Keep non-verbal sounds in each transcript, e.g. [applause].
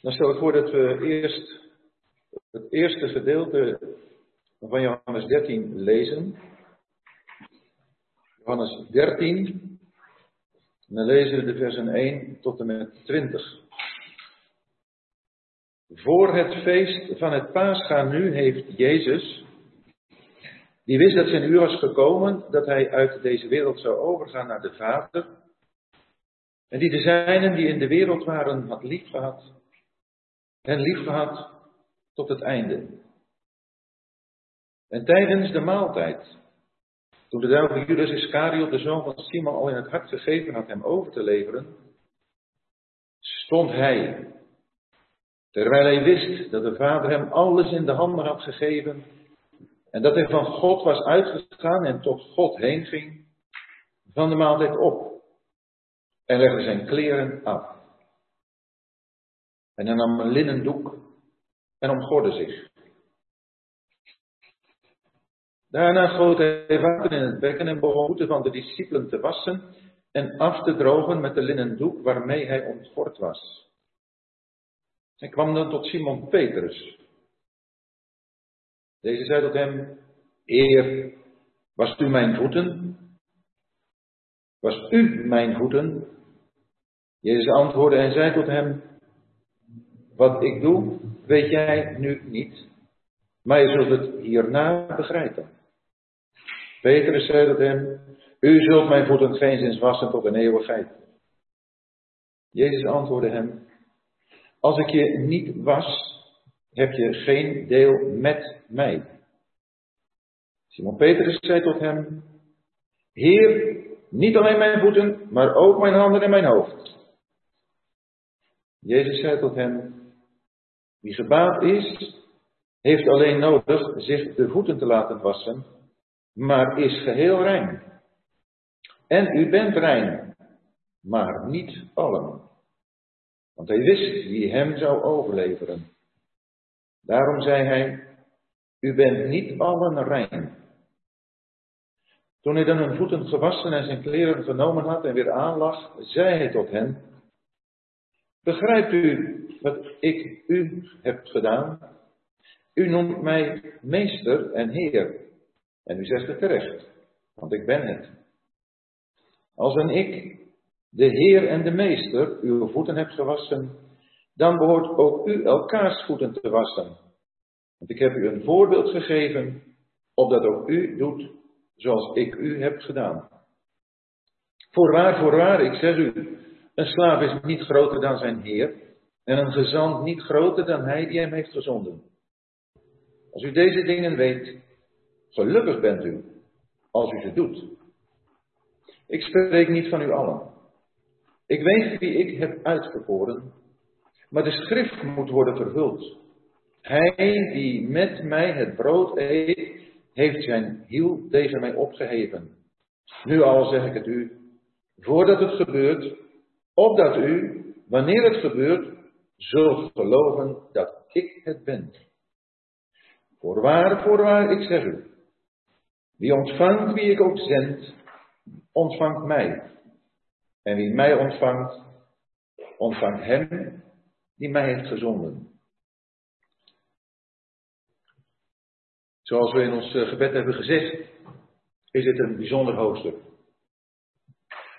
Dan stel ik voor dat we eerst het eerste gedeelte van Johannes 13 lezen. Johannes 13. En dan lezen we de versen 1 tot en met 20. Voor het feest van het Pascha nu heeft Jezus, die wist dat zijn uur was gekomen, dat hij uit deze wereld zou overgaan naar de Vader, en die de zijnen die in de wereld waren had liefgehad, hen liefgehad tot het einde. En tijdens de maaltijd, toen de duivel Judas Iscariot, de zoon van Simon, al in het hart gegeven had hem over te leveren, stond hij, terwijl hij wist dat de Vader hem alles in de handen had gegeven en dat hij van God was uitgegaan en tot God heen ging, van de maaltijd op en legde zijn kleren af. En hij nam een linnen doek en omgorde zich. Daarna goot hij water in het bekken en begon voeten van de discipelen te wassen en af te drogen met de linnen doek waarmee hij ontgord was. Hij kwam dan tot Simon Petrus. Deze zei tot hem, Eer, was u mijn voeten? Was u mijn voeten? Jezus antwoordde en zei tot hem, wat ik doe, weet jij nu niet, maar je zult het hierna begrijpen. Petrus zei tot hem, u zult mijn voeten geen zins wassen tot een eeuwigheid. Jezus antwoordde hem, als ik je niet was, heb je geen deel met mij. Simon Petrus zei tot hem, Heer, niet alleen mijn voeten, maar ook mijn handen en mijn hoofd. Jezus zei tot hem, wie gebaat is, heeft alleen nodig zich de voeten te laten wassen, maar is geheel rein. En u bent rein, maar niet allen. Want hij wist wie hem zou overleveren. Daarom zei hij, u bent niet allen rein. Toen hij dan hun voeten gewassen en zijn kleren genomen had en weer aanlag, zei hij tot hen, begrijpt u wat ik u heb gedaan? U noemt mij meester en heer. En u zegt het terecht, want ik ben het. Als een ik, de heer en de meester, uw voeten heb gewassen, dan behoort ook u elkaars voeten te wassen. Want ik heb u een voorbeeld gegeven, opdat ook u doet zoals ik u heb gedaan. Voorwaar, voorwaar, ik zeg u, een slaaf is niet groter dan zijn heer, en een gezant niet groter dan hij die hem heeft gezonden. Als u deze dingen weet, gelukkig bent u als u ze doet. Ik spreek niet van u allen. Ik weet wie ik heb uitverkoren, maar de schrift moet worden vervuld. Hij die met mij het brood eet, heeft zijn hiel tegen mij opgeheven. Nu al zeg ik het u, voordat het gebeurt, opdat u, wanneer het gebeurt, zult geloven dat ik het ben. Voorwaar, voorwaar, ik zeg u, wie ontvangt wie ik ook zend, ontvangt mij. En wie mij ontvangt, ontvangt hem die mij heeft gezonden. Zoals we in ons eh, gebed hebben gezegd, is dit een bijzonder hoofdstuk.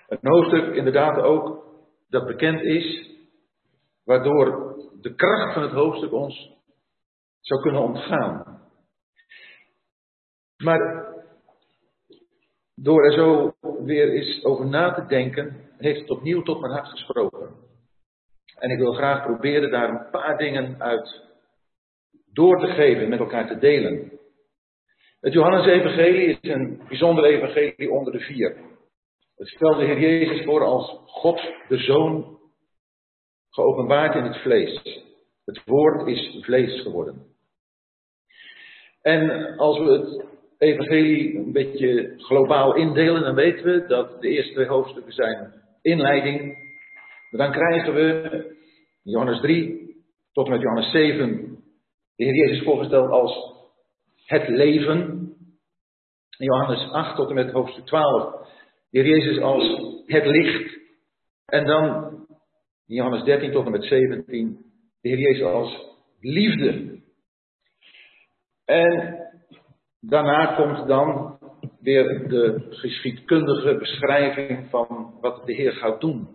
Een hoofdstuk inderdaad ook dat bekend is, waardoor de kracht van het hoofdstuk ons zou kunnen ontgaan. Maar door er zo weer eens over na te denken, heeft het opnieuw tot mijn hart gesproken. En ik wil graag proberen daar een paar dingen uit door te geven, met elkaar te delen. Het Johannes-evangelie is een bijzonder evangelie onder de vier. Het stelt de Heer Jezus voor als God de Zoon, geopenbaard in het vlees. Het woord is vlees geworden. En als we het evangelie een beetje globaal indelen, dan weten we dat de eerste twee hoofdstukken zijn inleiding. dan krijgen we Johannes 3 tot en met Johannes 7 de Heer Jezus voorgesteld als het leven. Johannes 8 tot en met hoofdstuk 12. De Heer Jezus als het licht. En dan Johannes 13 tot en met 17. De Heer Jezus als liefde. En daarna komt dan weer de geschiedkundige beschrijving van wat de Heer gaat doen.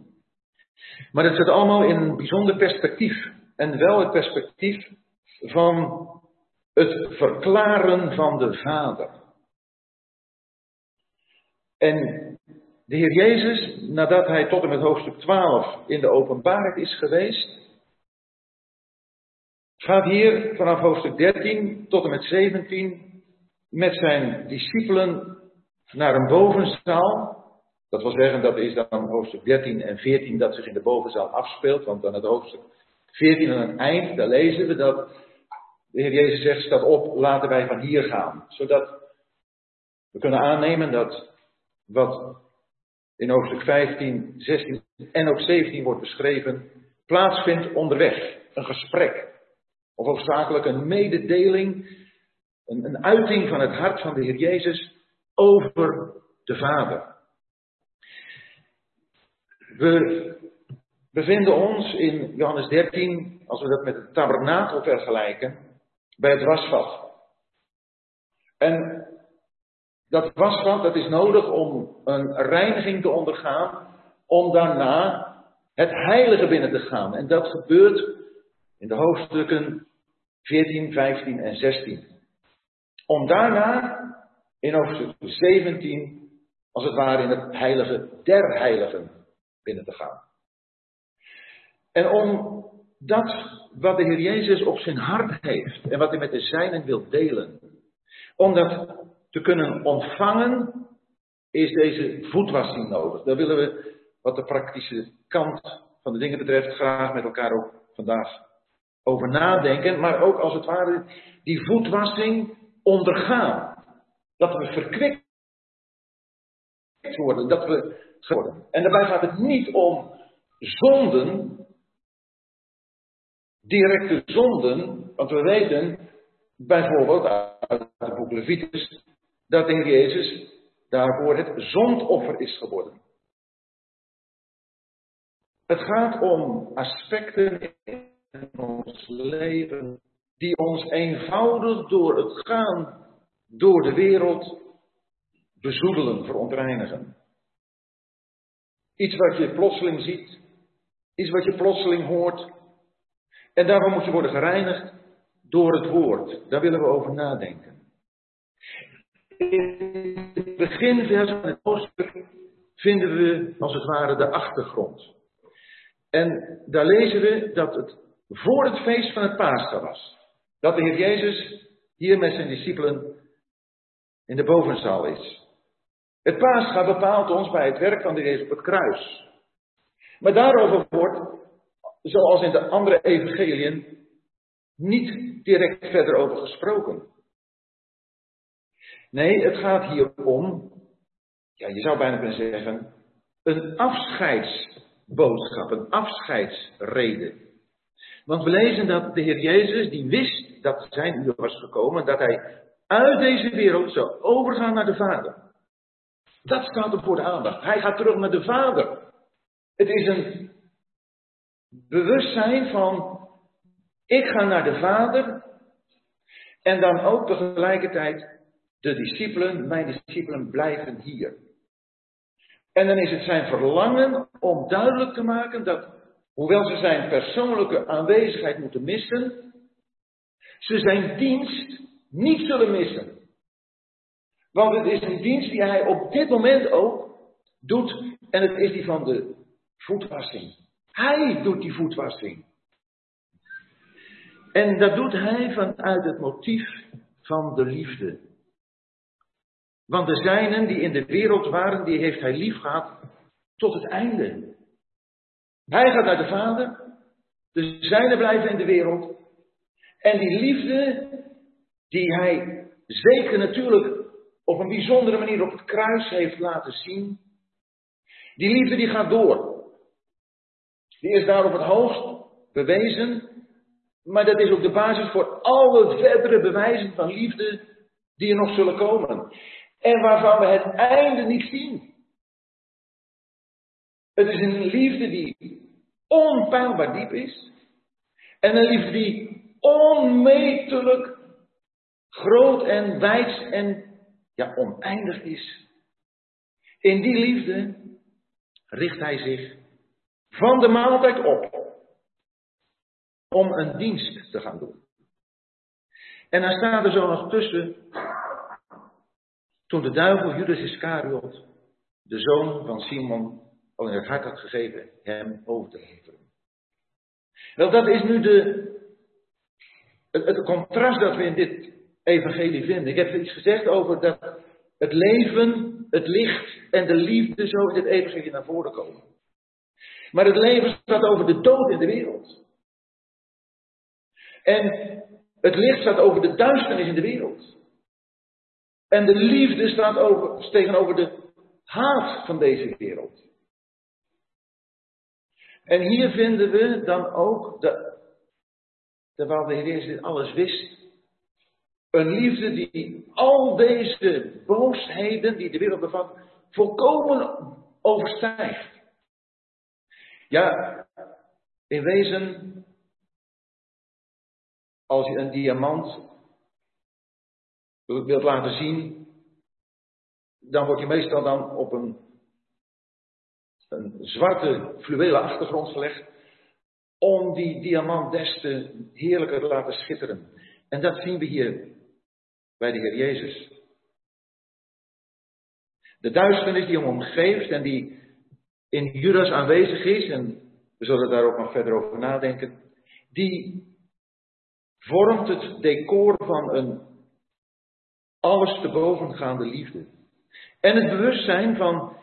Maar dat zit allemaal in een bijzonder perspectief. En wel het perspectief van het verklaren van de Vader. En de Heer Jezus, nadat hij tot en met hoofdstuk 12 in de openbaarheid is geweest, gaat hier vanaf hoofdstuk 13 tot en met 17 met zijn discipelen naar een bovenzaal. Dat wil zeggen, dat is dan hoofdstuk 13 en 14 dat zich in de bovenzaal afspeelt. Want aan het hoofdstuk 14 aan het eind, daar lezen we dat de Heer Jezus zegt, staat op, laten wij van hier gaan. Zodat we kunnen aannemen dat wat in hoofdstuk 15, 16 en ook 17 wordt beschreven, plaatsvindt onderweg. Een gesprek. Of hoofdzakelijk een mededeling, een, een uiting van het hart van de Heer Jezus over de Vader. We bevinden ons in Johannes 13, als we dat met het tabernakel vergelijken, bij het wasvat. En dat wasvat, dat is nodig om een reiniging te ondergaan, om daarna het heilige binnen te gaan. En dat gebeurt in de hoofdstukken 14, 15 en 16. Om daarna in hoofdstuk 17, als het ware in het heilige der heiligen binnen te gaan. En om dat wat de Heer Jezus op zijn hart heeft en wat hij met de zijnen wil delen, om dat te kunnen ontvangen, is deze voetwassing nodig. Daar willen we, wat de praktische kant van de dingen betreft, graag met elkaar ook vandaag over nadenken, maar ook als het ware die voetwassing ondergaan. Dat we verkwikt worden, dat we worden. En daarbij gaat het niet om zonden, directe zonden, want we weten bijvoorbeeld uit het boek dat in Jezus daarvoor het zondoffer is geworden. Het gaat om aspecten in ons leven die ons eenvoudig door het gaan door de wereld bezoedelen, verontreinigen. Iets wat je plotseling ziet, iets wat je plotseling hoort. En daarvan moet je worden gereinigd door het woord. Daar willen we over nadenken. In het beginvers van het hoofdstuk vinden we als het ware de achtergrond. En daar lezen we dat het voor het feest van het Pascha was. Dat de Heer Jezus hier met zijn discipelen in de bovenzaal is. Het Pascha bepaalt ons bij het werk van de Jezus op het kruis. Maar daarover wordt, zoals in de andere evangeliën, niet direct verder over gesproken. Nee, het gaat hier om, ja, je zou bijna kunnen zeggen, een afscheidsboodschap, een afscheidsrede. Want we lezen dat de Heer Jezus, die wist dat zijn uur was gekomen, dat hij uit deze wereld zou overgaan naar de Vader. Dat staat hem voor de aandacht. Hij gaat terug naar de Vader. Het is een bewustzijn van, ik ga naar de Vader. En dan ook tegelijkertijd, de discipelen, mijn discipelen blijven hier. En dan is het zijn verlangen om duidelijk te maken dat, hoewel ze zijn persoonlijke aanwezigheid moeten missen, ze zijn dienst niet zullen missen. Want het is een dienst die hij op dit moment ook doet. En het is die van de voetwassing. Hij doet die voetwassing. En dat doet hij vanuit het motief van de liefde. Want de zijnen die in de wereld waren, die heeft hij lief gehad tot het einde. Hij gaat naar de Vader, de zijnen blijven in de wereld. En die liefde, die hij zeker natuurlijk op een bijzondere manier op het kruis heeft laten zien. Die liefde die gaat door. Die is daar op het hoogst bewezen. Maar dat is ook de basis voor alle verdere bewijzen van liefde die er nog zullen komen. En waarvan we het einde niet zien. Het is een liefde die onpeilbaar diep is. En een liefde die onmetelijk groot en wijd en ja, oneindig is. In die liefde richt hij zich van de maaltijd op om een dienst te gaan doen. En dan staat er zo nog tussen, toen de duivel Judas Iscariot, de zoon van Simon, al in het hart had gegeven hem over te leveren. Wel, dat is nu de, het, het contrast dat we in dit evangelie vinden. Ik heb iets gezegd over dat het leven, het licht en de liefde zo in dit evangelie naar voren komen. Maar het leven staat over de dood in de wereld. En het licht staat over de duisternis in de wereld. En de liefde staat over, tegenover de haat van deze wereld. En hier vinden we dan ook, de, terwijl de Heer Jezus dit alles wist, een liefde die al deze boosheden die de wereld bevat, volkomen overstijgt. Ja, in wezen, als je een diamant wilt laten zien, dan word je meestal dan op een, een zwarte fluwelen achtergrond gelegd, om die diamant des te heerlijker te laten schitteren. En dat zien we hier bij de Heer Jezus. De duisternis die hem omgeeft en die in Judas aanwezig is, en we zullen daar ook nog verder over nadenken, die vormt het decor van een alles te bovengaande liefde. En het bewustzijn van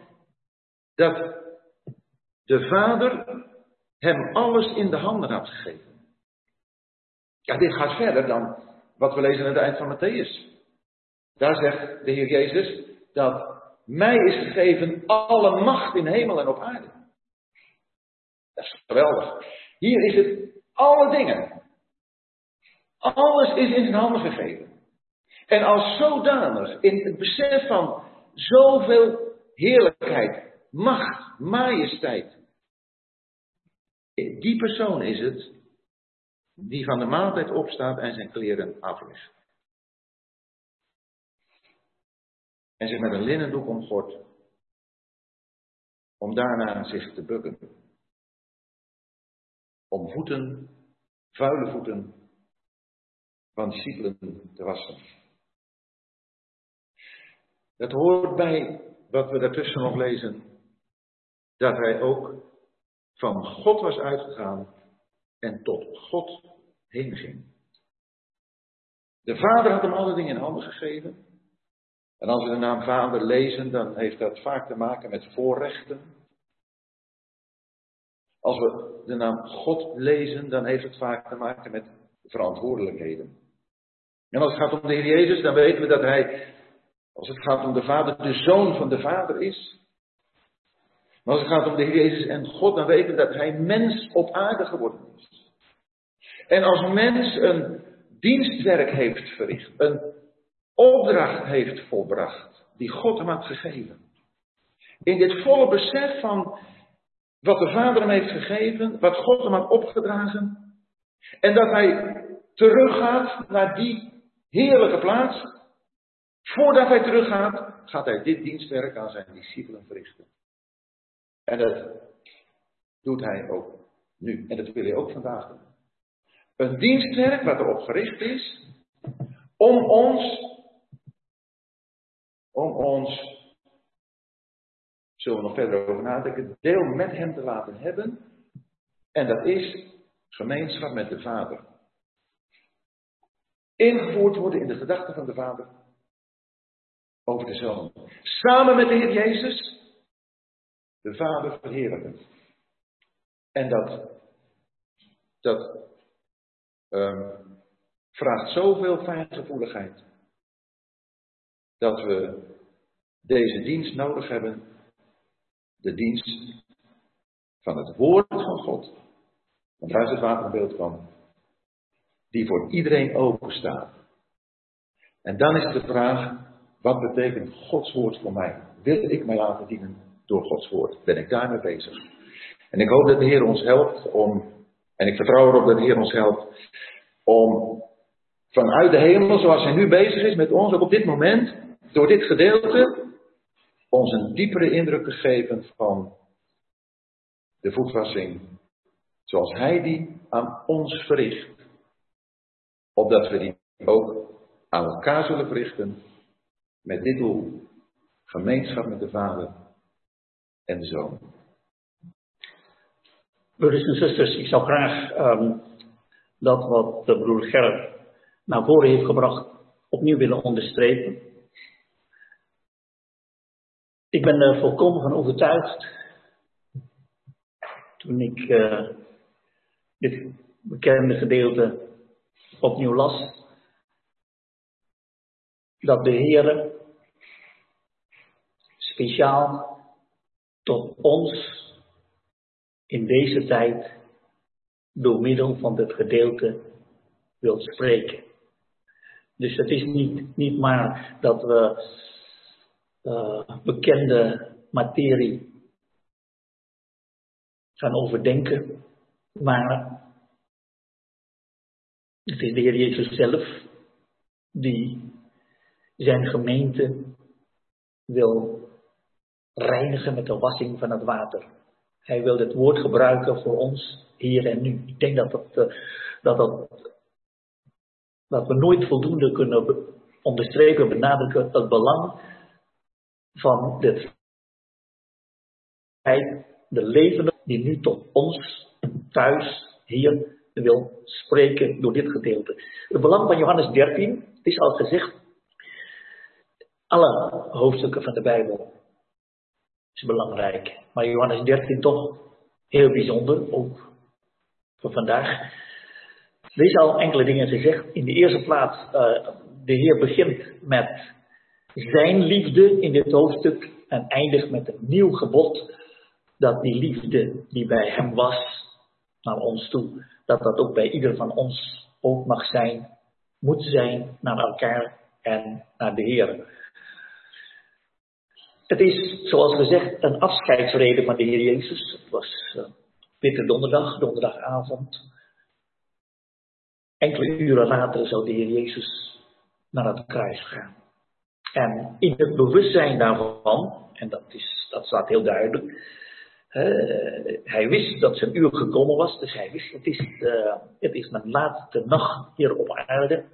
dat de Vader hem alles in de handen had gegeven. Ja, dit gaat verder dan wat we lezen aan het eind van Matthäus. Daar zegt de Heer Jezus dat mij is gegeven alle macht in hemel en op aarde. Dat is geweldig. Hier is het alle dingen. Alles is in zijn handen gegeven. En als zodanig, in het besef van zoveel heerlijkheid, macht, majesteit. Die persoon is het die van de maaltijd opstaat en zijn kleren aflegt. En zich met een linnen doek omgort, om daarna zich te bukken. Om voeten, vuile voeten, van discipelen te wassen. Het hoort bij wat we daartussen nog lezen, dat hij ook van God was uitgegaan en tot God heen ging. De Vader had hem alle dingen in handen gegeven. En als we de naam Vader lezen, dan heeft dat vaak te maken met voorrechten. Als we de naam God lezen, dan heeft het vaak te maken met verantwoordelijkheden. En als het gaat om de Heer Jezus, dan weten we dat Hij, als het gaat om de Vader, de Zoon van de Vader is. Maar als het gaat om de Heer Jezus en God, dan weten we dat Hij mens op aarde geworden is. En als mens een dienstwerk heeft verricht, een opdracht heeft volbracht, die God hem had gegeven. In dit volle besef van wat de Vader hem heeft gegeven, wat God hem had opgedragen, en dat hij teruggaat naar die heerlijke plaats. Voordat hij teruggaat, gaat hij dit dienstwerk aan zijn discipelen verrichten. En dat doet hij ook nu. En dat wil hij ook vandaag doen. Een dienstwerk wat erop gericht is om ons, om ons, zullen we nog verder over nadenken, deel met hem te laten hebben. En dat is gemeenschap met de Vader ingevoerd worden in de gedachten van de Vader over de. Samen met de Heer Jezus de Vader verheerlijken. En dat, dat um, vraagt zoveel fijngevoeligheid dat we deze dienst nodig hebben. De dienst van het woord van God. Want daar is het waterbeeld van die voor iedereen openstaat. En dan is de vraag, wat betekent Gods woord voor mij? Wil ik mij laten dienen door Gods woord? Ben ik daarmee bezig? En ik hoop dat de Heer ons helpt om En ik vertrouw erop dat de Heer ons helpt om vanuit de hemel, zoals hij nu bezig is met ons, ook op dit moment, door dit gedeelte, ons een diepere indruk te geven van de voetwassing, zoals hij die aan ons verricht. Opdat we die ook aan elkaar zullen verrichten met dit doel. Gemeenschap met de Vader en de Zoon. Broeders en zusters, ik zou graag um, dat wat de broer Gerrit naar voren heeft gebracht opnieuw willen onderstrepen. Ik ben er volkomen van overtuigd, toen ik uh, dit bekende gedeelte opnieuw las, dat de Heer speciaal tot ons in deze tijd door middel van dit gedeelte wil spreken. Dus het is niet, niet maar dat we uh, bekende materie gaan overdenken, maar het is de Heer Jezus zelf die zijn gemeente wil reinigen met de wassing van het water. Hij wil het woord gebruiken voor ons hier en nu. Ik denk dat, dat, eh, dat, dat we nooit voldoende kunnen onderstrepen, benadrukken het belang van dit de levende die nu tot ons thuis hier wil spreken door dit gedeelte. Het belang van Johannes 13, het is al gezegd, alle hoofdstukken van de Bijbel is belangrijk. Maar Johannes 13 toch heel bijzonder, ook voor vandaag. Er is al enkele dingen gezegd. In de eerste plaats, uh, de Heer begint met zijn liefde in dit hoofdstuk en eindigt met een nieuw gebod. Dat die liefde die bij hem was, naar ons toe, dat dat ook bij ieder van ons ook mag zijn, moet zijn naar elkaar en naar de Heer. Het is, zoals gezegd, een afscheidsreden van de Heer Jezus. Het was uh, Witte Donderdag, donderdagavond. Enkele uren later zou de Heer Jezus naar het kruis gaan. En in het bewustzijn daarvan, en dat, is, dat staat heel duidelijk, hij wist dat zijn uur gekomen was, dus hij wist, het is, uh, het is mijn laatste nacht hier op aarde.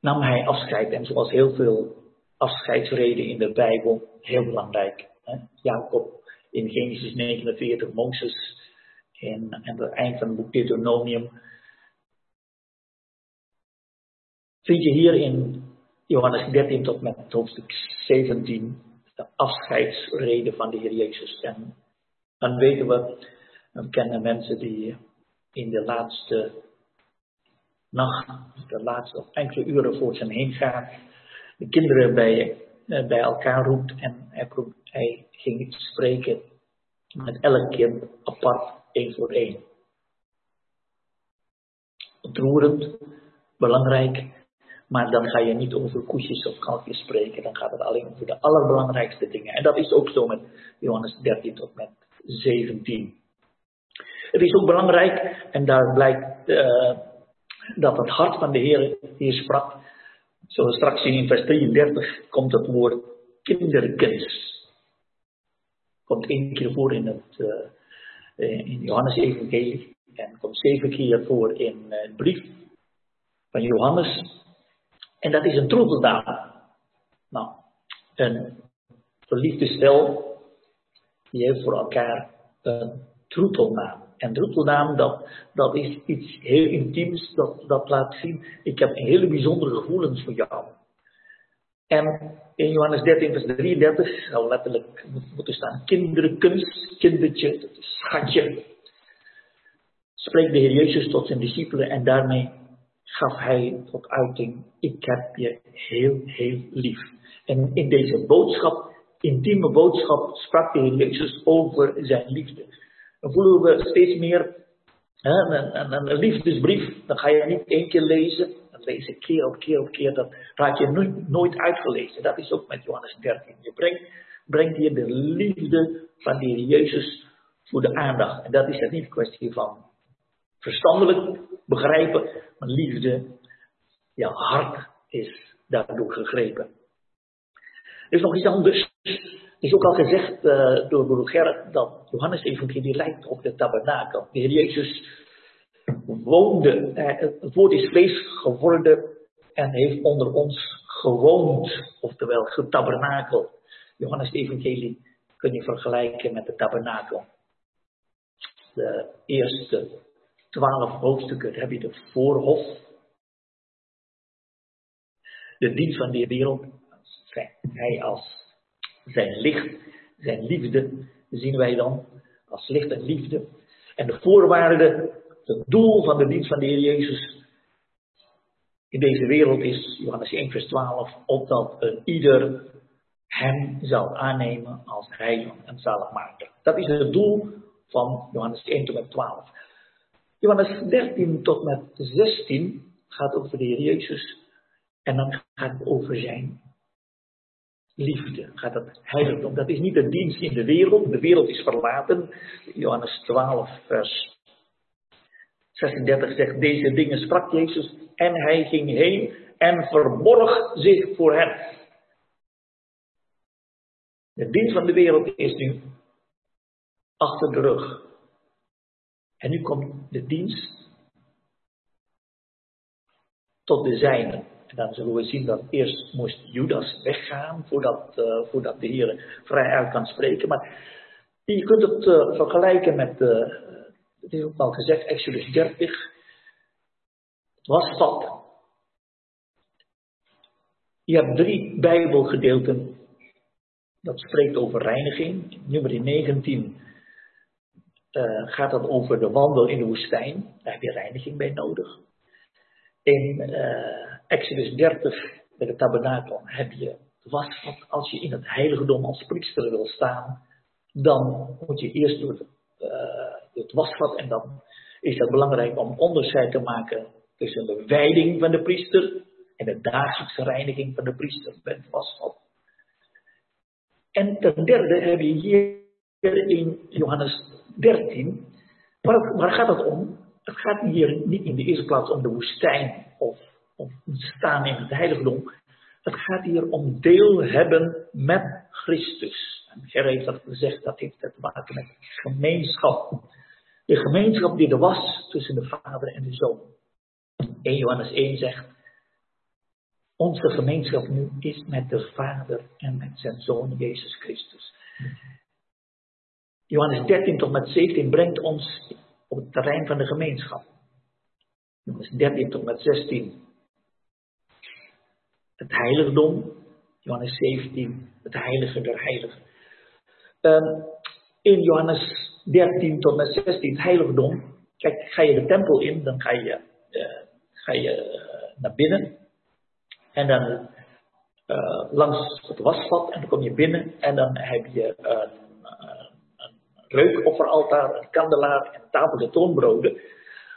Nam hij afscheid en zoals heel veel afscheidsreden in de Bijbel, heel belangrijk. Hè? Jacob in Genesis 49, Mozes en het eind van het boek Deuteronomium. Vind je hier in Johannes 13 tot met hoofdstuk 17 de afscheidsreden van de Heer Jezus. En dan weten we, we kennen mensen die in de laatste nacht, de laatste enkele uren voor zijn heen gaan, de kinderen bij, uh, bij elkaar roept en hij, ging spreken met elk kind apart, één voor één. Ontroerend, belangrijk, maar dan ga je niet over koesjes of kalfjes spreken, dan gaat het alleen over de allerbelangrijkste dingen. En dat is ook zo met Johannes 13 tot met 17. Het is ook belangrijk, en daar blijkt uh, dat het hart van de Heer hier sprak, Zoals straks in vers 33 komt het woord kinderkens. Komt één keer voor in het uh, in Johannes Evangelie en komt zeven keer voor in uh, de brief van Johannes. En dat is een troeteldaad. Nou, een verliefde stel die heeft voor elkaar een troetelnaam. En roepelnaam, dat, dat is iets heel intiems, dat, dat laat zien, ik heb hele bijzondere gevoelens voor jou. En in Johannes 13, vers 33 zou letterlijk moeten staan, kinderkunst, kindertje, schatje. Spreekt de Heer Jezus tot zijn discipelen en daarmee gaf hij tot uiting, ik heb je heel, heel lief. En in deze boodschap, intieme boodschap, sprak de Heer Jezus over zijn liefde. Dan voelen we steeds meer hè, een, liefdesbrief. Dan ga je niet één keer lezen. Dan lees je keer op keer op keer. Dat raak je nooit, nooit uitgelezen. Dat is ook met Johannes 13. Je brengt, brengt hier de liefde van de Heer Jezus voor de aandacht. En dat is het niet een kwestie van verstandelijk begrijpen, maar liefde, ja, hart is daardoor gegrepen. Er is nog iets anders. Is ook al gezegd uh, door broer Gerrit dat Johannes evangelie lijkt op de tabernakel. De Heer Jezus woonde, uh, het woord is vlees geworden en heeft onder ons gewoond, oftewel getabernakel. Johannes evangelie kun je vergelijken met de tabernakel. De eerste twaalf hoofdstukken heb je de voorhof. De dienst van de wereld. Hij als zijn licht, zijn liefde, zien wij dan als licht en liefde. En de voorwaarde, het doel van de dienst van de Heer Jezus in deze wereld is, Johannes 1 vers 12, opdat een ieder hem zal aannemen als heiland en zaligmaker. Dat is het doel van Johannes 1 tot met 12. Johannes 13 tot met 16 gaat over de Heer Jezus. En dan gaat het over zijn liefde. Gaat het heiligdom. Dat is niet de dienst in de wereld. De wereld is verlaten. Johannes 12 vers 36 zegt deze dingen sprak Jezus en hij ging heen en verborg zich voor hen. De dienst van de wereld is nu achter de rug. En nu komt de dienst tot de zijne. En dan zullen we zien dat eerst moest Judas weggaan voordat, uh, voordat de Heer vrij uit kan spreken. Maar je kunt het uh, vergelijken met, uh, het al gezegd, Exodus 30. Het was dat. Je hebt drie Bijbelgedeelten dat spreekt over reiniging. Nummer 19 uh, gaat dat over de wandel in de woestijn. Daar heb je reiniging bij nodig. In Exodus 30, bij de tabernakel, heb je wasvat. Als je in het heiligdom als priester wil staan, dan moet je eerst door, uh, het wasvat. En dan is het belangrijk om onderscheid te maken tussen de wijding van de priester en de dagelijkse reiniging van de priester bij het wasvat. En ten derde heb je hier in Johannes 13. Waar, waar gaat het om? Het gaat hier niet in de eerste plaats om de woestijn of om staan in het heiligdom. Het gaat hier om deel hebben met Christus. En heeft dat gezegd, dat heeft te maken met gemeenschap. De gemeenschap die er was tussen de Vader en de Zoon. 1 Johannes 1 zegt, onze gemeenschap nu is met de Vader en met zijn Zoon Jezus Christus. Johannes 13 tot met 17 brengt ons op het terrein van de gemeenschap. Johannes 13 tot met 16 het heiligdom. Johannes 17 het heilige der heiligen. Um, in Johannes 13 tot met 16 het heiligdom. Kijk, ga je de tempel in, dan ga je, uh, ga je uh, naar binnen. En dan uh, langs het wasvat en dan kom je binnen en dan heb je een, een reukofferaltaar, een kandelaar en tafel de toonbroden.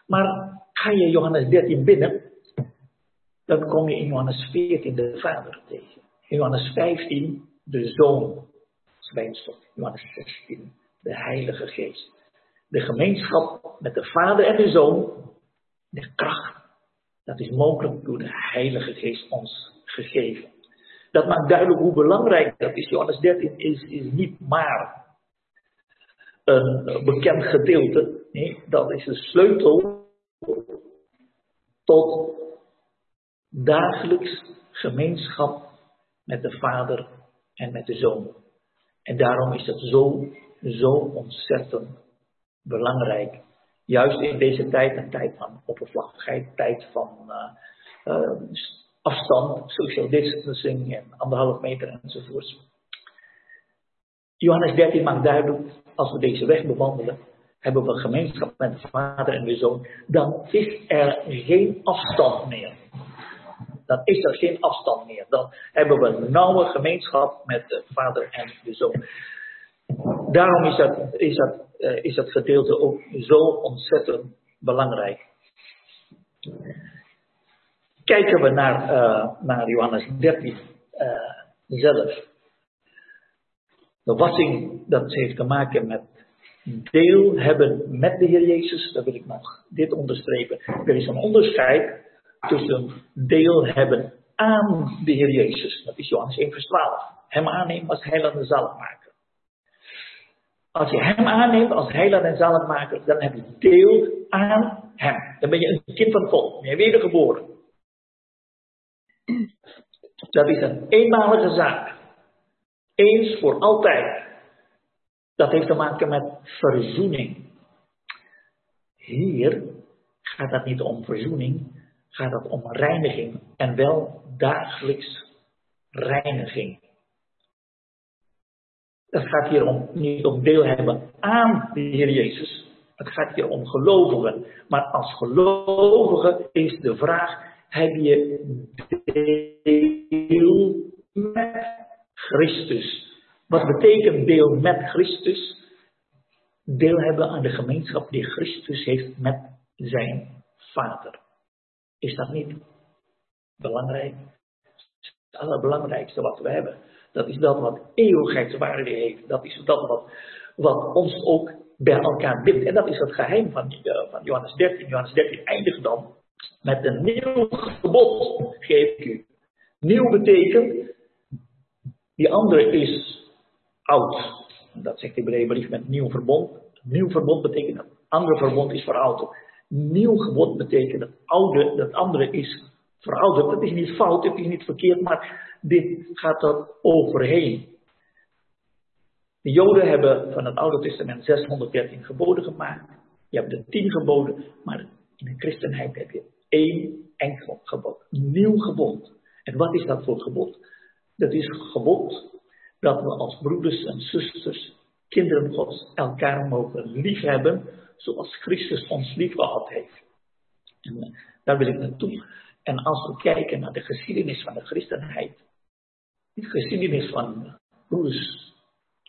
Maar ga je Johannes 13 binnen, dan kom je in Johannes 14 de Vader tegen. In Johannes 15 de Zoon, zwijnstok. Johannes 16 de Heilige Geest. De gemeenschap met de Vader en de Zoon, de kracht dat is mogelijk door de Heilige Geest ons gegeven. Dat maakt duidelijk hoe belangrijk dat is. Johannes 13 is, is niet maar een bekend gedeelte. Nee, dat is de sleutel tot dagelijks gemeenschap met de Vader en met de Zoon. En daarom is dat zo, zo ontzettend belangrijk Juist in deze tijd, een tijd van oppervlakkigheid, tijd van uh, uh, afstand, social distancing en anderhalf meter enzovoorts. Johannes 13 maakt duidelijk, als we deze weg bewandelen, hebben we gemeenschap met de Vader en de Zoon, dan is er geen afstand meer. Dan is er geen afstand meer. Dan hebben we een nauwe gemeenschap met de Vader en de Zoon. Daarom is dat, is dat uh, is dat gedeelte ook zo ontzettend belangrijk. Kijken we naar, uh, naar Johannes 13 uh, zelf. De wassing, dat heeft te maken met deel hebben met de Heer Jezus, dan wil ik nog dit onderstrepen. Er is een onderscheid tussen deel hebben aan de Heer Jezus. Dat is Johannes 1 vers 12. Hem aannemen als heiland en zaligmaker. Als je hem aanneemt als heiland en zaligmaker, dan heb je deel aan hem. Dan ben je een kind van God. Ben je wedergeboren. Dat is een eenmalige zaak. Eens voor altijd. Dat heeft te maken met verzoening. Hier gaat het niet om verzoening, gaat het om reiniging. En wel dagelijks reiniging. Het gaat hier om, niet om deel hebben aan de Heer Jezus. Het gaat hier om gelovigen. Maar als gelovige is de vraag: heb je deel met Christus? Wat betekent deel met Christus? Deel hebben aan de gemeenschap die Christus heeft met zijn Vader. Is dat niet belangrijk? Het allerbelangrijkste wat we hebben. Dat is dat wat eeuwigheidswaarde heeft. Dat is dat wat, wat ons ook bij elkaar bindt. En dat is het geheim van, uh, van Johannes 13. Johannes 13 eindigt dan met een nieuw gebod geef ik u. Nieuw betekent, die andere is oud. Dat zegt de Hebreeënbrief met nieuw verbond. Nieuw verbond betekent dat andere verbond is verouderd. Nieuw gebod betekent dat oude, dat andere is verouderd. Dat is niet fout, het is niet verkeerd, maar dit gaat er overheen. De Joden hebben van het Oude Testament 613 geboden gemaakt. Je hebt de 10 geboden, maar in de christenheid heb je één enkel gebod. Nieuw gebod. En wat is dat voor gebod? Dat is gebod dat we als broeders en zusters, kinderen Gods, elkaar mogen liefhebben zoals Christus ons lief gehad heeft. En eh, daar wil ik naartoe. En als we kijken naar de geschiedenis van de christenheid, de geschiedenis van broeders,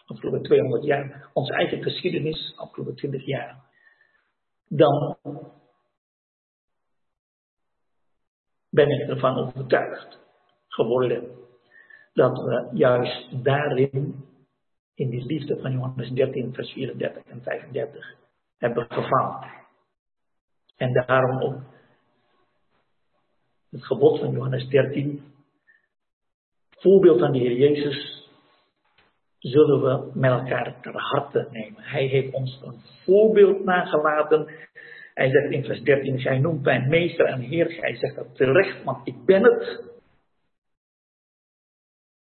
afgelopen 200 jaar, onze eigen geschiedenis, afgelopen 20 jaar, dan ben ik ervan overtuigd geworden dat we juist daarin, in die liefde van Johannes 13, vers 34 en 35, hebben gefaald. En daarom ook het gebod van Johannes 13, voorbeeld van de Heer Jezus, zullen we met elkaar ter harte nemen. Hij heeft ons een voorbeeld nagelaten. Hij zegt in vers 13, gij noemt mij meester en heer. Hij zegt dat terecht, want ik ben het.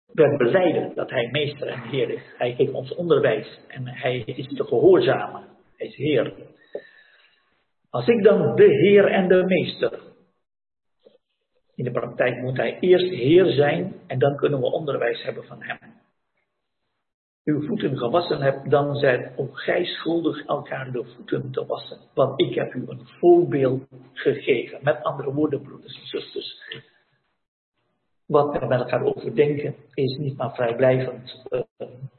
We beleiden dat hij meester en heer is. Hij geeft ons onderwijs en hij is te gehoorzamen. Hij is heer. Als ik dan de heer en de meester in de praktijk moet hij eerst Heer zijn en dan kunnen we onderwijs hebben van Hem. Uw voeten gewassen hebt, dan zijt ook gij schuldig elkaar de voeten te wassen. Want ik heb u een voorbeeld gegeven. Met andere woorden, broeders en zusters. Wat we met elkaar overdenken is niet maar vrijblijvend uh, een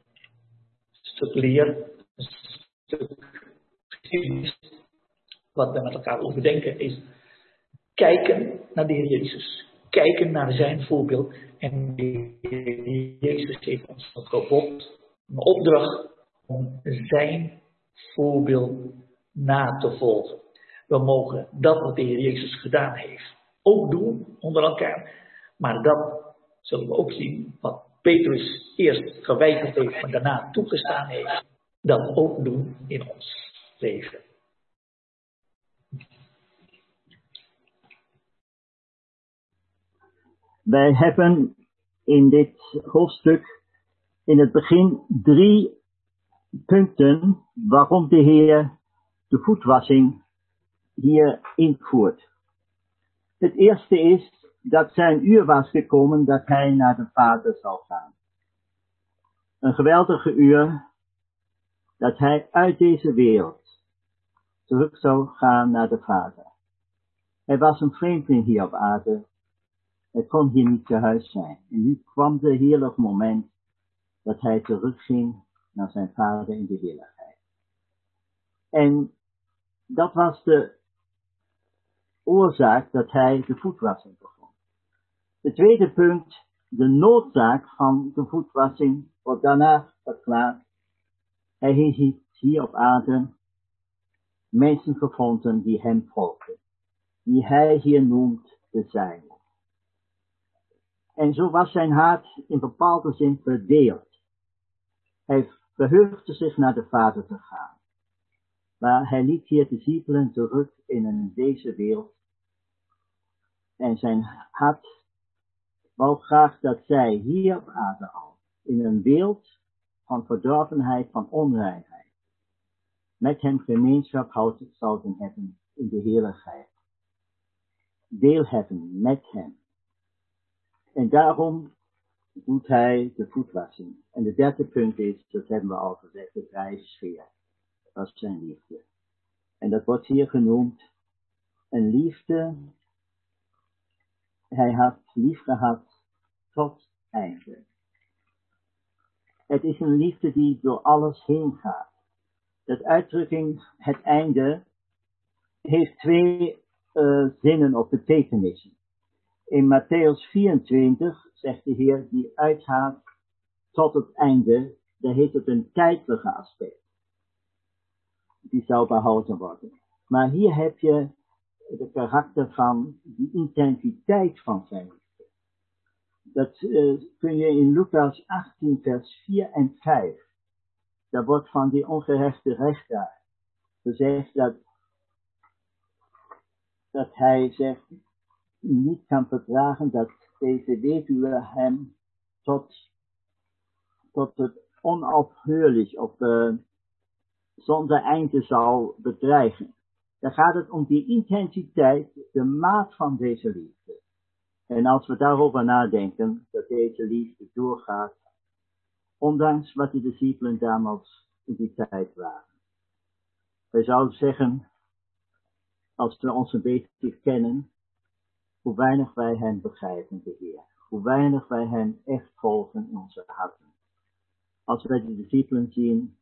stuk leer, een stuk Wat we met elkaar overdenken is kijken naar de Heer Jezus. Kijken naar zijn voorbeeld. En de Heer Jezus heeft ons een gebod, een opdracht om zijn voorbeeld na te volgen. We mogen dat wat de Heer Jezus gedaan heeft ook doen onder elkaar. Maar dat zullen we ook zien wat Petrus eerst geweigerd heeft, maar daarna toegestaan heeft. Dat ook doen in ons leven. Wij hebben in dit hoofdstuk in het begin drie punten waarom de Heer de voetwassing hier invoert. Het eerste is dat zijn uur was gekomen dat hij naar de Vader zal gaan. Een geweldige uur dat hij uit deze wereld terug zou gaan naar de Vader. Hij was een vreemdeling hier op aarde hij kon hier niet thuis zijn. En nu kwam de heerlijk moment dat hij terugging naar zijn vader in de heerlijkheid. En dat was de oorzaak dat hij de voetwassing begon. De tweede punt, de noodzaak van de voetwassing wordt daarna verklaard. Hij heeft hier op aarde mensen gevonden die hem volgden, die hij hier noemt de zijne. En zo was zijn hart in bepaalde zin verdeeld. Hij verheugde zich naar de Vader te gaan. Maar hij liet hier discipelen terug in deze wereld. En zijn hart wou graag dat zij hier op aarde al, in een beeld van verdorvenheid, van onreinheid, met hem gemeenschap zouden hebben in de heerlijkheid. Deel hebben met hem. En daarom doet hij de voetwassing. En de derde punt is, dat hebben we al gezegd, de drijfsfeer. Dat is zijn liefde. En dat wordt hier genoemd een liefde. Hij had lief gehad tot einde. Het is een liefde die door alles heen gaat. Dat uitdrukking, het einde, heeft twee uh, zinnen of betekenissen. In Matthäus 24 zegt de Heer, die uitgaat tot het einde, daar heeft het een tijdelijke aspect. Die zou behouden worden. Maar hier heb je de karakter van die intensiteit van zijn dat uh, kun je in Lucas 18, vers 4 en 5. Daar wordt van die ongerechte rechter gezegd dat, dat hij zegt, niet kan verdragen dat deze weduwe hem tot, tot het onaufhörlich of uh, zonder einde zou bedreigen. Dan gaat het om die intensiteit, de maat van deze liefde. En als we daarover nadenken, dat deze liefde doorgaat, ondanks wat de discipelen damals in die tijd waren. Wij zouden zeggen, als we ons een beetje kennen, hoe weinig wij hem begrijpen, de Heer. Hoe weinig wij hem echt volgen in onze harten. Als wij de discipelen zien,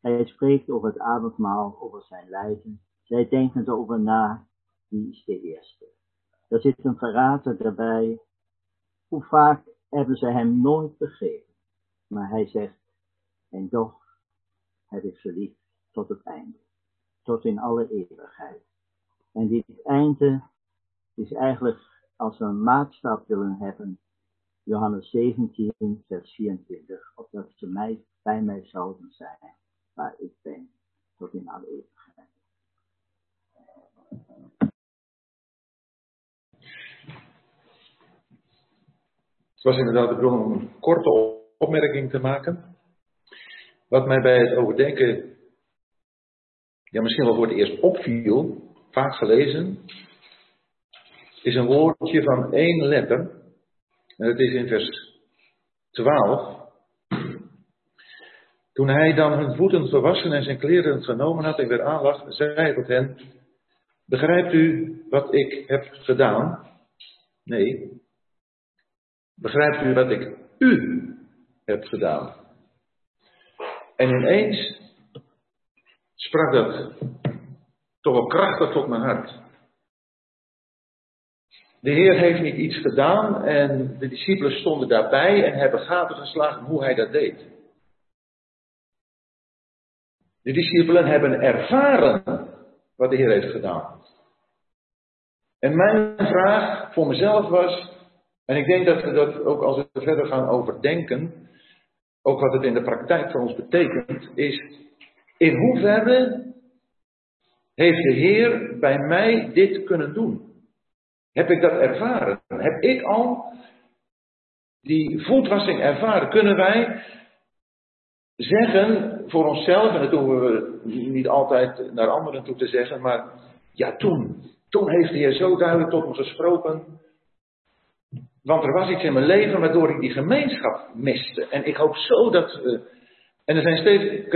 hij spreekt over het avondmaal, over zijn lijden. Zij denken erover na, wie is de eerste. Er zit een verrader daarbij. Hoe vaak hebben ze hem nooit begrepen. Maar hij zegt, en toch heb ik ze lief tot het einde. Tot in alle eeuwigheid. En dit einde is eigenlijk, als we een maatstaf willen hebben, Johannes 17, vers 24, opdat ze mij, bij mij zouden zijn, waar ik ben, tot in alle eeuwigheid. Het was inderdaad de bron om een korte opmerking te maken. Wat mij bij het overdenken, ja misschien wel voor het eerst opviel, vaak gelezen, is een woordje van één letter. En dat is in vers 12. Toen hij dan hun voeten verwassen en zijn kleren genomen had en weer aanlag, zei hij tot hen, begrijpt u wat ik heb gedaan? Nee, Begrijpt u wat ik u heb gedaan? En ineens sprak dat toch wel krachtig tot mijn hart. De Heer heeft niet iets gedaan en de discipelen stonden daarbij en hebben gaten geslagen hoe hij dat deed. De discipelen hebben ervaren wat de Heer heeft gedaan. En mijn vraag voor mezelf was, en ik denk dat we dat ook als we verder gaan overdenken, ook wat het in de praktijk voor ons betekent, is in hoeverre heeft de Heer bij mij dit kunnen doen? Heb ik dat ervaren? Heb ik al die voetwassing ervaren? Kunnen wij zeggen voor onszelf, en dat doen we niet altijd naar anderen toe te zeggen, maar ja, toen, toen heeft de Heer zo duidelijk tot me gesproken. Want er was iets in mijn leven waardoor ik die gemeenschap miste. En ik hoop zo dat we. En er zijn steeds.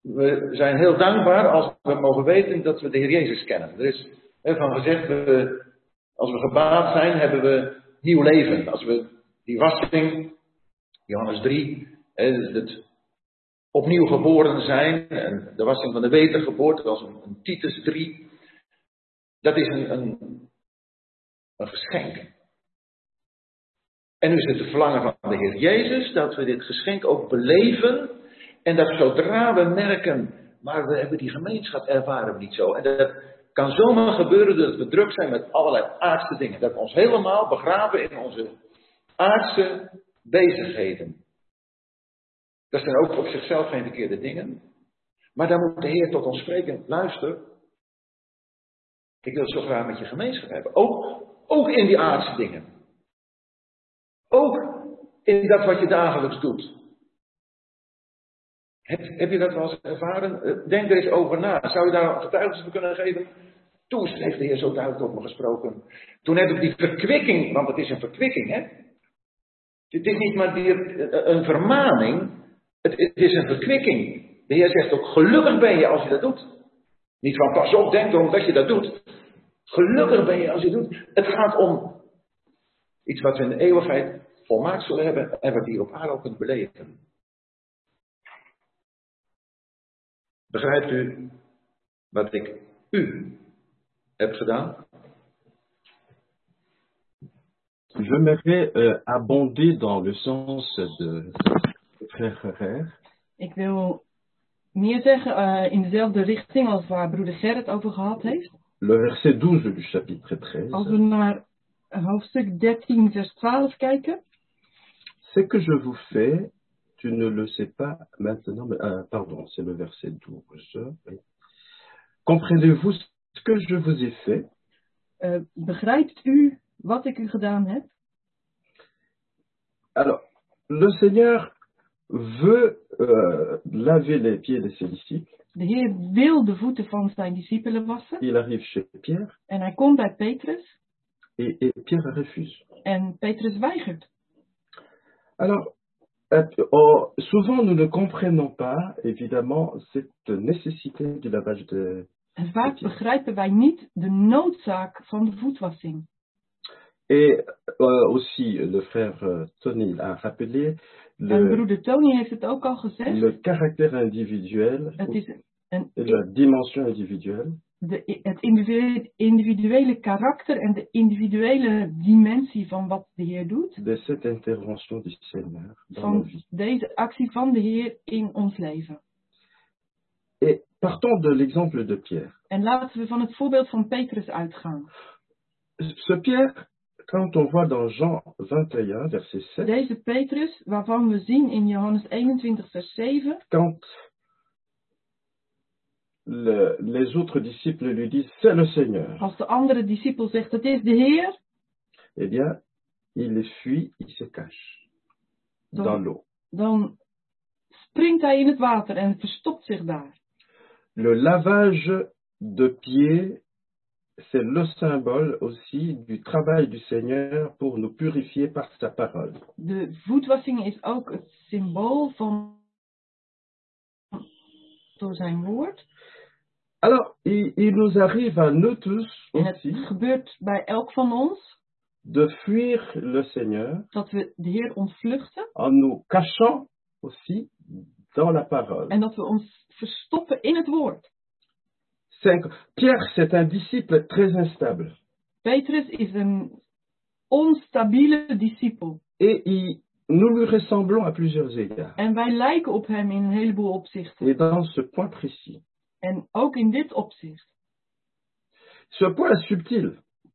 We zijn heel dankbaar als we mogen weten dat we de Heer Jezus kennen. Er is van gezegd, we, als we gebaat zijn, hebben we nieuw leven. Als we die wassing, Johannes 3, het opnieuw geboren zijn, en de wassing van de wedergeboorte, was een, een Titus 3, dat is een, een, een geschenk. En nu is het het verlangen van de Heer Jezus dat we dit geschenk ook beleven En dat zodra we merken, maar we hebben die gemeenschap ervaren we niet zo. En dat kan zomaar gebeuren dat we druk zijn met allerlei aardse dingen. Dat we ons helemaal begraven in onze aardse bezigheden. Dat zijn ook op zichzelf geen verkeerde dingen. Maar dan moet de Heer tot ons spreken. Luister, ik wil zo graag met je gemeenschap hebben. Ook, ook in die aardse dingen. Ook in dat wat je dagelijks doet. Heb, heb je dat wel eens ervaren? Eh, denk er eens over na. Zou je daar getuigenis voor kunnen geven? Toen heeft de Heer zo duidelijk tot me gesproken. Toen heb ik die verkwikking, want het is een verkwikking, hè? Het is niet maar die, eh, een vermaning, het, het is een verkwikking. De Heer zegt ook, gelukkig ben je als je dat doet. Niet van pas op, denk erom dat je dat doet. Gelukkig ben je als je het doet. Het gaat om iets wat we in de eeuwigheid volmaakt zullen hebben en wat hier op aarde ook kunt beleven. Begrijpt u wat ik u heb gedaan? J'aimerais euh, abonder dans le sens de frère Ferrer. Ik wil meer zeggen uh, in dezelfde richting als waar broeder Gerrit over gehad heeft. Le verset 12 du chapitre 13. Als we naar hoofdstuk 13 vers 12 kijken. Ce que je vous fais, tu ne le sais pas maintenant, mais, euh, pardon, c'est le verset 12. Oui. Comprenez-vous ce que je vous ai fait? Uh, begrijpt u wat ik u gedaan heb? Alors, le Seigneur veut euh, laver les pieds de ses disciples. De Heer wil de voeten van zijn discipelen wassen. Il arrive chez Pierre. En hij komt bij Petrus. Et, et Pierre refuse. En Petrus weigert. Alors, oh, souvent nous ne comprenons pas, évidemment, cette nécessité du lavage de. En vaak begrijpen wij niet de noodzaak van de voetwassing. Et euh, aussi, le frère euh, Tony a rappelé le, Tony heeft het ook al gezegd. le caractère individuel, Het is een, la dimension individuelle de, het individuele, karakter en de individuele dimensie van wat de Heer doet. de cette intervention du Seigneur Van deze actie van de Heer in ons leven. Et partons de l'exemple de Pierre. En laten we van het voorbeeld van Petrus uitgaan. Ce Pierre, quand on voit dans Jean 21, verset 7, Deze Petrus, waarvan we zien in Johannes 21, vers 7, quand le- les autres disciples lui disent c'est le Seigneur, als de andere discipel zegt het is de Heer, eh bien, il les fuit, il se cache Dan- dans l'eau. dan springt hij in het water en verstopt zich daar. Le lavage de pieds, c'est le symbole aussi du travail du Seigneur pour nous purifier par sa parole. De voetwassing is ook het symbool van door zijn woord. Alors, il, il nous arrive à nous tous En het aussi gebeurt bij elk van ons de fuir le Seigneur dat we de Heer ontvluchten en nous cachant aussi dans la parole. en dat we ons verstoppen in het woord. Cinq- Pierre, c'est un disciple très instable. Petrus is een onstabiele discipel. Et il- nous lui ressemblons à plusieurs égards. En wij lijken op hem in een heleboel opzichten. Et dans ce point précis. En ook in dit opzicht. Ce point est subtil.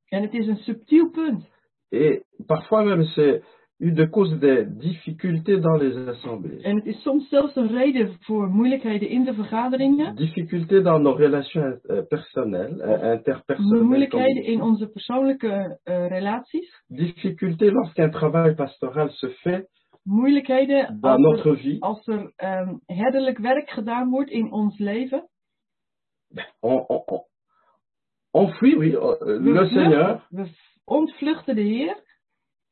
En het is een subtiel punt. Et parfois même, c'est une de cause des difficultés dans les assemblées. En het is soms zelfs een reden voor moeilijkheden in de vergaderingen. Difficultés dans nos relations euh, personnelles, euh, interpersonnelles. Moeilijkheden in onze persoonlijke eh, relaties. Difficultés lorsqu'un travail pastoral se fait Moeilijkheden dans als notre er, vie. als er ehm, herderlijk werk gedaan wordt in ons leven. On, on, on, on fuit, oui, euh, We, le vluchten- Seigneur, we ontvluchten de Heer.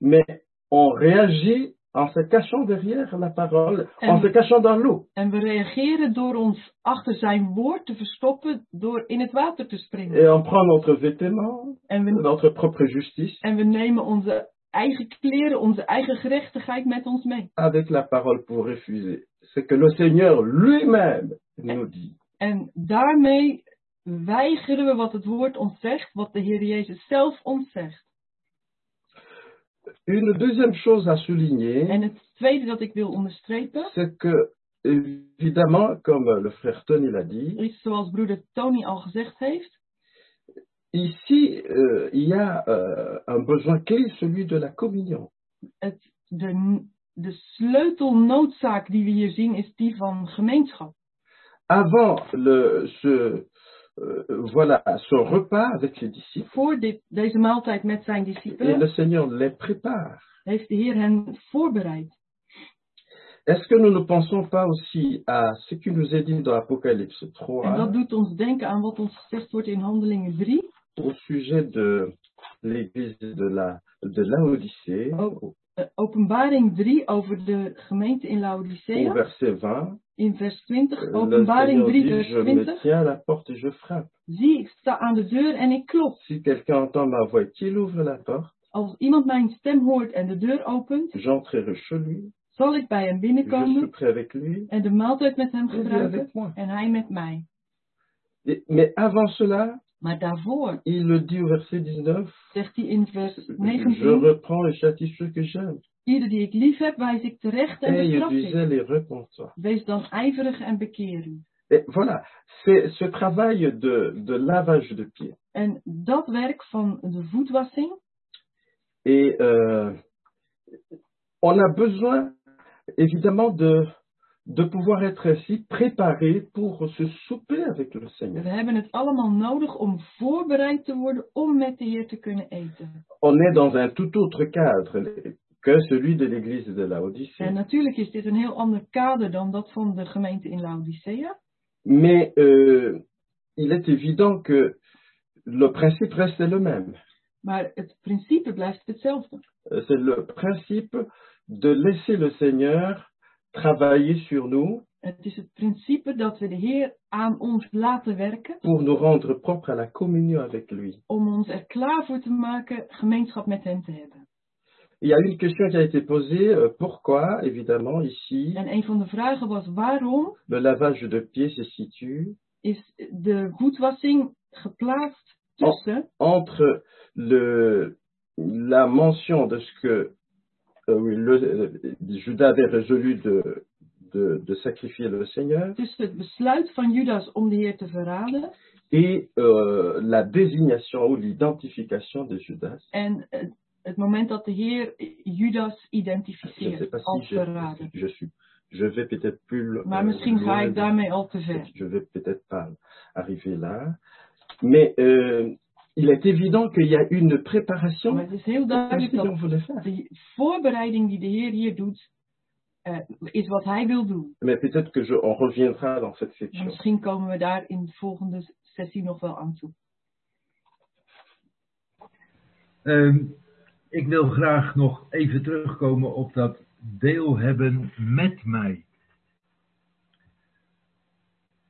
mais on réagit en se cachant derrière la parole, en En- se cachant dans l'eau. En we reageren door ons achter zijn woord te verstoppen door in het water te springen. Et on prend notre vêtement, En we, notre propre justice, en we nemen onze eigen kleren, onze eigen gerechtigheid met ons mee. avec la parole pour refuser. C'est que le Seigneur lui-même nous dit. En daarmee weigeren we wat het woord ons zegt, wat de Heer Jezus zelf ons zegt. Une deuxième chose à souligner, En het tweede dat ik wil onderstrepen, c'est que évidemment, comme le frère Tony l'a dit, is zoals broeder Tony al gezegd heeft, ici, euh, il y a euh, un besoin clé, celui de la communion. het, de, de sleutelnoodzaak die we hier zien is die van gemeenschap. Avant le, ce, euh, voilà, ce repas avec les disciples, Voor dit, deze maaltijd met zijn et discipelen le Seigneur les prépare. heeft de Heer hen voorbereid. Est-ce que nous ne pensons pas aussi à ce qui nous est dit dans Apocalypse En 3 dat doet ons denken aan wat ons gezegd wordt in Handelingen 3 au sujet de l'église de la de Laodicée, Oh. Openbaring 3 over de gemeente in au Laodicea. verset 20, In vers 20, euh, le openbaring Seigneur 3 dit, vers je me 20. tiens à la porte et je frappe. Zie, ik sta aan de deur en ik klop. Si quelqu'un entend ma voix qu'il ouvre la porte, Als iemand mijn stem hoort en de deur opent, j'entrerai chez lui, zal ik bij hem je binnenkomen souperai avec lui, en de maaltijd met hem gebruiken en hij met mij. Et- mais avant cela, Maar daarvoor il le dit au verset 19, zegt hij in vers je 19, reprends et châtie ceux que j'aime. Ieder die ik lief heb, wijs ik terecht en bestraf ik. repentant. Wees dan ijverig en bekeer u. Et voilà, c'est ce travail de, de lavage de pieds. En dat werk van de voetwassing, Et euh, on a besoin, évidemment, de, de pouvoir être ainsi préparé pour ce souper avec le we Seigneur. hebben het allemaal nodig om voorbereid te worden om met de Heer te kunnen eten. On est dans un tout autre cadre que celui de l'église de la En natuurlijk is dit een heel ander kader dan dat van de gemeente in Laodicea. Mais euh, il est évident que le principe reste le même. Maar het principe blijft hetzelfde. Euh, C'est le principe de laisser le Seigneur travailler sur nous Het is het principe dat we de Heer aan ons laten werken pour nous rendre propres à la communion avec lui. om ons er klaar voor te maken gemeenschap met Hem te hebben. Il y a une question qui a été posée, euh, pourquoi, évidemment, ici, En een van de vragen was waarom le lavage de pieds se situe is de voetwassing geplaatst tussen entre le, la mention de ce que euh, oui, le, euh, Judas avait résolu de, de, de sacrifier le Seigneur tussen het besluit van Judas om de Heer te verraden et euh, la désignation ou l'identification de Judas. en het moment dat de Heer Judas Je identificeert als je, verrader. je suis, je vais peut-être plus. Maar misschien ga loin ik daarmee al te ver. Je vais peut-être pas arriver là. Mais euh, il est évident qu'il y a une préparation Maar het is heel duidelijk dat de voorbereiding die de Heer hier doet, eh, is wat Hij wil doen. Mais peut-être que je, on reviendra dans cette En section. misschien komen we daar in de volgende sessie nog wel aan toe. Ehm, ik wil graag nog even terugkomen op dat deel hebben met mij.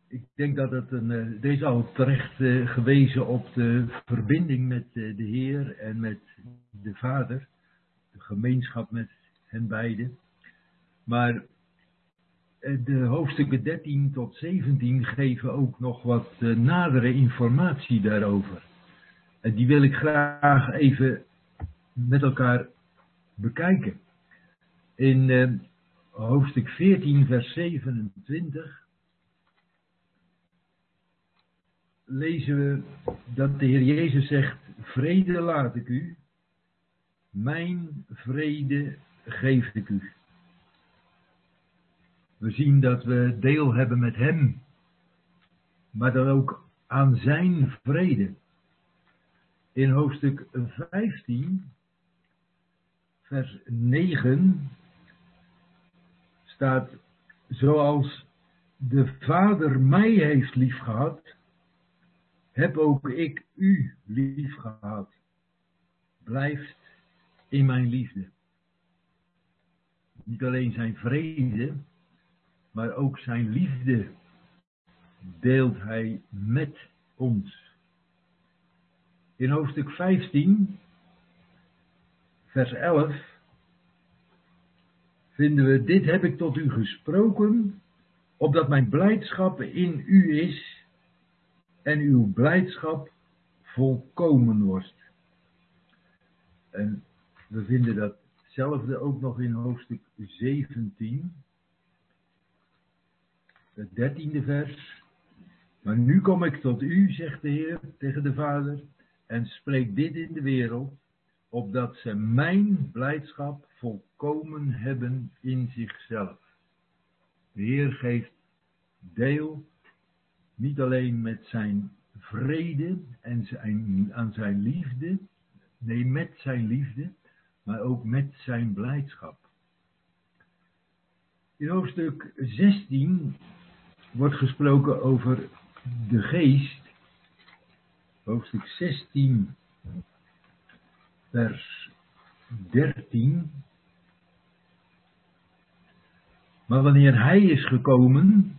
Ik denk dat het een. eh, is al terecht eh, gewezen op de verbinding met eh, de Heer en met de Vader. De gemeenschap met hen beiden. Maar de hoofdstukken 13 tot 17 geven ook nog wat nadere informatie daarover. En die wil ik graag even met elkaar bekijken. In eh, hoofdstuk 14, vers 27 lezen we dat de Heer Jezus zegt: Vrede laat ik u, mijn vrede geef ik u. We zien dat we deel hebben met Hem, maar dan ook aan Zijn vrede. In hoofdstuk 15, vers 9, staat: Zoals de Vader mij heeft liefgehad, heb ook ik u liefgehad. Blijft in mijn liefde. Niet alleen zijn vrede, maar ook zijn liefde deelt hij met ons. In hoofdstuk 15, vers 11, vinden we: Dit heb ik tot u gesproken, opdat mijn blijdschap in u is en uw blijdschap volkomen wordt. En we vinden datzelfde ook nog in hoofdstuk 17. het dertiende vers. Maar nu kom ik tot u, zegt de Heer tegen de Vader, en spreek dit in de wereld, opdat ze mijn blijdschap volkomen hebben in zichzelf. De Heer geeft deel niet alleen met zijn vrede en zijn, aan zijn liefde, nee, met zijn liefde, maar ook met zijn blijdschap. In hoofdstuk 16 wordt gesproken over de geest. Hoofdstuk 16, vers 13. Maar wanneer hij is gekomen,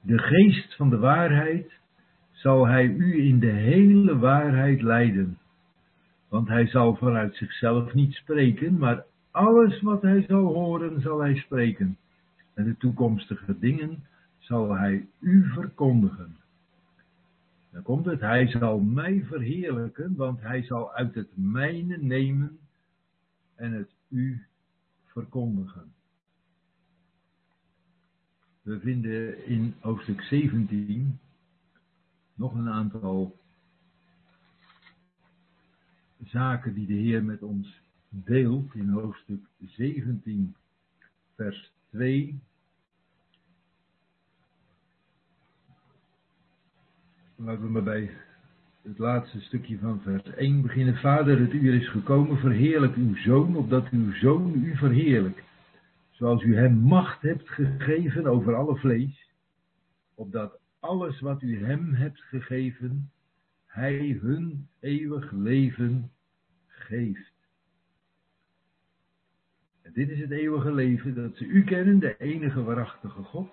de geest van de waarheid, zal hij u in de hele waarheid leiden. Want hij zal vanuit zichzelf niet spreken, maar alles wat hij zal horen, zal hij spreken. En de toekomstige dingen zal hij u verkondigen. Dan komt het, hij zal mij verheerlijken, want hij zal uit het mijne nemen en het u verkondigen. We vinden in hoofdstuk 17 nog een aantal zaken die de Heer met ons deelt in hoofdstuk 17, vers 2. Laten we maar bij het laatste stukje van vers 1 beginnen. Vader, het uur is gekomen, verheerlijk uw zoon, opdat uw zoon u verheerlijkt. Zoals u hem macht hebt gegeven over alle vlees, opdat alles wat u hem hebt gegeven, hij hun eeuwig leven geeft. En dit is het eeuwige leven, dat ze u kennen, de enige waarachtige God,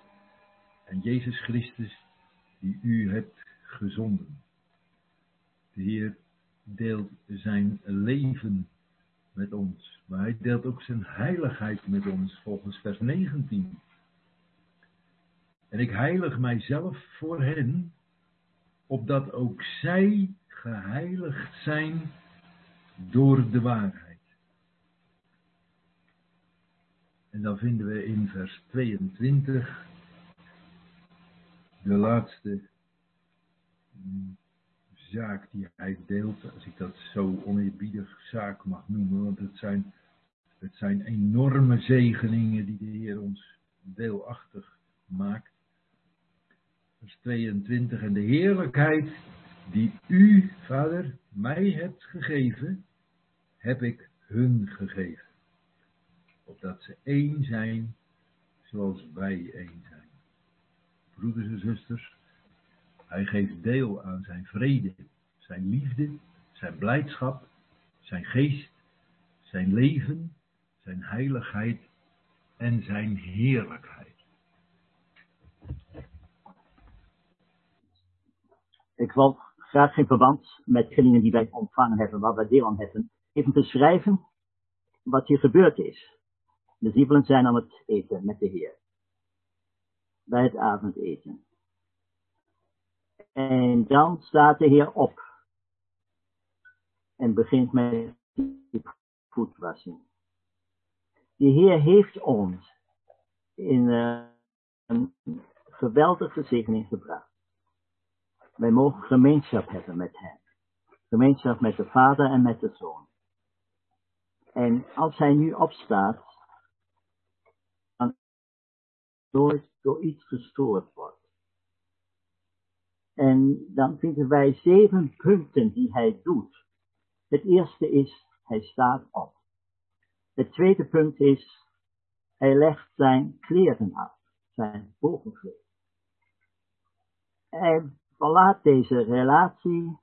en Jezus Christus, die u hebt gezonden. De Heer deelt zijn leven met ons, maar hij deelt ook zijn heiligheid met ons, volgens vers 19. En ik heilig mijzelf voor hen, opdat ook zij geheiligd zijn door de waarheid. En dan vinden we in vers 22 de laatste zaak die hij deelt, als ik dat zo oneerbiedig zaak mag noemen, want het zijn, het zijn enorme zegeningen die de Heer ons deelachtig maakt. Vers 22, en de heerlijkheid die u, Vader, mij hebt gegeven, heb ik hun gegeven. Opdat ze één zijn, zoals wij één zijn. Broeders en zusters, hij geeft deel aan zijn vrede, zijn liefde, zijn blijdschap, zijn geest, zijn leven, zijn heiligheid en zijn heerlijkheid. Ik wil graag geen verband met dingen die wij ontvangen hebben, waar wij deel aan hebben, even beschrijven wat hier gebeurd is. De discipelen zijn aan het eten met de Heer. Bij het avondeten. En dan staat de Heer op. En begint met de voetwassing. De Heer heeft ons in uh, een geweldige zegening gebracht. Wij mogen gemeenschap hebben met Hem. Gemeenschap met de Vader en met de Zoon. En als Hij nu opstaat, dan nooit door iets gestoord wordt. En dan vinden wij zeven punten die hij doet. Het eerste is, hij staat op. Het tweede punt is, hij legt zijn kleren af, zijn bovengekleed. Hij verlaat deze relatie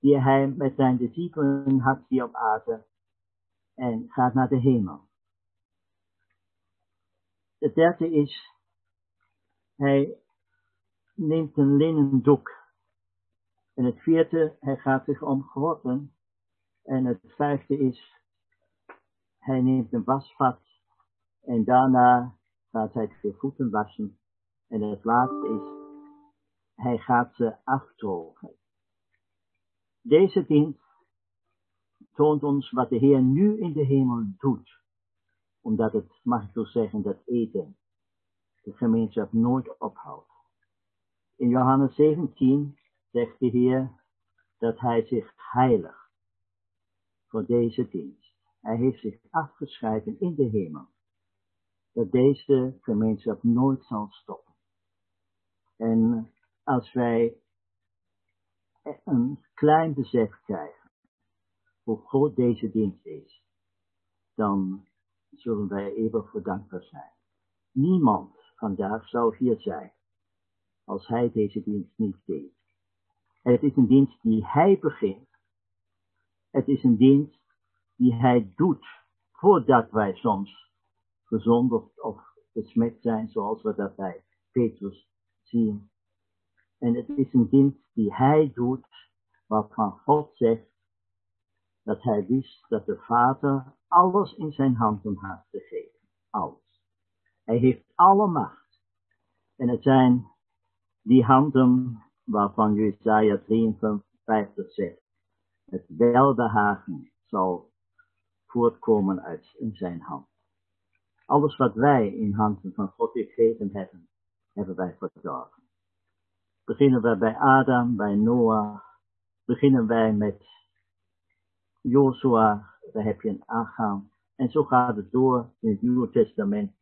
die hij met zijn discipelen had hier op aarde en gaat naar de hemel. Het derde is, hij neemt een linnen doek. En het vierde, hij gaat zich omgorden. En het vijfde is, hij neemt een wasvat. En daarna gaat hij de voeten wassen. En het laatste is, hij gaat ze afdrogen. Deze dienst toont ons wat de Heer nu in de hemel doet. Omdat het, mag ik zo zeggen, dat eten de gemeenschap nooit ophoudt. In Johannes 17 zegt de Heer dat hij zich heiligt voor deze dienst. Hij heeft zich afgescheiden in de hemel. Dat deze gemeenschap nooit zal stoppen. En als wij een klein besef krijgen hoe groot deze dienst is, dan zullen wij eeuwig voor dankbaar zijn. Niemand vandaag zou hier zijn als hij deze dienst niet deed. Het is een dienst die hij begint. Het is een dienst die hij doet voordat wij soms gezond of besmet zijn, zoals we dat bij Petrus zien. En het is een dienst die hij doet, waarvan God zegt dat hij wist dat de Vader alles in zijn handen had gegeven. Alles. Hij heeft alle macht. En het zijn die handen waarvan Jesaja 53 zegt, het welbehagen zal voortkomen uit in zijn hand. Alles wat wij in handen van God gegeven hebben, hebben wij verdorven. Beginnen wij bij Adam, bij Noah, beginnen wij met Joshua, daar heb je een aangaan. En zo gaat het door in het Nieuwe Testament.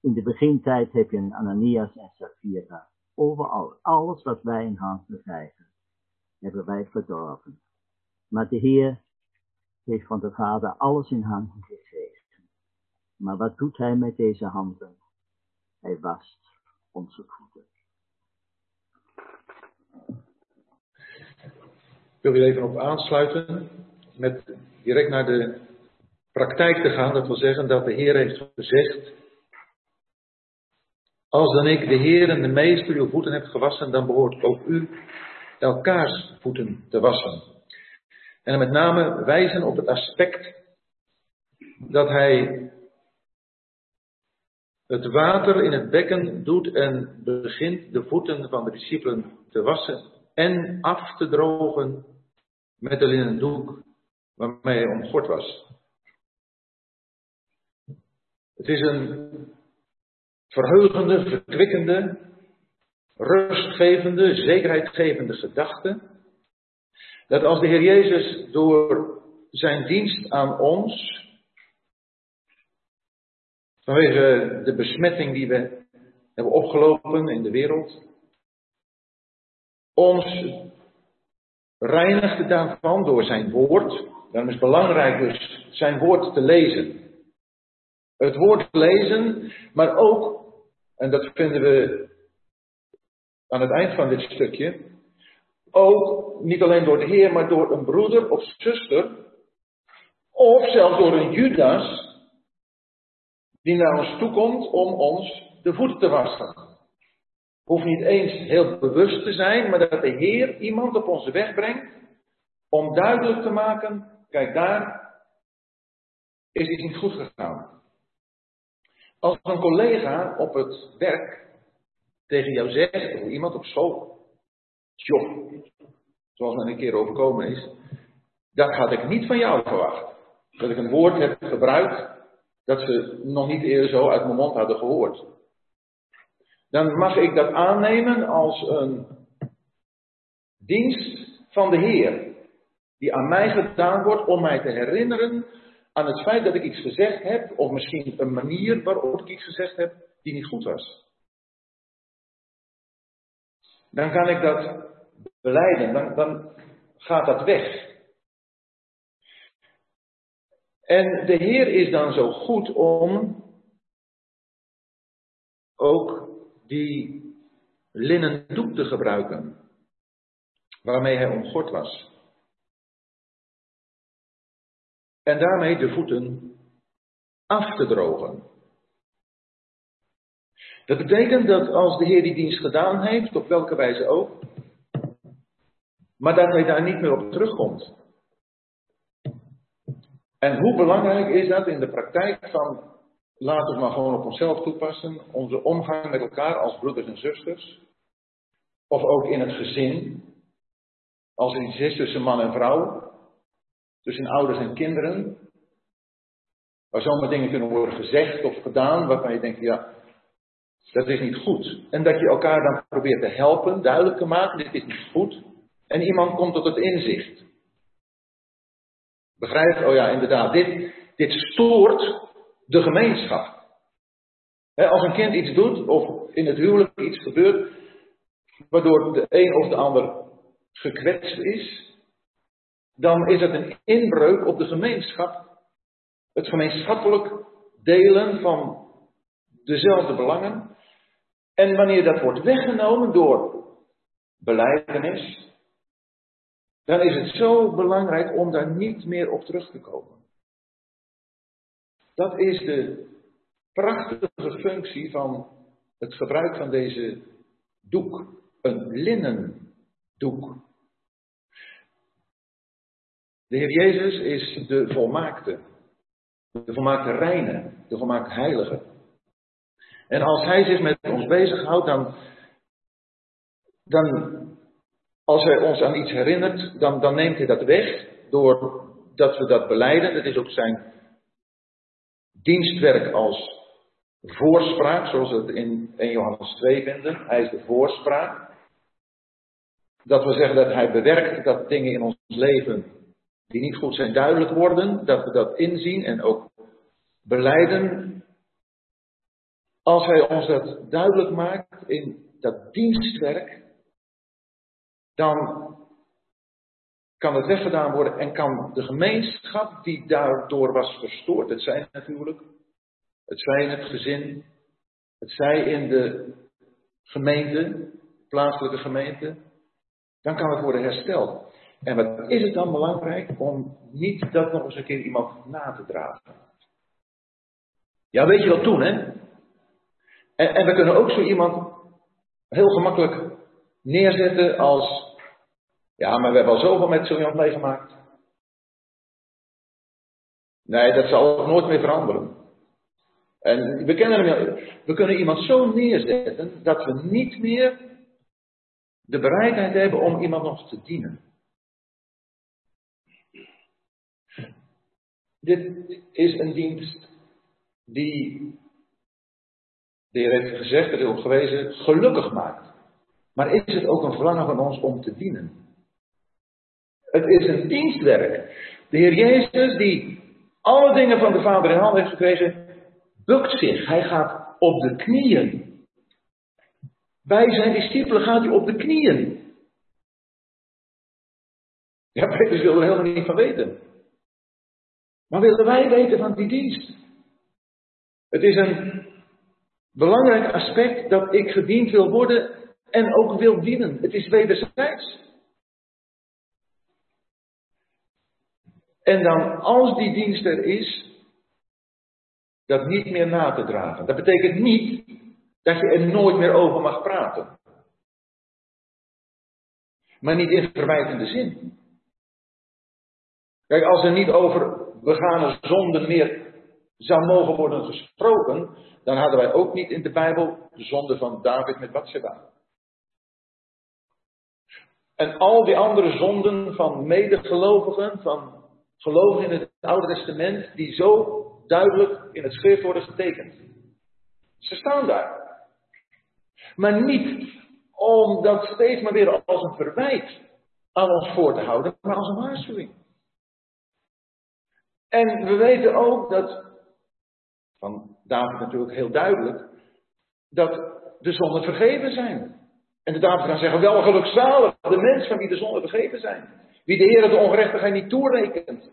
In de begintijd heb je een Ananias en Sapphira. Overal, alles wat wij in handen krijgen, hebben wij verdorven. Maar de Heer heeft van de Vader alles in handen gegeven. Maar wat doet Hij met deze handen? Hij wast onze voeten. Ik wil hier even op aansluiten met direct naar de praktijk te gaan. Dat wil zeggen dat de Heer heeft gezegd, als dan ik de Heer en de Meester uw voeten heb gewassen, dan behoort ook u elkaars voeten te wassen. En met name wijzen op het aspect dat hij het water in het bekken doet en begint de voeten van de discipelen te wassen en af te drogen met een linnen doek waarmee hij omgord was. Het is een verheugende, verkwikkende, rustgevende, zekerheidgevende gedachte. Dat als de Heer Jezus door zijn dienst aan ons, vanwege de besmetting die we hebben opgelopen in de wereld, ons reinigde daarvan door zijn woord. Daarom is het belangrijk dus zijn woord te lezen. Het woord lezen, maar ook en dat vinden we aan het eind van dit stukje, ook niet alleen door de Heer, maar door een broeder of zuster, of zelfs door een Judas, die naar ons toe komt om ons de voeten te wassen. Hoeft niet eens heel bewust te zijn, maar dat de Heer iemand op onze weg brengt om duidelijk te maken, kijk daar is iets niet goed gegaan. Als een collega op het werk tegen jou zegt, of iemand op school, joh, zoals mij een keer overkomen is, dat had ik niet van jou verwacht. Dat ik een woord heb gebruikt dat ze nog niet eerder zo uit mijn mond hadden gehoord. Dan mag ik dat aannemen als een dienst van de Heer, die aan mij gedaan wordt om mij te herinneren aan het feit dat ik iets gezegd heb, of misschien een manier waarop ik iets gezegd heb die niet goed was. Dan kan ik dat beleiden, dan, dan gaat dat weg. En de Heer is dan zo goed om ook die linnen doek te gebruiken, waarmee hij omgord was. En daarmee de voeten af te drogen. Dat betekent dat als de Heer die dienst gedaan heeft, op welke wijze ook, maar dat hij daar niet meer op terugkomt. En hoe belangrijk is dat in de praktijk van, laten we maar gewoon op onszelf toepassen, onze omgang met elkaar als broeders en zusters, of ook in het gezin, als iets is tussen man en vrouw, tussen ouders en kinderen. Waar zomaar dingen kunnen worden gezegd of gedaan waarvan je denkt, ja, Dat is niet goed. En dat je elkaar dan probeert te helpen, duidelijk te maken, dit is niet goed. En iemand komt tot het inzicht. Begrijpt? Oh ja, inderdaad, dit, dit stoort de gemeenschap. als een kind iets doet, of in het huwelijk iets gebeurt, waardoor de een of de ander gekwetst is, dan is het een inbreuk op de gemeenschap. Het gemeenschappelijk delen van dezelfde belangen. En wanneer dat wordt weggenomen door beleidenis, dan is het zo belangrijk om daar niet meer op terug te komen. Dat is de prachtige functie van het gebruik van deze doek. Een linnen doek. De Heer Jezus is de volmaakte. De volmaakte reine. De volmaakte heilige. En als Hij zich met ons bezighoudt, dan, dan als Hij ons aan iets herinnert, dan, dan neemt Hij dat weg. Doordat we dat beleiden. Dat is ook zijn dienstwerk als voorspraak, zoals we het in 1 Johannes 2 vinden. Hij is de voorspraak. Dat we zeggen dat hij bewerkt dat dingen in ons leven die niet goed zijn duidelijk worden, dat we dat inzien en ook beleiden. Als hij ons dat duidelijk maakt in dat dienstwerk, dan kan het weggedaan worden en kan de gemeenschap die daardoor was verstoord, het zij natuurlijk, het zij in het gezin, het zij in de gemeente, plaatselijke gemeente, dan kan het worden hersteld. En wat is het dan belangrijk om niet dat nog eens een keer iemand na te dragen? Ja, weet je wat doen, hè? En, en we kunnen ook zo iemand heel gemakkelijk neerzetten als ja, maar we hebben al zoveel met zo iemand meegemaakt. Nee, dat zal ook nooit meer veranderen. En we, kennen we kunnen iemand zo neerzetten dat we niet meer de bereidheid hebben om iemand nog te dienen. Dit is een dienst die, de Heer heeft gezegd, er is op gewezen, gelukkig maakt. Maar is het ook een verlangen van ons om te dienen? Het is een dienstwerk. De Heer Jezus, die alle dingen van de Vader in handen heeft gekregen, bukt zich. Hij gaat op de knieën. Bij zijn discipelen gaat hij op de knieën. Ja, Petrus wil er helemaal niet van weten. Maar willen wij weten van die dienst? Het is een belangrijk aspect dat ik gediend wil worden en ook wil dienen. Het is wederzijds. En dan, als die dienst er is, dat niet meer na te dragen. Dat betekent niet dat je er nooit meer over mag praten. Maar niet in verwijtende zin. Kijk, als er niet over begane zonden meer zou mogen worden gesproken, dan hadden wij ook niet in de Bijbel de zonde van David met Bathsheba. En al die andere zonden van medegelovigen, van geloven in het Oude Testament die zo duidelijk in het schrift worden getekend. Ze staan daar. Maar niet om dat steeds maar weer als een verwijt aan ons voor te houden, maar als een waarschuwing. En we weten ook dat, van David natuurlijk heel duidelijk, dat de zonden vergeven zijn. En de David kan zeggen, wel gelukzalig de mens van wie de zonden vergeven zijn. Wie de Heer de ongerechtigheid niet toerekent.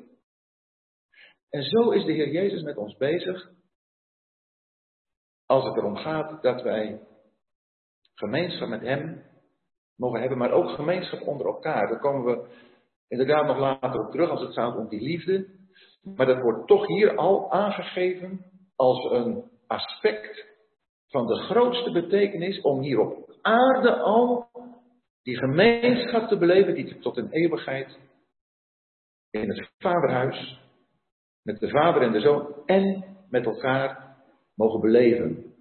En zo is de Heer Jezus met ons bezig. Als het erom gaat dat wij gemeenschap met Hem mogen hebben, maar ook gemeenschap onder elkaar. Daar komen we inderdaad nog later op terug als het gaat om die liefde. Maar dat wordt toch hier al aangegeven als een aspect van de grootste betekenis om hier op aarde al die gemeenschap te beleven die tot een eeuwigheid in het vaderhuis, met de vader en de zoon en met elkaar mogen beleven.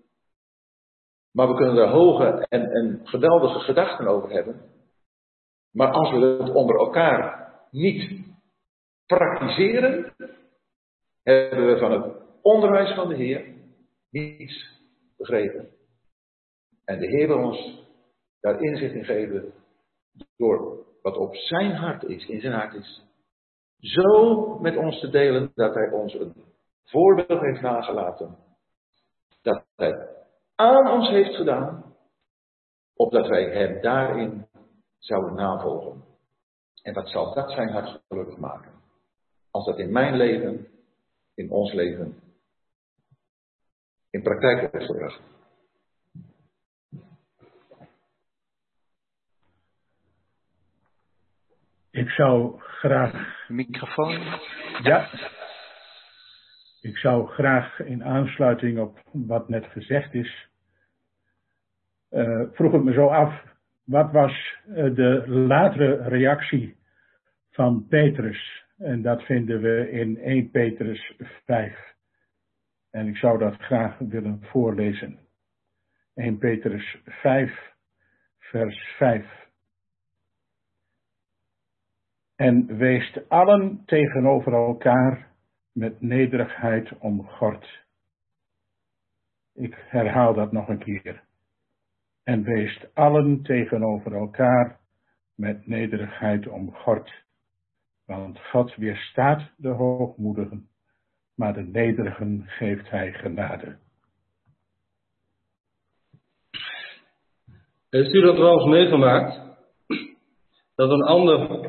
Maar we kunnen er hoge en, en geweldige gedachten over hebben. Maar als we het onder elkaar niet praktiseren, hebben we van het onderwijs van de Heer niets begrepen. En de Heer wil ons daar inzicht in geven door wat op zijn hart is, in zijn hart is. Zo met ons te delen dat hij ons een voorbeeld heeft nagelaten. Dat hij aan ons heeft gedaan, opdat wij hem daarin zouden navolgen. En wat zal dat zijn hart gelukkig maken? Als dat in mijn leven, in ons leven, in praktijk wordt gebracht. Ik zou graag. Microfoon. Ja. Ik zou graag in aansluiting op wat net gezegd is. Uh, vroeg ik me zo af. Wat was uh, de latere reactie van Petrus? En dat vinden we in 1 Petrus 5. En ik zou dat graag willen voorlezen. 1 Petrus 5, vers 5. En weest allen tegenover elkaar met nederigheid omgord. Ik herhaal dat nog een keer. En weest allen tegenover elkaar met nederigheid omgord. Want God weerstaat de hoogmoedigen, maar de nederigen geeft hij genade. Heeft u dat wel eens meegemaakt? Dat een ander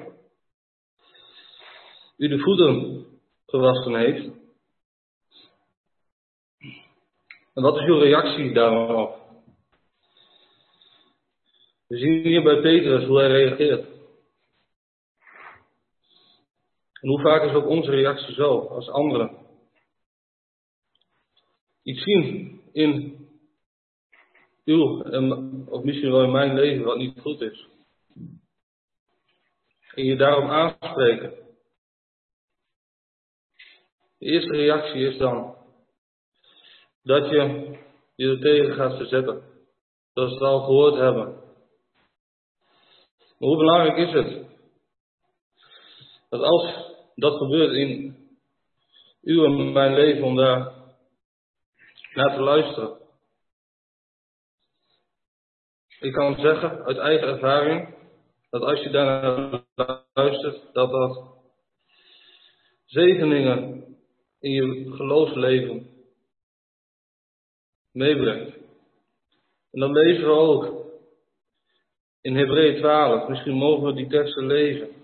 u de voeten gewassen heeft. En wat is uw reactie daarop? We zien hier bij Petrus hoe hij reageert. En hoe vaak is ook onze reactie zo als anderen? Iets zien in uw, of misschien wel in mijn leven, wat niet goed is. En je daarop aanspreken. De eerste reactie is dan dat je je er tegen gaat verzetten. Dat we het al gehoord hebben. Maar hoe belangrijk is het dat als dat gebeurt in uw en mijn leven om daar naar te luisteren. Ik kan zeggen uit eigen ervaring dat als je daar naar luistert, dat dat zegeningen in je geloofsleven meebrengt. En dan lezen we ook in Hebreeën 12, misschien mogen we die teksten lezen.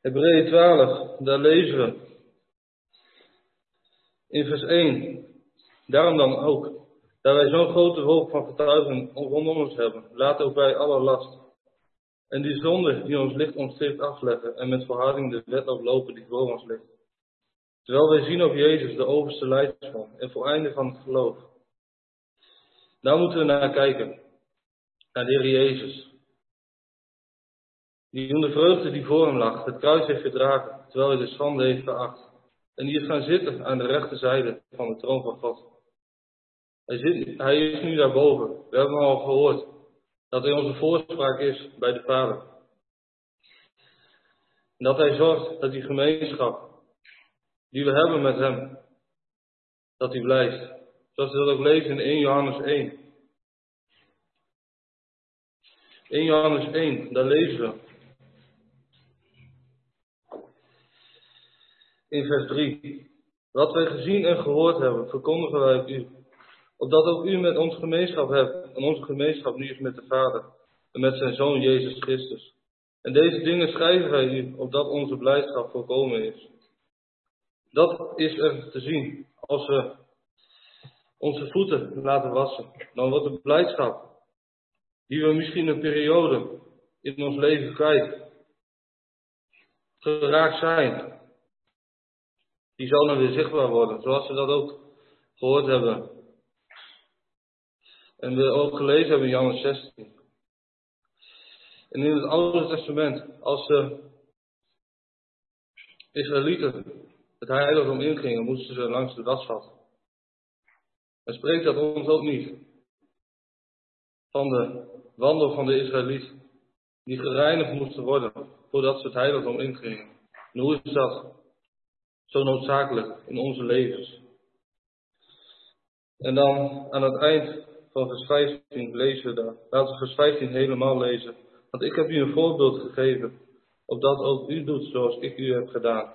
Hebreeën 12, daar lezen we in vers 1. Daarom dan ook, daar wij zo'n grote wolk van getuigen rondom ons hebben, laten ook wij alle last en die zonde die ons licht omsteekt afleggen en met verharding de wet oplopen die voor ons ligt. Terwijl wij zien op Jezus de overste leidsman en voleinde van het geloof. Daar moeten we naar kijken. Naar de Heer Jezus. Die om de vreugde die voor hem lag, het kruis heeft gedragen, terwijl hij de schande heeft veracht. En die is gaan zitten aan de rechterzijde van de troon van God. Hij, zit, hij is nu daarboven. We hebben al gehoord dat hij onze voorspraak is bij de Vader. En dat hij zorgt dat die gemeenschap die we hebben met hem, dat die blijft. Zoals we dat ook lezen in 1 Johannes 1. 1 Johannes 1, daar lezen we. In vers 3. Wat wij gezien en gehoord hebben, verkondigen wij u. Opdat ook u met ons gemeenschap hebt. En onze gemeenschap nu is met de Vader. En met zijn Zoon Jezus Christus. En deze dingen schrijven wij u, opdat onze blijdschap volkomen is. Dat is er te zien als we onze voeten laten wassen. Dan wordt de blijdschap, die we misschien een periode in ons leven kwijt geraakt zijn, die zal weer zichtbaar worden, zoals we dat ook gehoord hebben. En we ook gelezen hebben in Johannes 16. En in het Oude Testament, als de Israëlieten het heiligdom ingingen, moesten ze langs de wasvat. En spreekt dat ons ook niet van de wandel van de Israëliet, die gereinigd moesten worden voordat ze het heiligdom ingingen. En hoe is dat zo noodzakelijk in onze levens? En dan aan het eind van vers 15 lezen we daar. Laten we vers 15 helemaal lezen. Want ik heb u een voorbeeld gegeven, opdat ook u doet zoals ik u heb gedaan.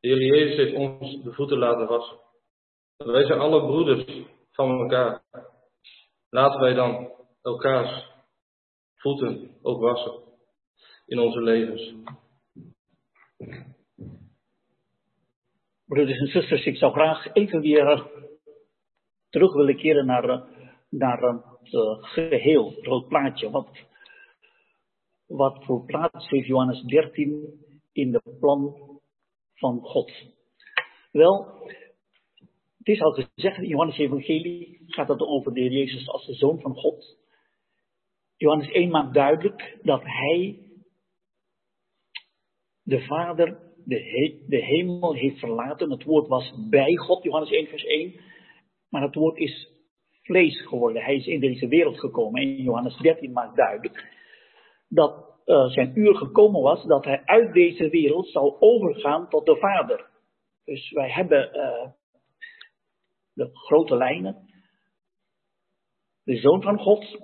De Heer Jezus heeft ons de voeten laten wassen. Wij zijn alle broeders van elkaar. Laten wij dan elkaars voeten ook wassen in onze levens. Broeders en zusters, ik zou graag even weer terug willen keren naar, naar het eh, geheel, het plaatje. Wat, wat voor plaats heeft Johannes 13 in de plan van God? Wel, het is al gezegd in Johannes Evangelie gaat het over de Jezus als de Zoon van God. Johannes 1 maakt duidelijk dat hij de Vader de, de hemel heeft verlaten. Het woord was bij God, Johannes 1 vers 1. Maar het woord is vlees geworden. Hij is in deze wereld gekomen. En Johannes 13 maakt duidelijk dat uh, zijn uur gekomen was dat hij uit deze wereld zou overgaan tot de Vader. Dus wij hebben uh, de grote lijnen. De Zoon van God,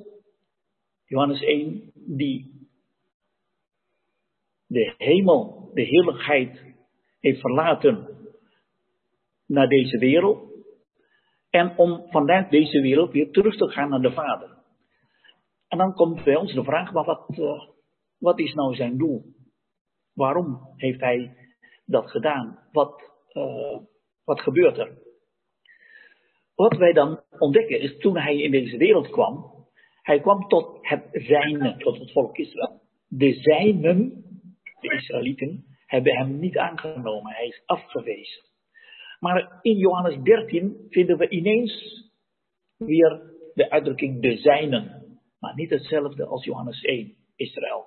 Johannes 1, die de hemel, de heerlijkheid heeft verlaten naar deze wereld. En om vanuit deze wereld weer terug te gaan naar de Vader. En dan komt bij ons de vraag, maar wat, uh, wat is nou zijn doel? Waarom heeft hij dat gedaan? Wat, uh, wat gebeurt er? Wat wij dan ontdekken is, toen hij in deze wereld kwam, hij kwam tot het zijne, tot het volk Israël. De zijnen, de Israëlieten, hebben hem niet aangenomen. Hij is afgewezen. Maar in Johannes 13 vinden we ineens weer de uitdrukking de zijnen. Maar niet hetzelfde als Johannes 1, Israël.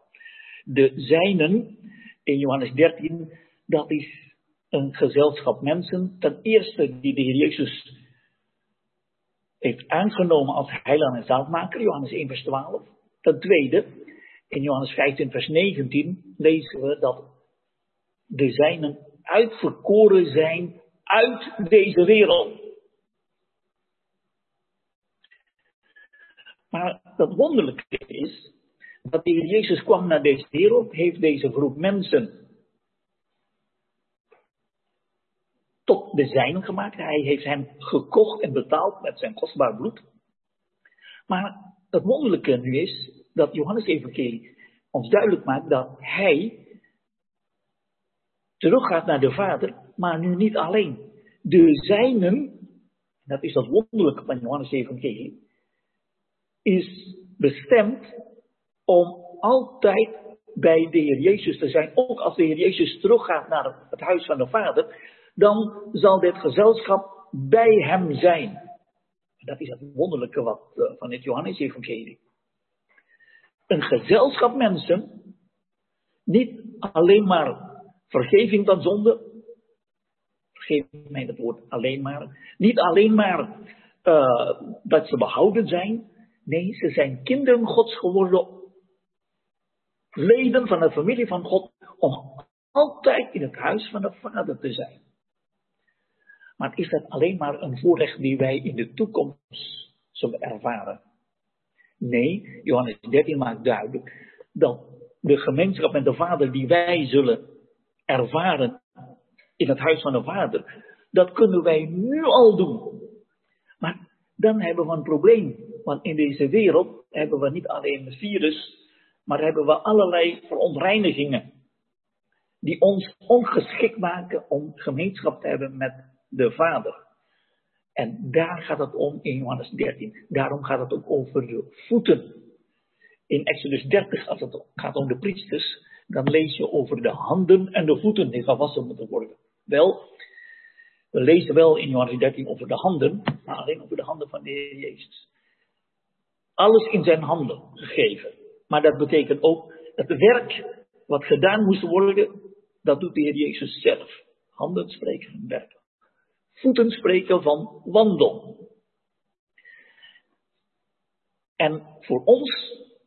De zijnen in Johannes 13, dat is een gezelschap mensen. Ten eerste die de Jezus heeft aangenomen als heiland en zaadmaker, Johannes 1 vers 12. Ten tweede, in Johannes 15 vers 19 lezen we dat de zijnen uitverkoren zijn uit deze wereld. Maar dat wonderlijke is, dat de Heer Jezus kwam naar deze wereld, heeft deze groep mensen tot de zijnen gemaakt. Hij heeft hen gekocht en betaald met zijn kostbaar bloed. Maar het wonderlijke nu is dat Johannes Evangelie ons duidelijk maakt dat hij teruggaat naar de Vader, maar nu niet alleen. De zijnen, dat is dat wonderlijke van Johannes Evangelie, is bestemd om altijd bij de Heer Jezus te zijn. Ook als de Heer Jezus teruggaat naar het huis van de Vader, dan zal dit gezelschap bij hem zijn. Dat is het wonderlijke wat, uh, van het Johannes-evangelie. Een gezelschap mensen, niet alleen maar vergeving van zonde, vergeef mij het woord alleen maar, niet alleen maar uh, dat ze behouden zijn, nee, ze zijn kinderen Gods geworden, leden van de familie van God, om altijd in het huis van de Vader te zijn. Maar is dat alleen maar een voorrecht die wij in de toekomst zullen ervaren? Nee, Johannes 13 maakt duidelijk dat de gemeenschap met de Vader die wij zullen ervaren in het huis van de Vader, dat kunnen wij nu al doen. Maar dan hebben we een probleem. Want in deze wereld hebben we niet alleen het virus, maar hebben we allerlei verontreinigingen. Die ons ongeschikt maken om gemeenschap te hebben met de Vader. En daar gaat het om in Johannes 13. Daarom gaat het ook over de voeten. In Exodus 30, als het gaat om de priesters, dan lees je over de handen en de voeten die gewassen moeten worden. Wel, we lezen wel in Johannes 13 over de handen, maar alleen over de handen van de Heer Jezus. Alles in zijn handen gegeven. Maar dat betekent ook dat het werk wat gedaan moest worden, dat doet de Heer Jezus zelf. Handen spreken en werken voeten spreken van wandel. En voor ons,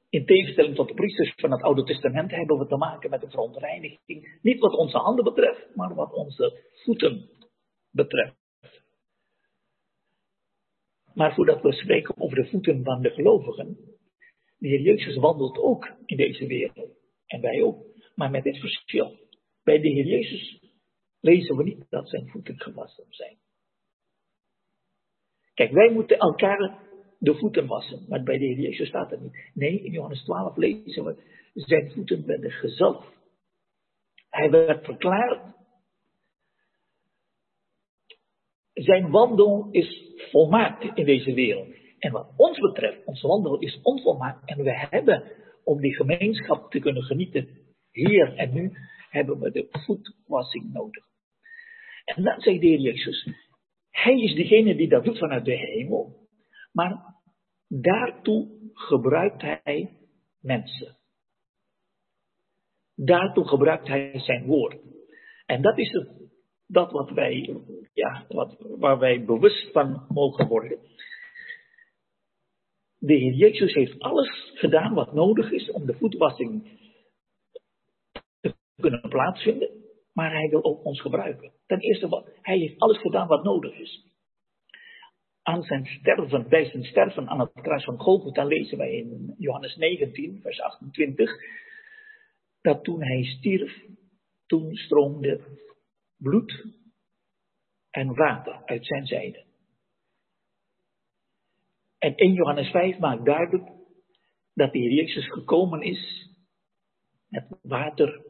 in tegenstelling tot de priesters van het Oude Testament, hebben we te maken met een verontreiniging. Niet wat onze handen betreft, maar wat onze voeten betreft. Maar voordat we spreken over de voeten van de gelovigen, de Heer Jezus wandelt ook in deze wereld. En wij ook. Maar met dit verschil. Bij de Heer Jezus lezen we niet dat zijn voeten gewassen zijn. Kijk, wij moeten elkaar de voeten wassen. Maar bij de Heer Jezus staat het niet. Nee, in Johannes 12 lezen we, zijn voeten werden gezalfd. Hij werd verklaard. Zijn wandel is volmaakt in deze wereld. En wat ons betreft, onze wandel is onvolmaakt. En we hebben, om die gemeenschap te kunnen genieten, hier en nu, hebben we de voetwassing nodig. En dan zegt de Heer Jezus, Hij is degene die dat doet vanuit de hemel. Maar daartoe gebruikt Hij mensen. Daartoe gebruikt Hij zijn woord. En dat is het, dat wat wij, ja, wat, waar wij bewust van mogen worden. De Heer Jezus heeft alles gedaan wat nodig is om de voetwassing te kunnen plaatsvinden. Maar hij wil ook ons gebruiken. Ten eerste, hij heeft alles gedaan wat nodig is. Aan zijn sterven, bij zijn sterven aan het kruis van Golgotha lezen wij in Johannes 19, vers 28, dat toen hij stierf, toen stroomde bloed en water uit zijn zijde. En 1 Johannes 5 maakt duidelijk dat de Heer Jezus gekomen is met water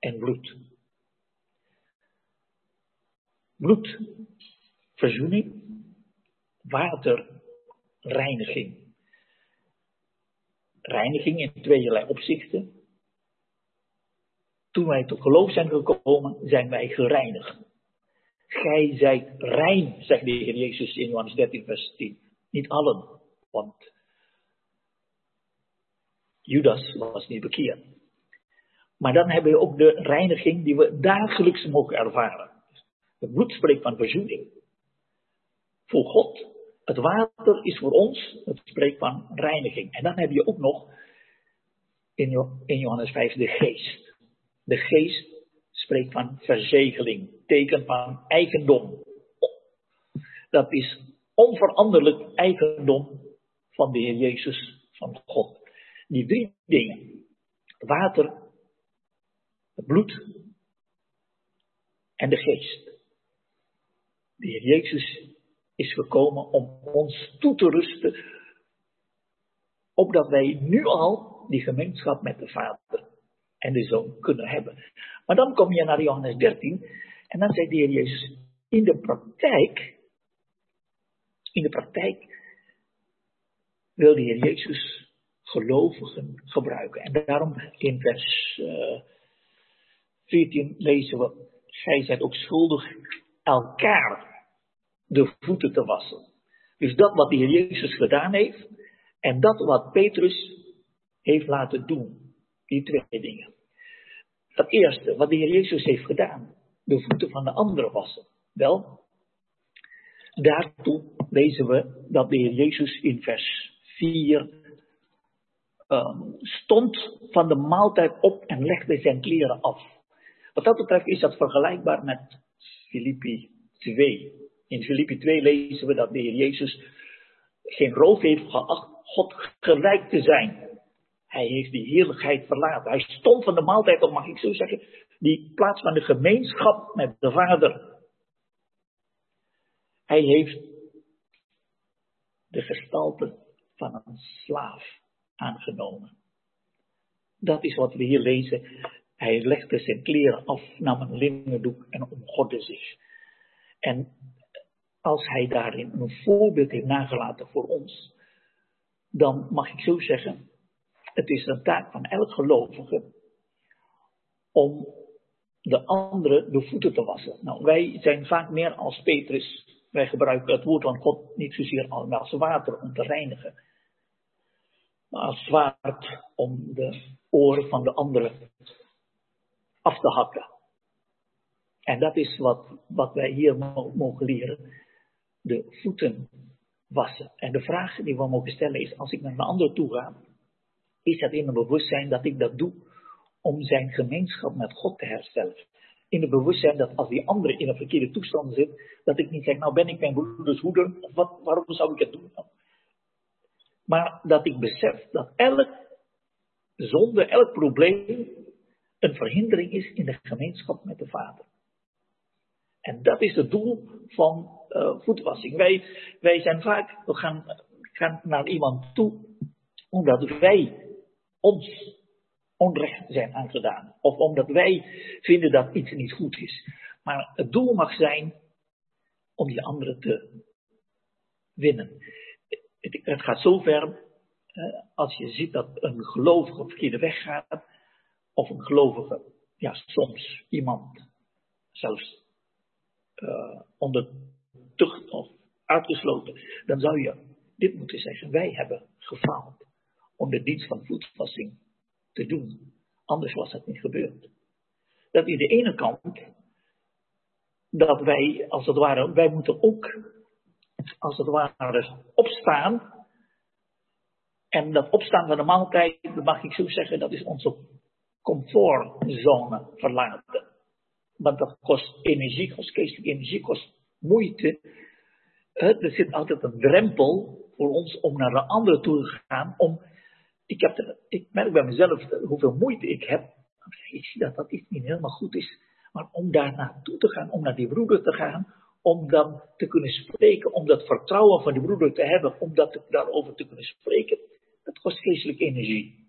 en bloed. Bloed, verzoening, water, reiniging. Reiniging in tweeërlei opzichten. Toen wij tot geloof zijn gekomen, zijn wij gereinigd. Gij zijt rein, zegt de Heer Jezus in Johannes 13, vers 10. Niet allen, want Judas was niet bekeerd. Maar dan hebben we ook de reiniging die we dagelijks mogen ervaren. Het bloed spreekt van verzoening. Voor God. Het water is voor ons, het spreekt van reiniging. En dan heb je ook nog in Johannes 5 de geest. De geest spreekt van verzegeling, teken van eigendom. Dat is onveranderlijk eigendom van de Heer Jezus, van God. Die drie dingen. Water, bloed en de geest. De Heer Jezus is gekomen om ons toe te rusten, opdat wij nu al die gemeenschap met de Vader en de Zoon kunnen hebben. Maar dan kom je naar Johannes 13 en dan zegt de Heer Jezus, in de praktijk, in de praktijk wil de Heer Jezus gelovigen gebruiken. En daarom in vers uh, 14 lezen we, gij zijt ook schuldig elkaar de voeten te wassen. Dus dat wat de Heer Jezus gedaan heeft en dat wat Petrus heeft laten doen. Die twee dingen. Het eerste, wat de Heer Jezus heeft gedaan, de voeten van de anderen wassen. Wel, daartoe lezen we dat de Heer Jezus in vers 4 ehm, stond van de maaltijd op en legde zijn kleren af. Wat dat betreft is dat vergelijkbaar met Filippi 2. In Filippi 2 lezen we dat de Heer Jezus geen roof heeft geacht God gelijk te zijn. Hij heeft die heerlijkheid verlaten. Hij stond van de maaltijd op, mag ik zo zeggen, die plaats van de gemeenschap met de Vader. Hij heeft de gestalte van een slaaf aangenomen. Dat is wat we hier lezen. Hij legde zijn kleren af, nam een linnendoek en omgorde zich. En als hij daarin een voorbeeld heeft nagelaten voor ons, dan mag ik zo zeggen, het is een taak van elk gelovige om de andere de voeten te wassen. Nou, wij zijn vaak meer als Petrus. Wij gebruiken het woord van God niet zozeer als water om te reinigen, maar als zwaard om de oren van de anderen af te hakken. En dat is wat, wat wij hier mogen leren. De voeten wassen. En de vraag die we mogen stellen is, als ik naar een ander toe ga, is het in mijn bewustzijn dat ik dat doe om zijn gemeenschap met God te herstellen. in het bewustzijn dat als die andere in een verkeerde toestand zit, dat ik niet zeg, nou ben ik mijn broeders hoeder, of wat, waarom zou ik het doen? Maar dat ik besef dat elk zonde, elk probleem een verhindering is in de gemeenschap met de Vader. En dat is het doel van uh, voetwassing. Wij, wij zijn vaak, we gaan, gaan naar iemand toe omdat wij ons onrecht zijn aangedaan. Of omdat wij vinden dat iets niet goed is. Maar het doel mag zijn om die anderen te winnen. Het, gaat zo ver, als je ziet dat een gelovige op verkeerde weg gaat, of een gelovige, ja, soms iemand zelfs uh, onder tucht of uitgesloten, dan zou je dit moeten zeggen: wij hebben gefaald om de dienst van voetvassing te doen. Anders was het niet gebeurd. Dat is de ene kant, dat wij, als het ware, wij moeten ook, als het ware, opstaan. En dat opstaan van de maaltijd, dat mag ik zo zeggen, dat is onze comfortzone verlaten. Want dat kost energie, kost geestelijke energie, kost moeite. Er zit altijd een drempel voor ons om naar de andere toe te gaan, om ik, heb ik merk bij mezelf hoeveel moeite ik heb. Ik zie dat dat iets niet helemaal goed is. Maar om daar naartoe te gaan, om naar die broeder te gaan, om dan te kunnen spreken, om dat vertrouwen van die broeder te hebben, om dat, daarover te kunnen spreken, dat kost geestelijke energie.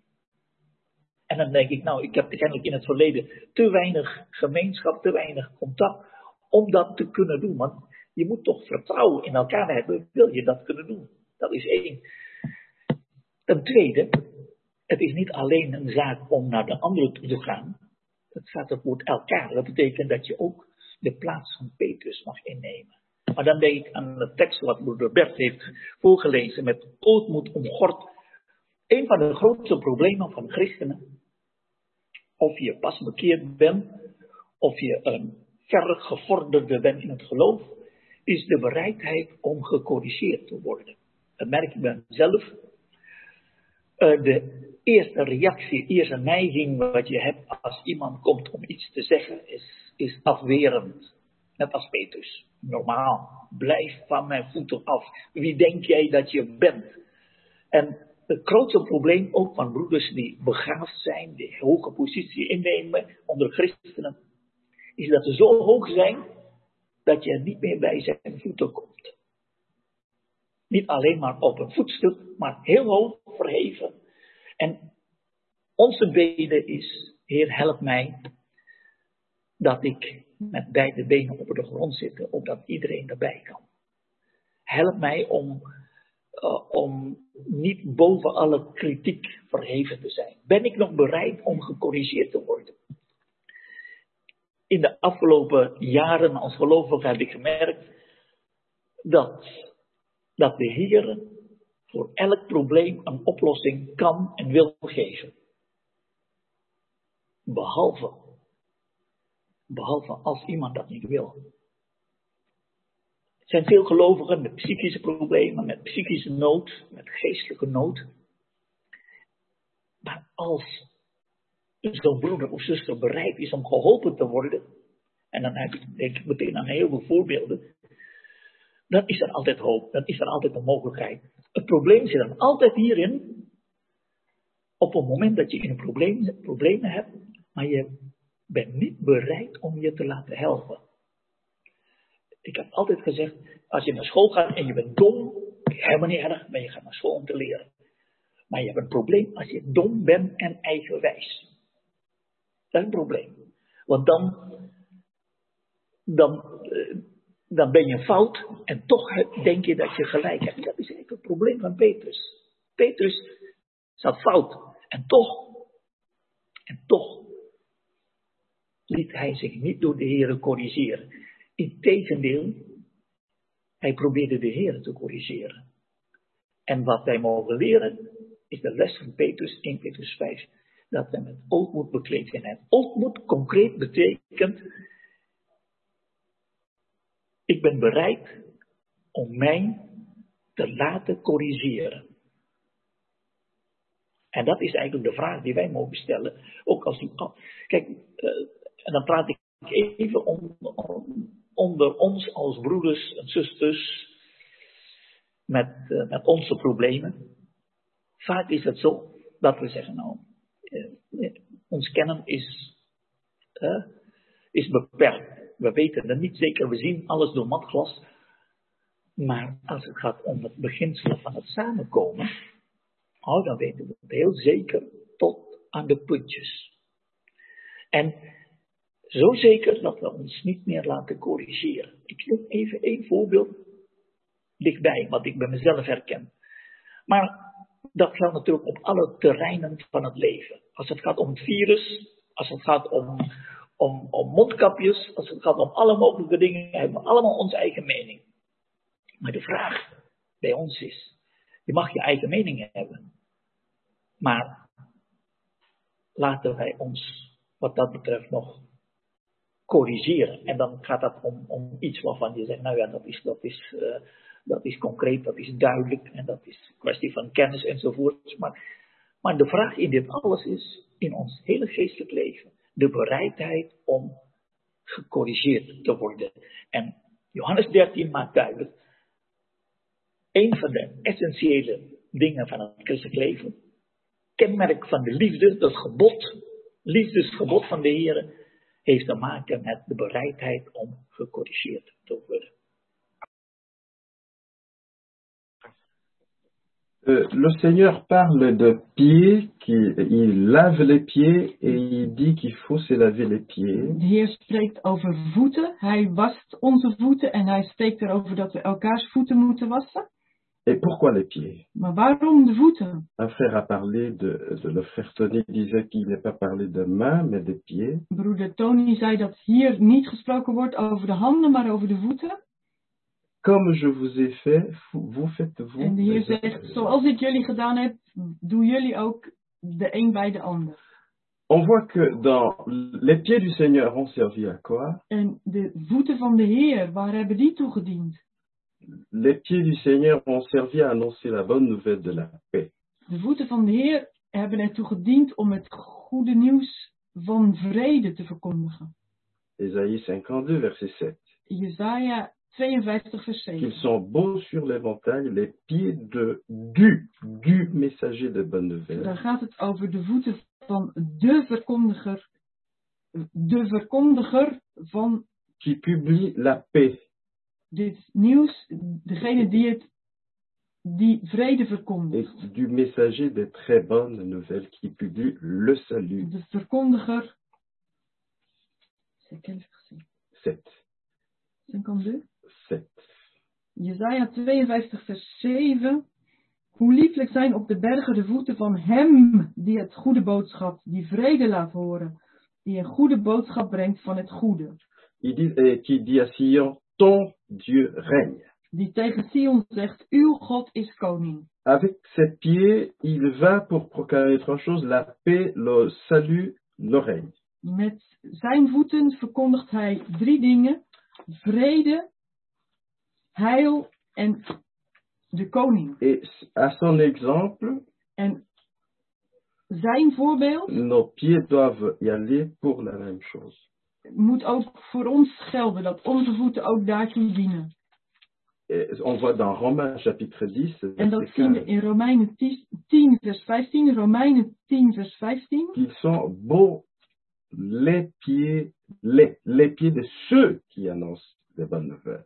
En dan denk ik, nou, ik heb kennelijk in het verleden te weinig gemeenschap, te weinig contact om dat te kunnen doen. Want je moet toch vertrouwen in elkaar hebben, wil je dat kunnen doen. Dat is één. Ten tweede, het is niet alleen een zaak om naar de andere toe te gaan. Het gaat het woord elkaar. Dat betekent dat je ook de plaats van Petrus mag innemen. Maar dan denk ik aan de tekst wat broeder Bert heeft voorgelezen met ootmoed omgord. Een van de grootste problemen van christenen, of je pas bekeerd bent, of je een verre gevorderde bent in het geloof, is de bereidheid om gecorrigeerd te worden. Dat merk ik bij mezelf. Uh, de eerste reactie, eerste neiging wat je hebt als iemand komt om iets te zeggen, is, is afwerend. Net als Petrus. Normaal. Blijf van mijn voeten af. Wie denk jij dat je bent? En het grootste probleem ook van broeders die begaafd zijn, die hoge positie innemen onder christenen, is dat ze zo hoog zijn dat je niet meer bij zijn voeten komt. Niet alleen maar op een voetstuk, maar heel hoog verheven. En onze bede is, Heer, help mij dat ik met beide benen op de grond zit, opdat iedereen erbij kan. Help mij om, uh, om niet boven alle kritiek verheven te zijn. Ben ik nog bereid om gecorrigeerd te worden? In de afgelopen jaren als gelovige heb ik gemerkt dat, dat de Heer voor elk probleem een oplossing kan en wil geven. Behalve, behalve als iemand dat niet wil. Zijn veel gelovigen met psychische problemen, met psychische nood, met geestelijke nood. Maar als zo'n broeder of zuster bereid is om geholpen te worden, en dan heb ik, denk ik meteen aan heel veel voorbeelden, dan is er altijd hoop, dan is er altijd een mogelijkheid. Het probleem zit dan altijd hierin, op het moment dat je in een probleem, problemen hebt, maar je bent niet bereid om je te laten helpen. Ik heb altijd gezegd, als je naar school gaat en je bent dom, helemaal niet erg, maar je gaat naar school om te leren. Maar je hebt een probleem als je dom bent en eigenwijs. Dat is een probleem. Want dan, dan, eh, dan ben je fout en toch denk je dat je gelijk hebt. Dat is eigenlijk het probleem van Petrus. Petrus zat fout en toch, en toch liet hij zich niet door de Heer corrigeren. Integendeel, hij probeerde de Heer te corrigeren. En wat wij mogen leren, is de les van Petrus 1 Petrus 5. Dat wij met ootmoed bekleed. En ootmoed concreet betekent ik ben bereid om mij te laten corrigeren. En dat is eigenlijk de vraag die wij mogen stellen. Ook als u. Kijk, uh, en dan praat ik even on- on- onder ons als broeders en zusters met, eh, met onze problemen. Vaak is het zo dat we zeggen, nou, eh, eh, ons kennen is, is beperkt. We weten het niet zeker, we zien alles door matglas. Maar als het gaat om het beginsel van het samenkomen, oh, dan weten we het heel zeker tot aan de puntjes. En zo zeker dat we ons niet meer laten corrigeren. Ik noem even één voorbeeld dichtbij, wat ik bij mezelf herken. Maar dat geldt natuurlijk op alle terreinen van het leven. Als het gaat om het virus, als het gaat om, om, om mondkapjes, als het gaat om alle mogelijke dingen, hebben we allemaal onze eigen mening. Maar de vraag bij ons is, je mag je eigen mening hebben. Maar laten wij ons wat dat betreft nog corrigeren. En dan gaat dat om, om iets waarvan je zegt, nou ja, dat is, dat, is, uh, dat is concreet, dat is duidelijk en dat is kwestie van kennis enzovoort. Maar, maar de vraag in dit alles is, in ons hele geestelijk leven, de bereidheid om gecorrigeerd te worden. En Johannes 13 maakt duidelijk, een van de essentiële dingen van het christelijk leven, kenmerk van de liefde, dat gebod, liefdesgebod van de Heer, heeft te maken met de bereidheid om gecorrigeerd te worden. Euh, le Seigneur parle de pieds, qui, il lave les pieds et il dit qu'il faut se laver les pieds. De Heer spreekt over voeten. Hij wast onze voeten en hij spreekt erover dat we elkaars voeten moeten wassen. Et pourquoi les pieds? Un frère a parlé de, de le frère Tony disait qu'il n'est pas parlé de mains mais de pieds. Broeder Tony zei dat hier niet gesproken wordt over de handen, maar over de voeten. Comme je vous ai fait, vous vous faites-vous. En de Heer zegt, zoals ik jullie gedaan heb, doen jullie ook de een bij de ander. On voit que dans les pieds du Seigneur ont servi à quoi? En de voeten van de Heer, waar hebben die toe gediend? Les pieds du Seigneur ont servi à annoncer la bonne nouvelle de la paix. De voeten van de Heer hebben ertoe gediend om het goede nieuws van vrede te verkondigen. Ésaïe 52, verset 7. Jezaja 52 vers Qu'ils 7. sont beaux sur les montagnes, les pieds de, du, du messager de bonne nouvelle. Dan gaat het over de voeten van de verkondiger, de verkondiger van qui publie la paix. Dit nieuws, degene die het, die vrede verkondigt. Du messager des très bonnes nouvelles qui publie le salut. De verkondiger. C'est quel verset 7. 52? 7. Jezaja 52 vers 7. Hoe lieflijk zijn op de bergen de voeten van hem die het goede boodschap, die vrede laat horen, die een goede boodschap brengt van het goede. Il dit, et qui dit à Sion, ton Dieu règne. Die tegen Sion zegt, uw God is koning. Avec ses pieds, il va pour proclamer trois choses, la paix, le salut, le règne. Met zijn voeten verkondigt hij drie dingen. Vrede, heil en de koning. Et à son exemple, En zijn voorbeeld nos pieds doivent y aller pour la même chose. Moet ook voor ons gelden, dat onze voeten ook daartoe dienen. Et on voit dans Romains chapitre 10, En dat zien we 15, in Romeinen 10, 10 vers 15. Romeinen 10 vers 15. qu'ils sont beaux les pieds, les, les pieds de ceux qui annoncent les bonnes nouvelles.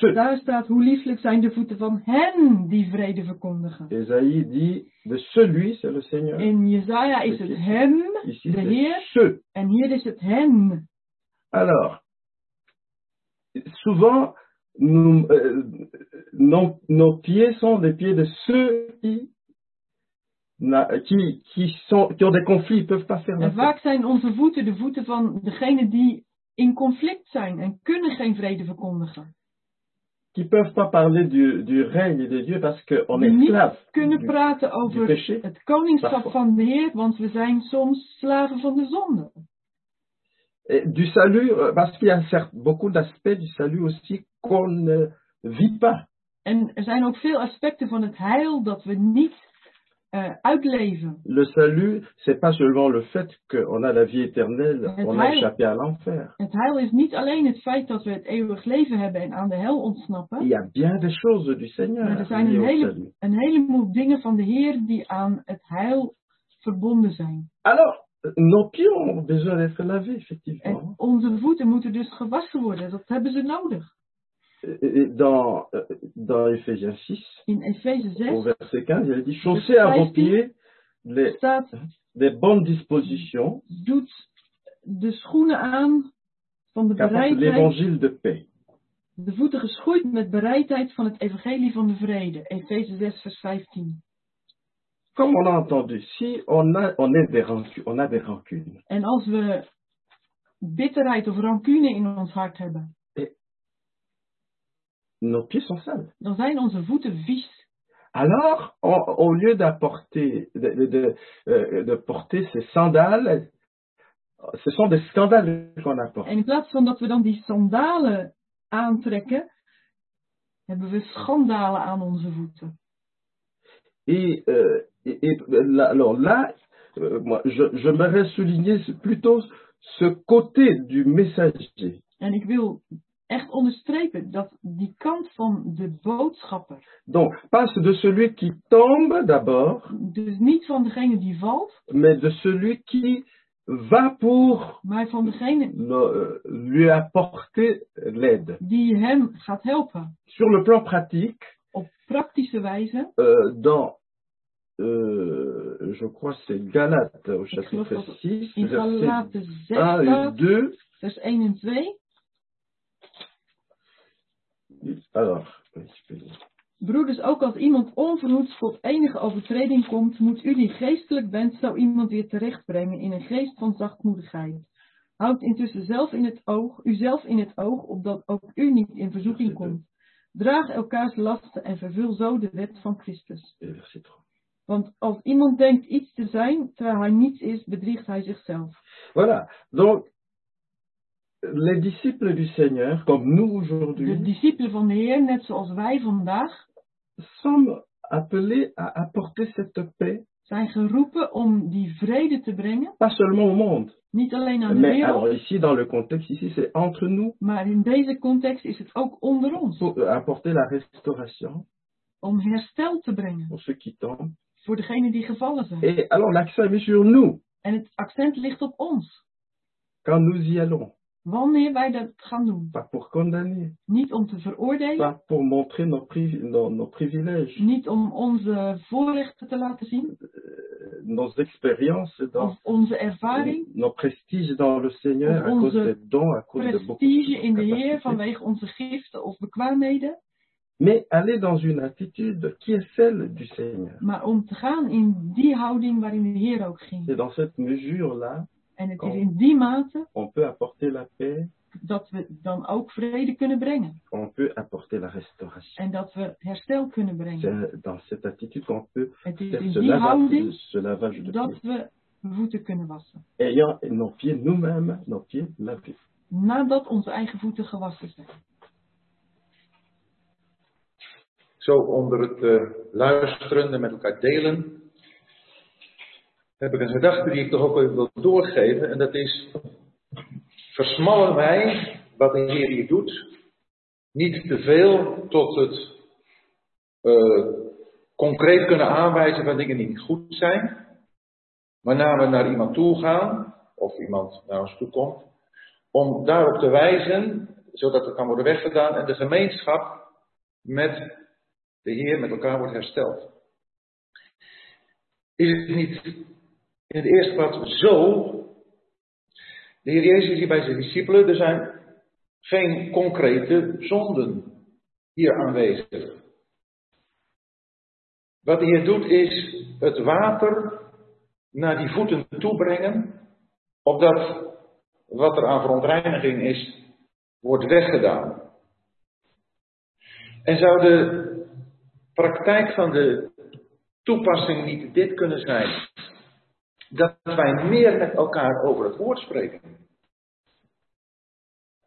Ceux. Daar staat hoe lieflijk zijn de voeten van hen die vrede verkondigen. Esaïe dit de celui, c'est le Seigneur. In Jezaja is het hem, Ici, de Heer, ceux. en hier is het hen. Alors, souvent, nous, euh, nos, nos pieds sont les pieds de ceux qui, qui, qui, sont, qui ont des conflits, ils ne peuvent pas faire la En vaak zijn onze voeten de voeten van degenen die in conflict zijn en kunnen geen vrede verkondigen. Qui peuvent pas parler du, du règne de Dieu parce qu'on est esclave kunnen du, praten du over péché. het koningschap Parfois. van de Heer, want we zijn soms slaven van de zonde. Du salut, euh, parce qu'il y a certes beaucoup d'aspects du salut aussi qu'on ne vit pas. En er zijn ook veel aspecten van het heil dat we niet eh, uitleven. Le salut, c'est pas seulement le fait qu'on a la vie éternelle, Het on a heil- échappé à l'enfer. Het heil is niet alleen het feit dat we het eeuwig leven hebben en aan de hel ontsnappen. Il y a bien des choses du Maar Seigneur er zijn een, hele, een heleboel dingen van de Heer die aan het heil verbonden zijn. Alors, nos besoin d'être lavés, En effectivement. onze voeten moeten dus gewassen worden. Dat hebben ze nodig. Dans, euh, dans Éphésiens 6, In au 6 verset 15, il dit, chaussez à vos 15. pieds les, staat, des bonnes dispositions doet de schoenen aan van de bereidheid, de paix. de voeten geschoeid met bereidheid van het evangelie van de vrede. Efeze 6 vers 15. Comme on a entendu, si on a, on est des rancu- on a des rancunes, En als we bitterheid of rancune in ons hart hebben, nos pieds sont sales. dan zijn onze voeten vies. Alors, on- au lieu d'apporter, de, de, de, euh, de porter ces sandales, ce sont des scandales qu'on apporte. En in plaats van dat we dan die sandalen aantrekken, hebben we schandalen aan onze voeten. Et, euh, et, et là, alors là, euh, moi, je, j'aimerais souligner plutôt ce côté du messager. En ik wil echt onderstrepen dat die kant van de boodschapper, Donc, pas de celui qui tombe d'abord, dus niet van degene die valt, mais de celui qui va pour maar van degene le- euh, lui apporter l'aide. die hem gaat helpen. Sur le plan pratique, Op praktische wijze, euh, dans, euh, je crois c'est Galates au chapitre dat het 6, in versets Galaten 6 1 et staat, 2. vers 1 en 2. Alors. Broeders, ook als iemand onverhoeds tot enige overtreding komt, moet u die geestelijk bent zo iemand weer terechtbrengen in een geest van zachtmoedigheid. Houd intussen zelf in het oog, uzelf in het oog, opdat ook u niet in verzoeking komt. Draag elkaars lasten en vervul zo de wet van Christus. Et verset 3. Want als iemand denkt iets te zijn, terwijl hij niets is, bedriegt hij zichzelf. Voilà. Donc, les disciples du Seigneur, comme nous De aujourd'hui, discipelen van de Heer, net zoals wij vandaag, sommes appelés à apporter cette paix, zijn geroepen om die vrede te brengen. pas seulement au monde, Niet alleen aan de mais wereld, alors ici, dans le contexte, ici, c'est entre nous, maar in deze context is het ook onder ons. pour apporter la restauration Om herstel te brengen pour ceux qui tombent. Voor degenen die gevallen zijn. Et alors, l'accent est sur nous, En het accent ligt op ons. quand nous y allons, Wanneer wij dat gaan doen. pas pour condamner, Niet om te veroordelen, pas pour montrer nos, privi- nos, nos privilèges, niet om onze voorrechten te laten zien, euh, nos expériences, dans, of onze ervaring, nos prestiges dans le Seigneur Of à cause onze des dons, à cause de beaucoup prestige in de Heer vanwege onze giften of bekwaamheden. Mais aller dans une attitude qui est celle du Seigneur. Maar om te gaan in die houding waarin de Heer ook ging. dans cette mesure-là, En het is in die mate on peut apporter la paix, dat we dan ook vrede kunnen brengen. on peut apporter la restauration. En dat we herstel kunnen brengen. C'est dans cette attitude qu'on peut Het is in die houding ce lavage de dat we voeten kunnen wassen. ayant nos pieds nous-mêmes, nos pieds lavés. Nadat onze eigen voeten gewassen zijn. Zo onder het eh, luisteren en met elkaar delen, heb ik een gedachte die ik toch ook even wil doorgeven. En dat is, versmallen wij wat de Heer hier doet, niet te veel tot het eh, concreet kunnen aanwijzen van dingen die niet goed zijn. Waarna we naar iemand toe gaan, of iemand naar ons toe komt, om daarop te wijzen, zodat het kan worden weggedaan en de gemeenschap met de Heer met elkaar wordt hersteld. Is het niet in de eerste plaats zo? De Heer Jezus hier bij zijn discipelen, er zijn geen concrete zonden hier aanwezig. Wat de Heer doet is het water naar die voeten toe brengen, opdat wat er aan verontreiniging is, wordt weggedaan. En zou de praktijk van de toepassing niet dit kunnen zijn? Dat wij meer met elkaar over het woord spreken.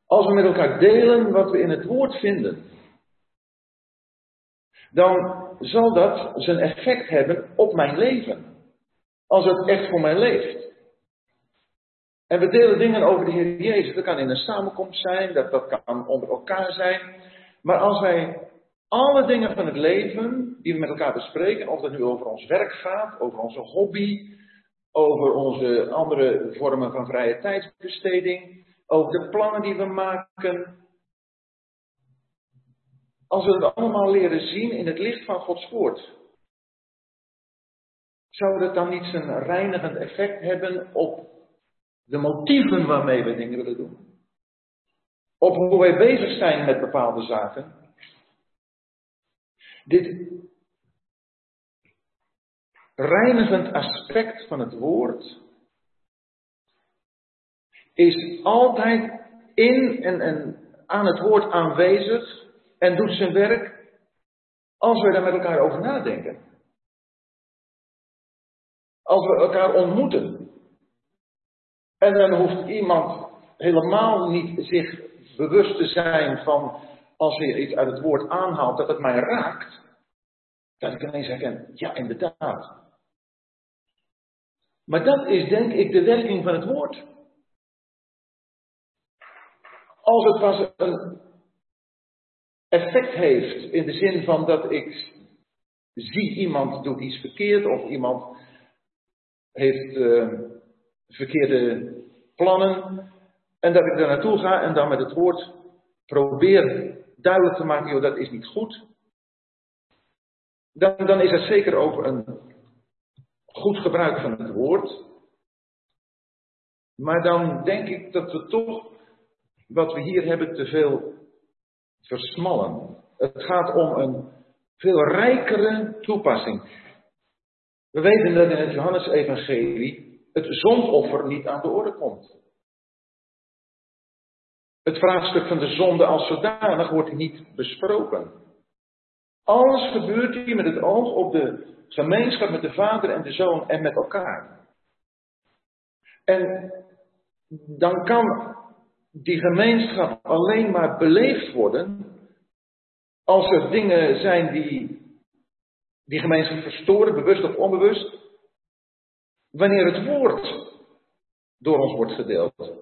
Als we met elkaar delen wat we in het woord vinden. dan zal dat zijn effect hebben op mijn leven. Als het echt voor mij leeft. En we delen dingen over de Heer Jezus. Dat kan in een samenkomst zijn, dat, dat kan onder elkaar zijn. Maar als wij alle dingen van het leven die we met elkaar bespreken, of het nu over ons werk gaat, over onze hobby, over onze andere vormen van vrije tijdsbesteding, over de plannen die we maken. Als we het allemaal leren zien in het licht van Gods woord, zou dat dan niet zijn reinigend effect hebben op de motieven waarmee we dingen willen doen? Op hoe wij bezig zijn met bepaalde zaken? Dit reinigend aspect van het woord is altijd in en, en aan het woord aanwezig en doet zijn werk als we daar met elkaar over nadenken. Als we elkaar ontmoeten. En dan hoeft iemand helemaal niet zich bewust te zijn van als hij iets uit het woord aanhaalt dat het mij raakt. Dat ik ineens herken, ja inderdaad. Maar dat is denk ik de werking van het woord. Als het pas een effect heeft in de zin van dat ik zie iemand doet iets verkeerd of iemand heeft uh, verkeerde plannen en dat ik daar naartoe ga en dan met het woord probeer duidelijk te maken, joh, dat is niet goed. Dan, dan is het zeker ook een goed gebruik van het woord. Maar dan denk ik dat we toch wat we hier hebben te veel versmallen. Het gaat om een veel rijkere toepassing. We weten dat in het Johannesevangelie het zondoffer niet aan de orde komt. Het vraagstuk van de zonde als zodanig wordt niet besproken. Alles gebeurt hier met het oog op de gemeenschap met de Vader en de Zoon en met elkaar. En dan kan die gemeenschap alleen maar beleefd worden als er dingen zijn die die gemeenschap verstoren, bewust of onbewust, wanneer het woord door ons wordt gedeeld.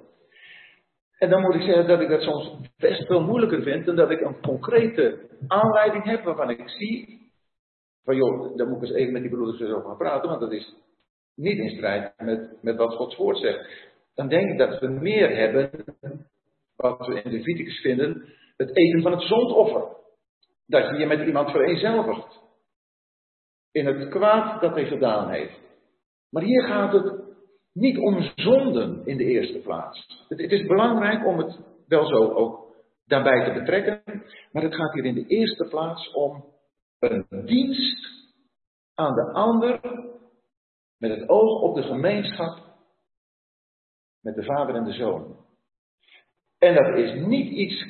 En dan moet ik zeggen dat ik dat soms best veel moeilijker vind dan dat ik een concrete aanleiding heb waarvan ik zie van joh, daar moet ik eens even met die broeders over gaan praten, want dat is niet in strijd met, met wat Gods woord zegt. Dan denk ik dat we meer hebben, wat we in de Leviticus vinden, het eten van het zondoffer. Dat je je met iemand vereenzelvigt. In het kwaad dat hij gedaan heeft. Maar hier gaat het niet om zonden in de eerste plaats. Het, het is belangrijk om het wel zo ook daarbij te betrekken. Maar het gaat hier in de eerste plaats om een dienst aan de ander met het oog op de gemeenschap met de vader en de zoon. En dat is niet iets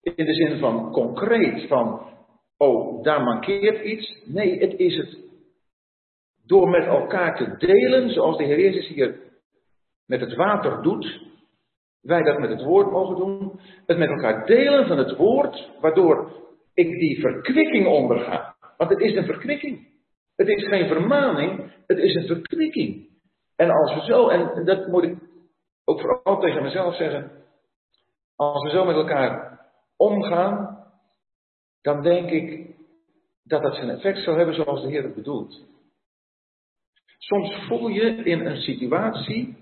in de zin van concreet, van oh, daar mankeert iets. Nee, het is het door met elkaar te delen, zoals de Heer Jezus hier met het water doet, wij dat met het woord mogen doen, het met elkaar delen van het woord, waardoor ik die verkwikking onderga. Want het is een verkwikking. Het is geen vermaning, het is een verkwikking. En als we zo, en dat moet ik ook vooral tegen mezelf zeggen, als we zo met elkaar omgaan, dan denk ik dat dat zijn effect zal hebben zoals de Heer het bedoelt. Soms voel je in een situatie,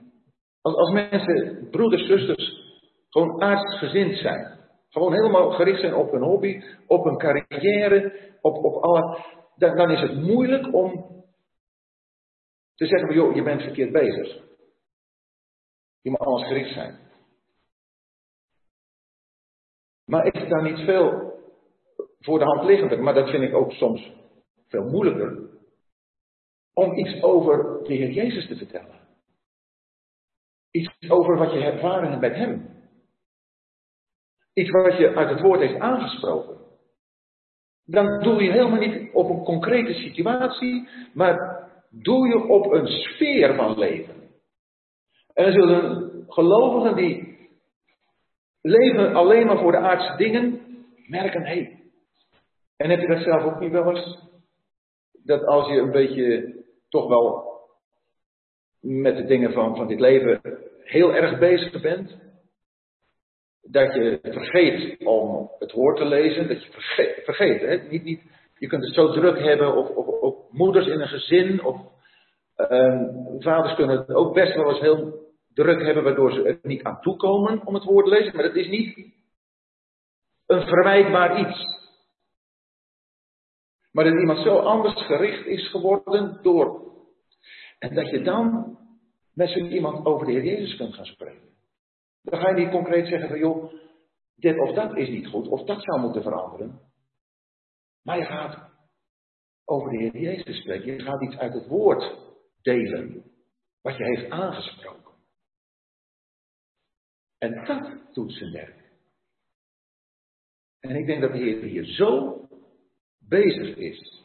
als, als mensen, broeders, zusters, gewoon aardsgezind zijn. Gewoon helemaal gericht zijn op hun hobby, op hun carrière, op, op alle. Dan, dan is het moeilijk om te zeggen: joh, je bent verkeerd bezig. Je moet alles gericht zijn. Maar is daar niet veel voor de hand liggender? Maar dat vind ik ook soms veel moeilijker. Om iets over de Heer Jezus te vertellen. Iets over wat je ervaren met Hem. Iets wat je uit het woord heeft aangesproken. Dan doe je helemaal niet op een concrete situatie, maar doe je op een sfeer van leven. En dan zullen gelovigen die leven alleen maar voor de aardse dingen, merken, hé, hey, En heb je dat zelf ook niet wel eens? Dat als je een beetje toch wel met de dingen van, van dit leven heel erg bezig bent, dat je vergeet om het woord te lezen, dat je vergeet, hè? Niet, niet, je kunt het zo druk hebben, of, of, moeders in een gezin, of ehm, vaders kunnen het ook best wel eens heel druk hebben, waardoor ze er niet aan toekomen om het woord te lezen, maar het is niet een verwijtbaar iets. Maar dat iemand zo anders gericht is geworden door. En dat je dan met zo iemand over de Heer Jezus kunt gaan spreken. Dan ga je niet concreet zeggen van joh, dit of dat is niet goed, of dat zou moeten veranderen. Maar je gaat over de Heer Jezus spreken. Je gaat iets uit het woord delen, wat je heeft aangesproken. En dat doet zijn werk. En ik denk dat de Heer hier zo bezig is.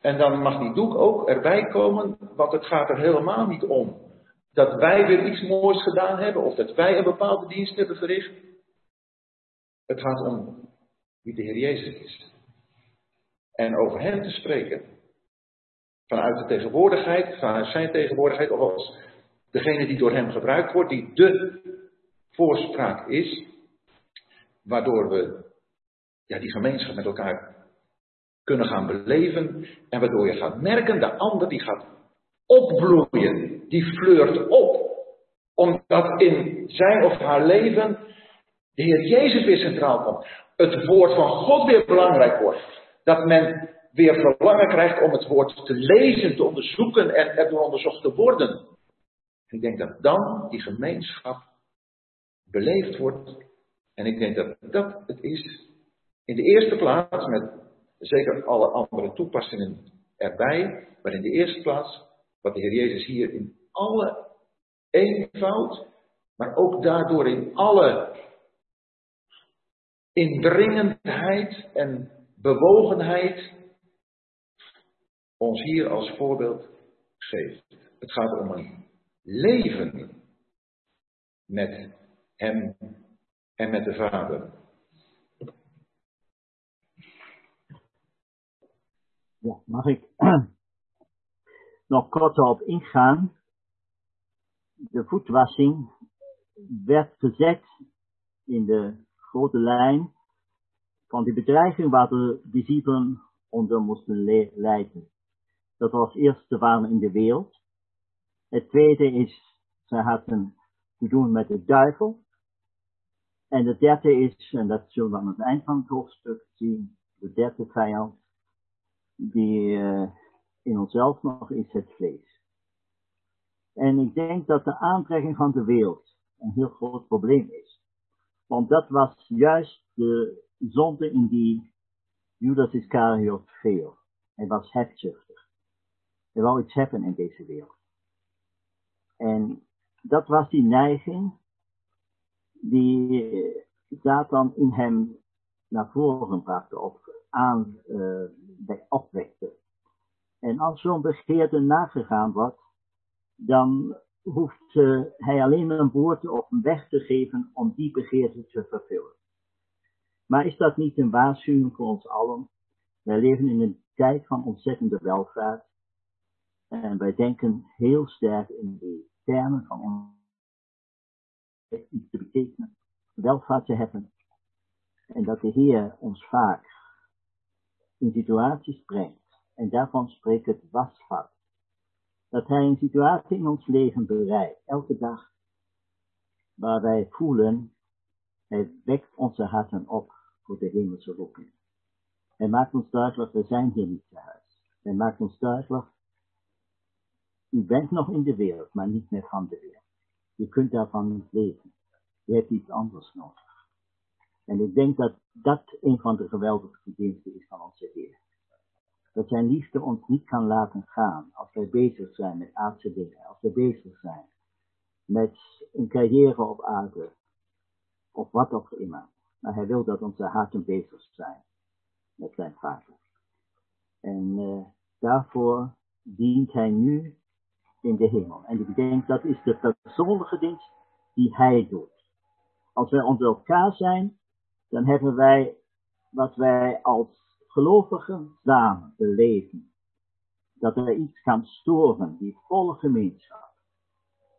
En dan mag die doek ook erbij komen, want het gaat er helemaal niet om dat wij weer iets moois gedaan hebben of dat wij een bepaalde dienst hebben verricht. Het gaat om wie de Heer Jezus is. En over Hem te spreken. Vanuit de tegenwoordigheid, vanuit Zijn tegenwoordigheid, of als degene die door Hem gebruikt wordt, die de voorspraak is, waardoor we ja, die gemeenschap met elkaar kunnen gaan beleven en waardoor je gaat merken, de ander die gaat opbloeien, die fleurt op, omdat in zijn of haar leven de Heer Jezus weer centraal komt, het woord van God weer belangrijk wordt, dat men weer verlangen krijgt om het woord te lezen, te onderzoeken en erdoor onderzocht te worden. ik denk dat dan die gemeenschap beleefd wordt. En ik denk dat dat het is. In de eerste plaats met Zeker alle andere toepassingen erbij. Maar in de eerste plaats, wat de Heer Jezus hier in alle eenvoud, maar ook daardoor in alle indringendheid en bewogenheid ons hier als voorbeeld geeft. Het gaat om een leven met Hem en met de Vader. Ja, mag ik [clears throat] nog kort op ingaan? De voetwassing werd gezet in de grote lijn van de bedreiging waar de discipelen onder moesten lijden. Dat was eerst, ze waren in de wereld. Het tweede is, ze hadden te doen met de duivel. En de derde is, en dat zullen we aan het eind van het hoofdstuk zien, de derde vijand die uh, in onszelf nog is het vlees. En ik denk dat de aantrekking van de wereld een heel groot probleem is. Want dat was juist de zonde in die Judas Iscariot veel. Hij was hebzuchtig. Hij wou iets hebben in deze wereld. En dat was die neiging die Satan in hem naar voren bracht of aan uh, opwekte. En als zo'n begeerte nagegaan wordt, dan hoeft uh, hij alleen een woord of een weg te geven om die begeerte te vervullen. Maar is dat niet een waarschuwing voor ons allen? Wij leven in een tijd van ontzettende welvaart. En wij denken heel sterk in de termen van iets te betekenen, welvaart te hebben. En dat de Heer ons vaak in situaties brengt. En daarvan spreekt het wasvat. Dat hij een situatie in ons leven bereidt, elke dag, waar wij voelen, hij wekt onze harten op voor de hemelse roeping. Hij maakt ons duidelijk, we zijn hier niet thuis. Hij maakt ons duidelijk, u bent nog in de wereld, maar niet meer van de wereld. Je kunt daarvan niet leven. Je hebt iets anders nodig. En ik denk dat dat een van de geweldige verdiensten is van onze Heer. Dat zijn liefde ons niet kan laten gaan als wij bezig zijn met aardse dingen, als wij bezig zijn met een carrière op aarde, of wat ook immer. Maar hij wil dat onze harten bezig zijn met zijn vader. En uh, daarvoor dient hij nu in de hemel. En ik denk dat is de persoonlijke dienst die hij doet. Als wij onder elkaar zijn, dan hebben wij wat wij als gelovigen samen beleven dat er iets kan storen, die volle gemeenschap.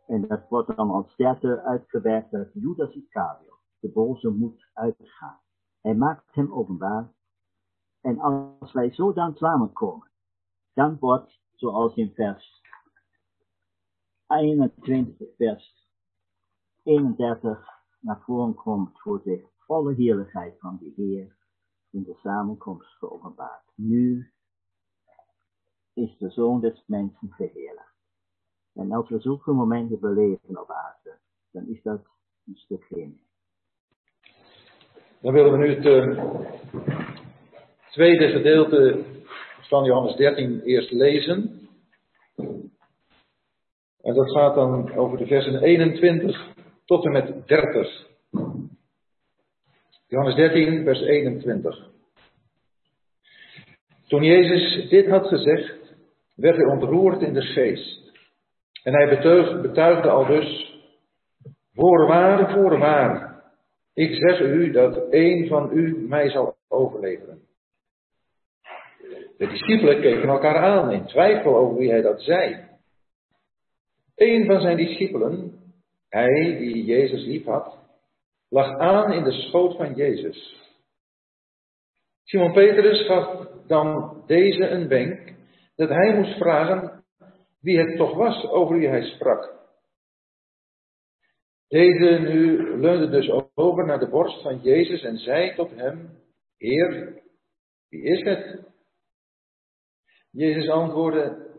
En dat wordt dan als derde uitgewerkt dat Judas Iscariot, de boze, moet uitgaan. Hij maakt hem openbaar. En als wij zo dan samenkomen, dan wordt, zoals in vers 21, vers 31 naar voren komt, voor de volle heerlijkheid van de Heer in de samenkomst geopenbaard. Nu is de Zoon des Mensen verheerlijkt. En als we zulke momenten beleven op aarde, dan is dat een stuk heen. Dan willen we nu het uh, tweede gedeelte van Johannes 13 eerst lezen. En dat gaat dan over de versen 21 tot en met 30. Johannes 13, vers 21. Toen Jezus dit had gezegd, werd hij ontroerd in de geest. En hij betuigde, al dus, voorwaar, voorwaar, ik zeg u dat een van u mij zal overleveren. De discipelen keken elkaar aan in twijfel over wie hij dat zei. Een van zijn discipelen, hij die Jezus lief had, lag aan in de schoot van Jezus. Simon Petrus gaf dan deze een wenk dat hij moest vragen wie het toch was over wie hij sprak. Deze nu leunde dus over naar de borst van Jezus en zei tot hem, Heer, wie is het? Jezus antwoordde,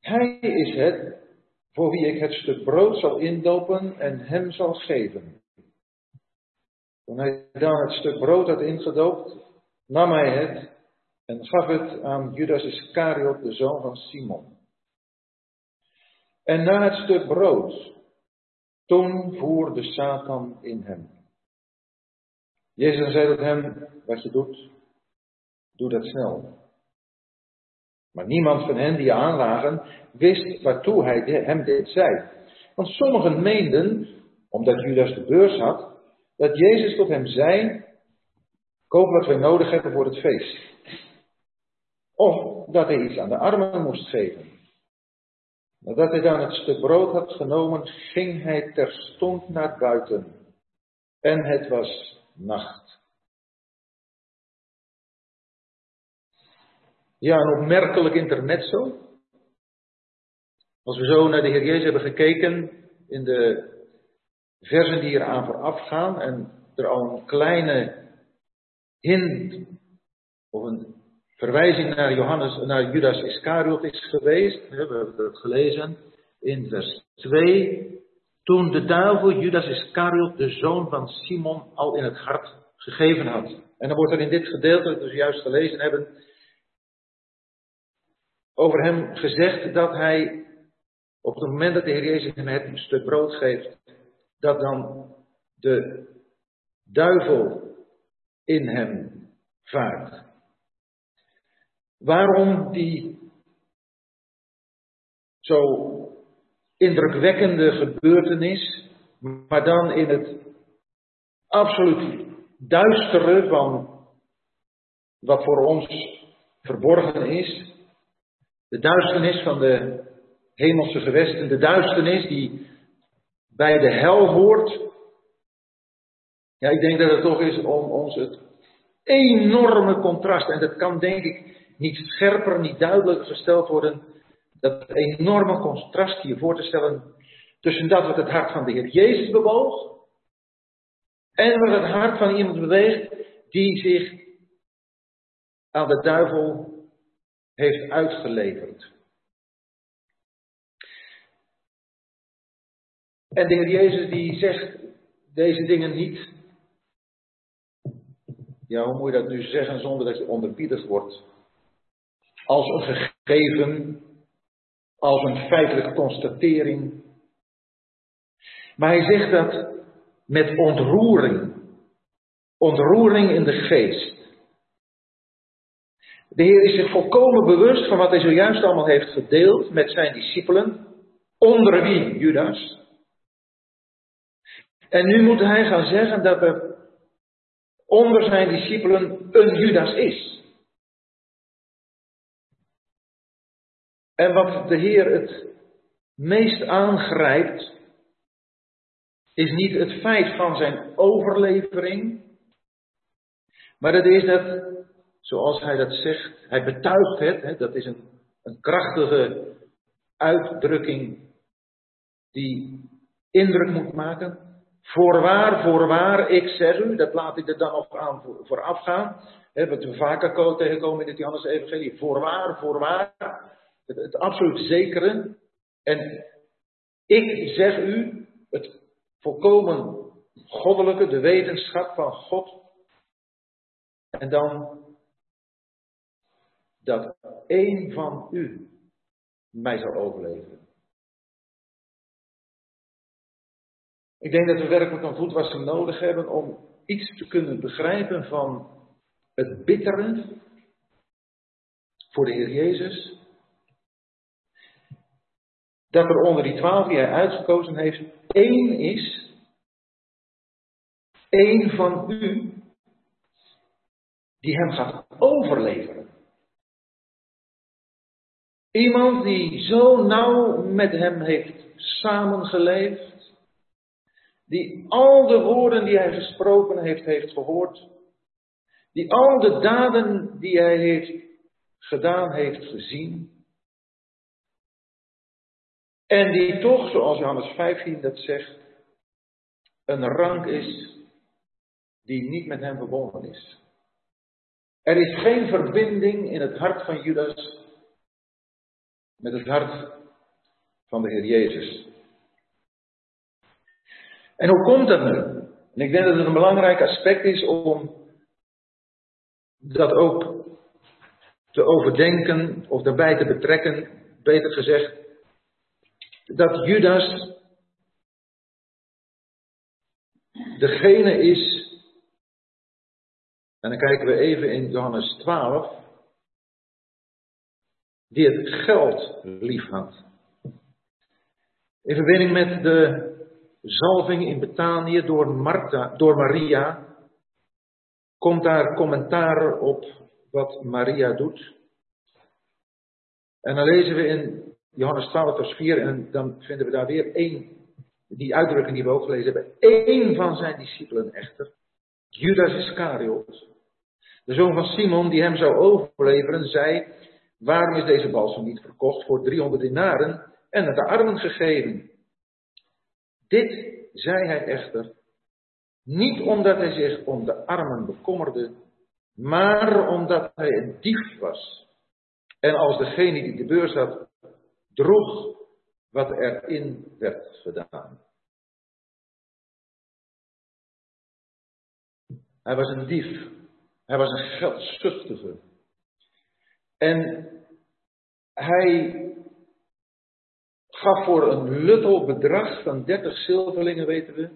Hij is het voor wie ik het stuk brood zal indopen en hem zal geven. Toen hij dan het stuk brood had ingedoopt, nam hij het en gaf het aan Judas Iscariot, de zoon van Simon. En na het stuk brood, toen voerde Satan in hem. Jezus zei tot hem, wat je doet, doe dat snel. Maar niemand van hen die aanlagen wist waartoe hij hem dit zei. Want sommigen meenden, omdat Judas de beurs had, dat Jezus tot hem zei, koop wat wij nodig hebben voor het feest. Of dat hij iets aan de armen moest geven. Nadat hij dan het stuk brood had genomen, ging hij terstond naar buiten. En het was nacht. Ja, een opmerkelijk intermezzo. Als we zo naar de Heer Jezus hebben gekeken in de versen die eraan vooraf gaan en er al een kleine hint of een verwijzing naar, Johannes, naar Judas Iscariot is geweest. We hebben dat gelezen in vers 2. Toen de duivel Judas Iscariot, de zoon van Simon, al in het hart gegeven had. En dan wordt er in dit gedeelte, dat we juist gelezen hebben, over hem gezegd dat hij op het moment dat de Heer Jezus hem het stuk brood geeft, dat dan de duivel in hem vaart. Waarom die zo indrukwekkende gebeurtenis, maar dan in het absoluut duistere van wat voor ons verborgen is, de duisternis van de hemelse gewesten, de duisternis die bij de hel hoort. Ja, ik denk dat het toch is om ons het enorme contrast, en dat kan denk ik niet scherper, niet duidelijker gesteld worden, dat enorme contrast hier voor te stellen tussen dat wat het hart van de Heer Jezus bewoog en wat het hart van iemand beweegt die zich aan de duivel heeft uitgeleverd. En de Heer Jezus die zegt deze dingen niet. Ja, hoe moet je dat nu zeggen zonder dat je onderbiedig wordt? Als een gegeven, als een feitelijke constatering. Maar hij zegt dat met ontroering. Ontroering in de geest. De Heer is zich volkomen bewust van wat hij zojuist allemaal heeft gedeeld met zijn discipelen, onder wie Judas. En nu moet hij gaan zeggen dat er onder zijn discipelen een Judas is. En wat de Heer het meest aangrijpt, is niet het feit van zijn overlevering, maar dat is dat, zoals hij dat zegt, hij betuigt het, hè, dat is een, een krachtige uitdrukking die indruk moet maken. Voorwaar, voorwaar, ik zeg u, dat laat ik er dan nog aan vooraf gaan. Hè, wat we vaker tegenkomen in het Johannes Evangelie. Voorwaar, voorwaar, het, het absoluut zekere. En ik zeg u, het volkomen goddelijke, de wetenschap van God. En dan dat één van u mij zal overleven. Ik denk dat we werkelijk een voetwassing nodig hebben om iets te kunnen begrijpen van het bittere voor de Heer Jezus. Dat er onder die twaalf die hij uitgekozen heeft, één is, één van u, die hem gaat overleveren. Iemand die zo nauw met hem heeft samengeleefd, die al de woorden die hij gesproken heeft, heeft gehoord, die al de daden die hij heeft gedaan, heeft gezien, en die toch, zoals Johannes 15 dat zegt, een rank is die niet met hem verbonden is. Er is geen verbinding in het hart van Judas met het hart van de Heer Jezus. En hoe komt dat nu? En ik denk dat het een belangrijk aspect is om dat ook te overdenken of daarbij te betrekken, beter gezegd, dat Judas degene is, en dan kijken we even in Johannes 12, die het geld lief had. In verbinding met de zalving in Betanië door, Martha, door Maria, komt daar commentaar op wat Maria doet. En dan lezen we in Johannes 12, vers 4, en dan vinden we daar weer één, die uitdrukking die we ook gelezen hebben, één van zijn discipelen echter, Judas Iscariot, de zoon van Simon, die hem zou overleveren, zei, waarom is deze balsem niet verkocht voor 300 dinaren en naar de armen gegeven? Dit zei hij echter niet omdat hij zich om de armen bekommerde, maar omdat hij een dief was. En als degene die de beurs had, droeg wat erin werd gedaan. Hij was een dief. Hij was een geldzuchtige. En hij gaf voor een luttel bedrag van 30 zilverlingen, weten we,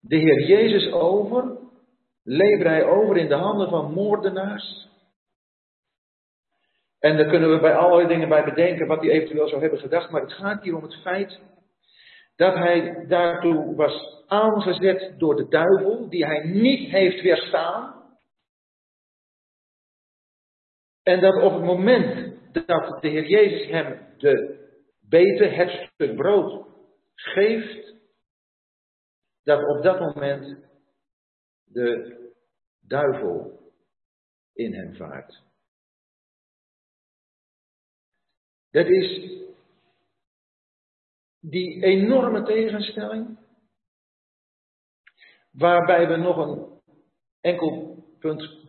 de Heer Jezus over, leverde hij over in de handen van moordenaars. En daar kunnen we bij allerlei dingen bij bedenken wat hij eventueel zou hebben gedacht, maar het gaat hier om het feit dat hij daartoe was aangezet door de duivel, die hij niet heeft weerstaan. En dat op het moment dat de Heer Jezus hem de beter het stuk brood geeft, dat op dat moment de duivel in hem vaart. Dat is die enorme tegenstelling, waarbij we nog een enkel punt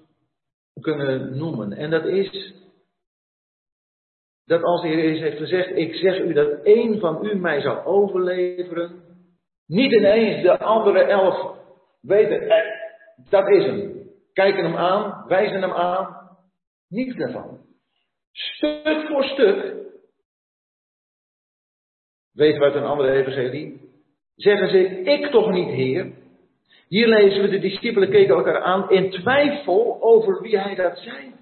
kunnen noemen. En dat is dat als de Heer Jezus heeft gezegd, ik zeg u dat één van u mij zal overleveren, niet ineens de andere elf weten, eh, dat is hem. Kijken hem aan, wijzen hem aan, niets daarvan. Stuk voor stuk, weten we uit een andere evangelie, zeggen ze, ik toch niet, Heer. Hier lezen we, de discipelen keken elkaar aan in twijfel over wie hij dat zei.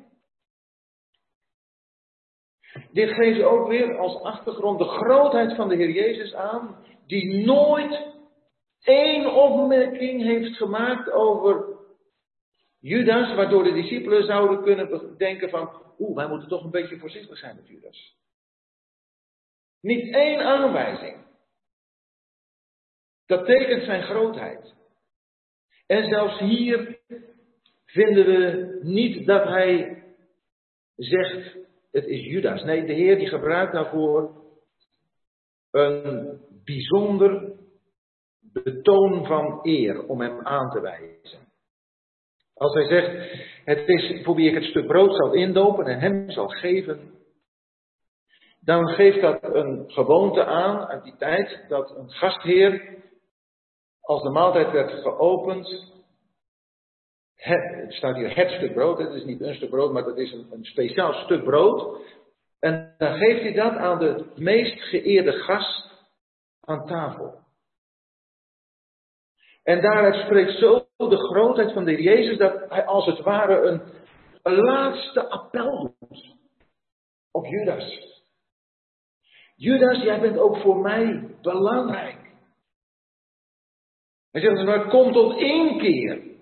Dit geeft ook weer als achtergrond de grootheid van de Heer Jezus aan, die nooit één opmerking heeft gemaakt over Judas, waardoor de discipelen zouden kunnen denken van, oeh, wij moeten toch een beetje voorzichtig zijn met Judas. Niet één aanwijzing. Dat tekent zijn grootheid. En zelfs hier vinden we niet dat hij zegt, het is Judas. Nee, de Heer die gebruikt daarvoor een bijzonder betoon van eer om hem aan te wijzen. Als hij zegt, het is voor wie ik het stuk brood zal indopen en hem zal geven, dan geeft dat een gewoonte aan uit die tijd dat een gastheer, als de maaltijd werd geopend, het, staat hier het stuk brood, het is niet een stuk brood, maar dat is een, een speciaal stuk brood. En dan geeft hij dat aan de meest geëerde gast aan tafel. En daaruit spreekt zo de grootheid van de Jezus dat hij als het ware een, laatste appel doet op Judas. Judas, jij bent ook voor mij belangrijk. Hij zegt, maar kom tot één keer.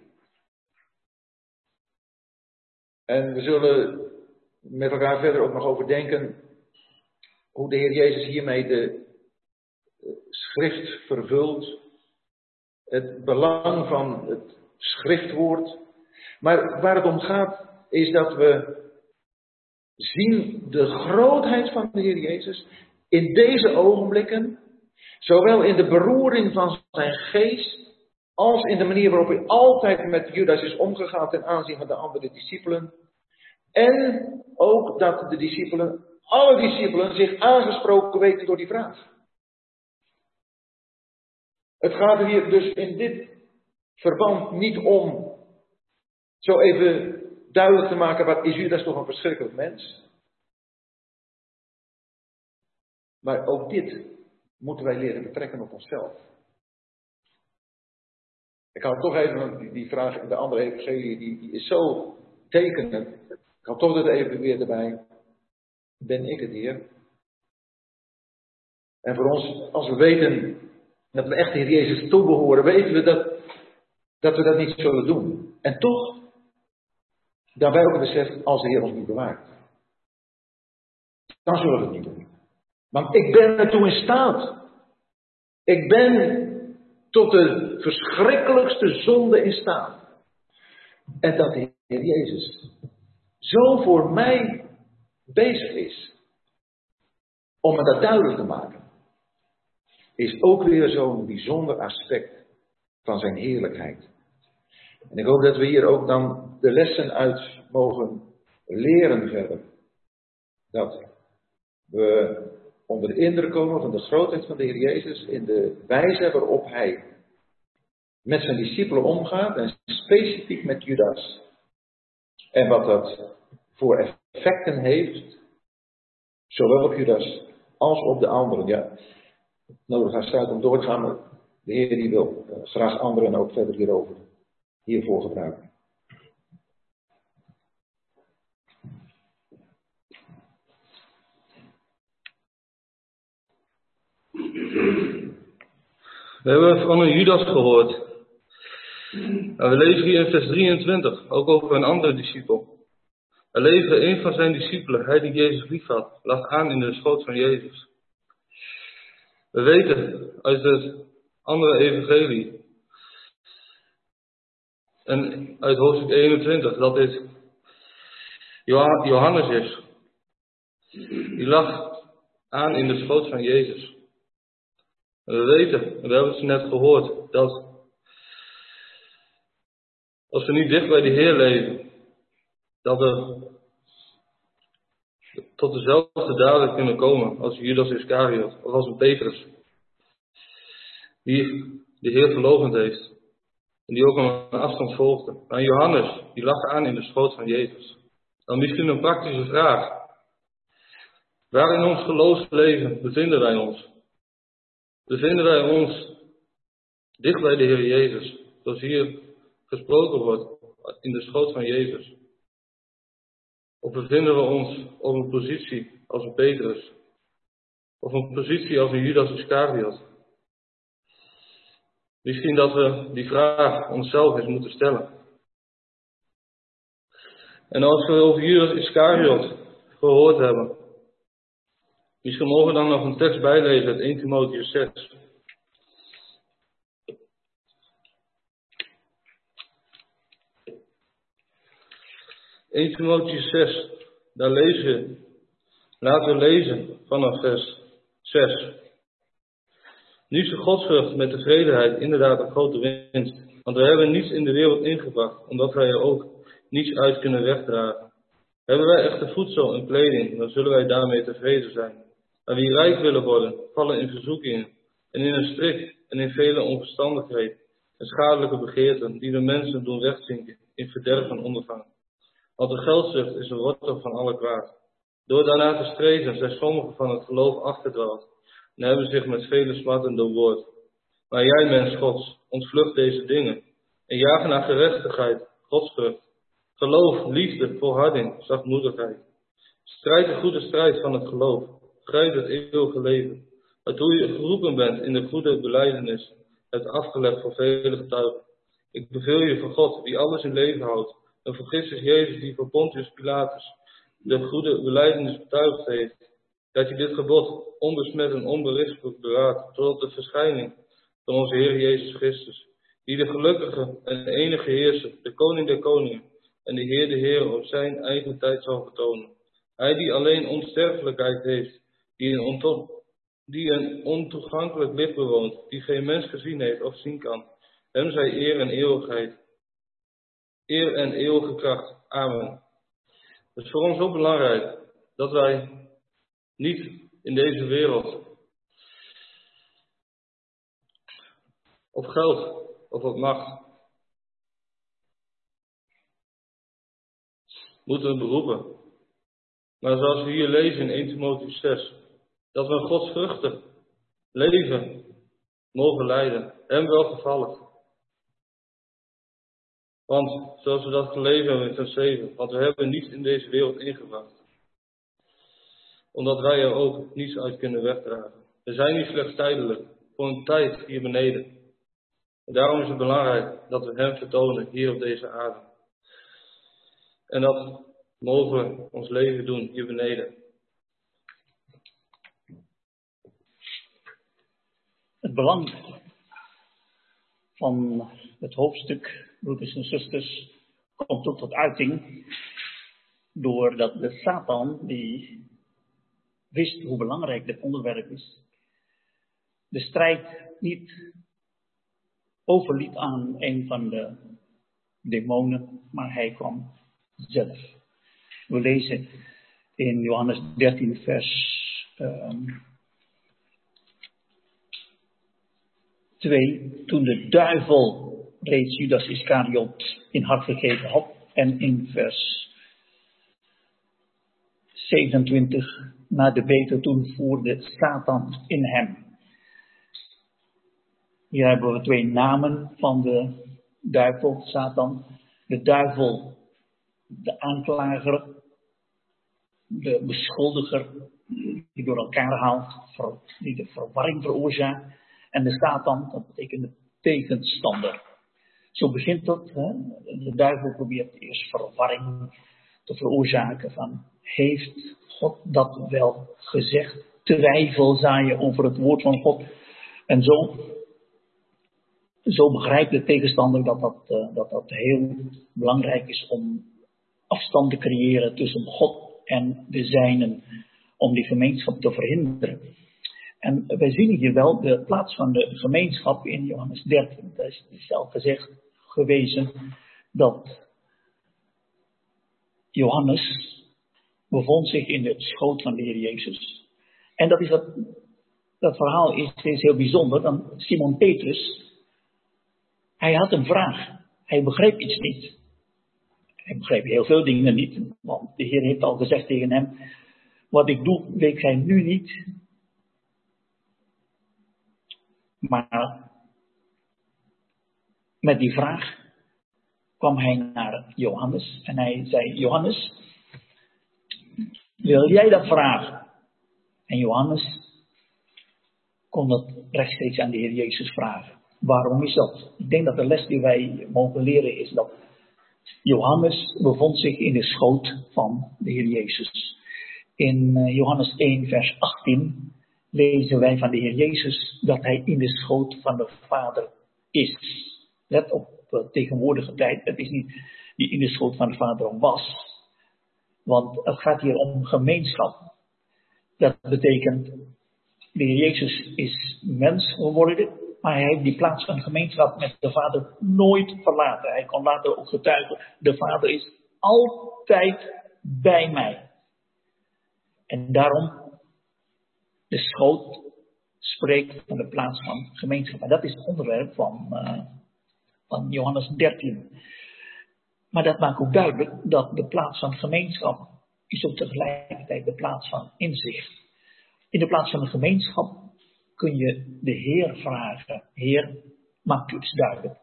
En we zullen met elkaar verder ook nog overdenken hoe de Heer Jezus hiermee de schrift vervult. Het belang van het schriftwoord. Maar waar het om gaat is dat we zien de grootheid van de Heer Jezus in deze ogenblikken, zowel in de beroering van zijn geest, als in de manier waarop hij altijd met Judas is omgegaan ten aanzien van de andere discipelen. En ook dat de discipelen, alle discipelen, zich aangesproken weten door die vraag. Het gaat er hier dus in dit verband niet om zo even duidelijk te maken, wat is Judas toch een verschrikkelijk mens? Maar ook dit moeten wij leren betrekken op onszelf. Ik had toch even, die, vraag in de andere evangelie, die is zo tekenend. Ik had toch dat even weer erbij. Ben ik het hier? En voor ons, als we weten dat we echt in Jezus toebehoren, weten we dat, dat we dat niet zullen doen. En toch, daarbij ook besef, als de Heer ons niet bewaart, dan zullen we het niet doen. Want ik ben ertoe in staat. Ik ben tot de verschrikkelijkste zonde in staat. En dat de Heer Jezus zo voor mij bezig is om me dat duidelijk te maken, is ook weer zo'n bijzonder aspect van zijn heerlijkheid. En ik hoop dat we hier ook dan de lessen uit mogen leren verder. Dat we onder de indruk komen van de grootheid van de Heer Jezus in de wijze waarop hij met zijn discipelen omgaat en specifiek met Judas. En wat dat voor effecten heeft, zowel op Judas als op de anderen. Ja, nodig haast uit om door te gaan, maar de Heer die wil eh, graag anderen ook verder hierover, hiervoor gebruiken. We hebben van een Judas gehoord. En we lezen hier in vers 23, ook over een andere discipel. We lezen een van zijn discipelen, hij die Jezus lief had, lag aan in de schoot van Jezus. We weten uit het andere evangelie en uit hoofdstuk 21 dat dit Johannes is. Die lag aan in de schoot van Jezus. We weten, we hebben het net gehoord, dat als we niet dicht bij de Heer leven, dat we tot dezelfde daden kunnen komen als Judas Iscariot of als een Petrus, die de Heer verlogend heeft en die ook aan afstand volgde. En Johannes, die lag aan in de schoot van Jezus. Dan misschien een praktische vraag. Waar in ons geloofsleven bevinden wij ons? bevinden wij ons dicht bij de Heer Jezus, zoals hier gesproken wordt in de schoot van Jezus? Of bevinden we ons op een positie als een Petrus? Of een positie als een Judas Iscariot? Misschien dat we die vraag onszelf eens moeten stellen. En als we over Judas Iscariot gehoord hebben, misschien mogen we dan nog een tekst bijlezen uit 1 Timotheus 6. ...1 Timotheus 6, daar lezen we. Laten we lezen vanaf vers 6. Nu is de godsvrucht met tevredenheid inderdaad een grote winst. Want we hebben niets in de wereld ingebracht, omdat wij er ook niets uit kunnen wegdragen. Hebben wij echter voedsel en kleding, dan zullen wij daarmee tevreden zijn. Maar wie rijk willen worden, vallen in verzoekingen en in een strik en in vele onverstandigheid en schadelijke begeerten die de mensen doen wegzinken in verderf en ondergang. Want de geldzucht is een wortel van alle kwaad. Door daarna te streven zijn sommigen van het geloof afgedwaald en hebben zich met vele smatten doorboord. Maar jij, mens Gods, ontvlucht deze dingen en jaag naar gerechtigheid, godsvrucht, geloof, liefde, volharding, zachtmoedigheid. Strijd de goede strijd van het geloof, grijp het eeuwige leven, waartoe je geroepen bent in de goede beleidenis, het afgelegd voor vele getuigen. Ik beveel je voor God, die alles in leven houdt, en voor Christus Jezus, die voor Pontius Pilatus de goede beleidenis betuigd heeft, dat je dit gebod onbesmet en onberispelijk bewaart tot de verschijning van onze Heer Jezus Christus, die de gelukkige en enige heerser, de koning der koningen en de Heer de Heer op zijn eigen tijd zal vertonen. Hij die alleen onsterfelijkheid heeft, die een, die een ontoegankelijk licht bewoont, die geen mens gezien heeft of zien kan. Hem zij eer en eeuwigheid. Eer en eeuwige kracht. Amen. Het is voor ons ook belangrijk dat wij niet in deze wereld op geld of op macht moeten beroepen. Maar zoals we hier lezen in 1 Timotheüs 6, dat we Gods vruchten leven mogen leiden, hem welgevallig. Want, zoals we dat gelezen hebben in vers 7, want we hebben niets in deze wereld ingebracht. Omdat wij er ook niets uit kunnen wegdragen. We zijn niet slechts tijdelijk, voor een tijd hier beneden. En daarom is het belangrijk dat we Hem vertonen hier op deze aarde. En dat mogen we ons leven doen hier beneden. Het belang van het hoofdstuk, broeders en zusters, komt ook tot uiting doordat de Satan, die wist hoe belangrijk dit onderwerp is, de strijd niet overliet aan een van de demonen, maar hij kwam zelf. We lezen in Johannes 13, vers um, 2, toen de duivel reeds Judas Iscariot in hart gegeven had. En in vers 27, na de beter toen voerde Satan in hem. Hier hebben we twee namen van de duivel, Satan. De duivel, de aanklager, de beschuldiger, die door elkaar haalt, die de verwarring veroorzaakt. En de Satan, dat betekent de tegenstander. Zo begint dat. Hè? De duivel probeert eerst verwarring te veroorzaken van, heeft God dat wel gezegd? Twijfel zaaien over het woord van God. En zo, zo begrijpt de tegenstander dat dat, uh, dat dat heel belangrijk is om afstand te creëren tussen God en de zijnen. Om die gemeenschap te verhinderen. En wij zien hier wel de plaats van de gemeenschap in Johannes 13. Dat is zelf gezegd gewezen dat Johannes bevond zich in de schoot van de Heer Jezus. En dat, is dat, dat verhaal is, is heel bijzonder. Dan Simon Petrus, hij had een vraag. Hij begreep iets niet. Hij begreep heel veel dingen niet, want de Heer heeft al gezegd tegen hem: Wat ik doe, weet gij nu niet, Maar met die vraag kwam hij naar Johannes en hij zei: Johannes, wil jij dat vragen? En Johannes kon dat rechtstreeks aan de Heer Jezus vragen. Waarom is dat? Ik denk dat de les die wij mogen leren is dat Johannes bevond zich in de schoot van de Heer Jezus. In eh, Johannes 1, vers 18 lezen wij van de Heer Jezus dat hij in de schoot van de Vader is. Let op de tegenwoordige tijd, het is niet die in de schoot van de Vader was. Want het gaat hier om gemeenschap. Dat betekent, de Heer Jezus is mens geworden, maar hij heeft die plaats van gemeenschap met de Vader nooit verlaten. Hij kon later ook getuigen, de Vader is altijd bij mij. En daarom, de schoot spreekt van de plaats van gemeenschap. En dat is het onderwerp van, uh, van Johannes 13. Maar dat maakt ook duidelijk dat de plaats van gemeenschap is ook tegelijkertijd de plaats van inzicht. In de plaats van de gemeenschap kun je de Heer vragen. Heer, maak eens duidelijk.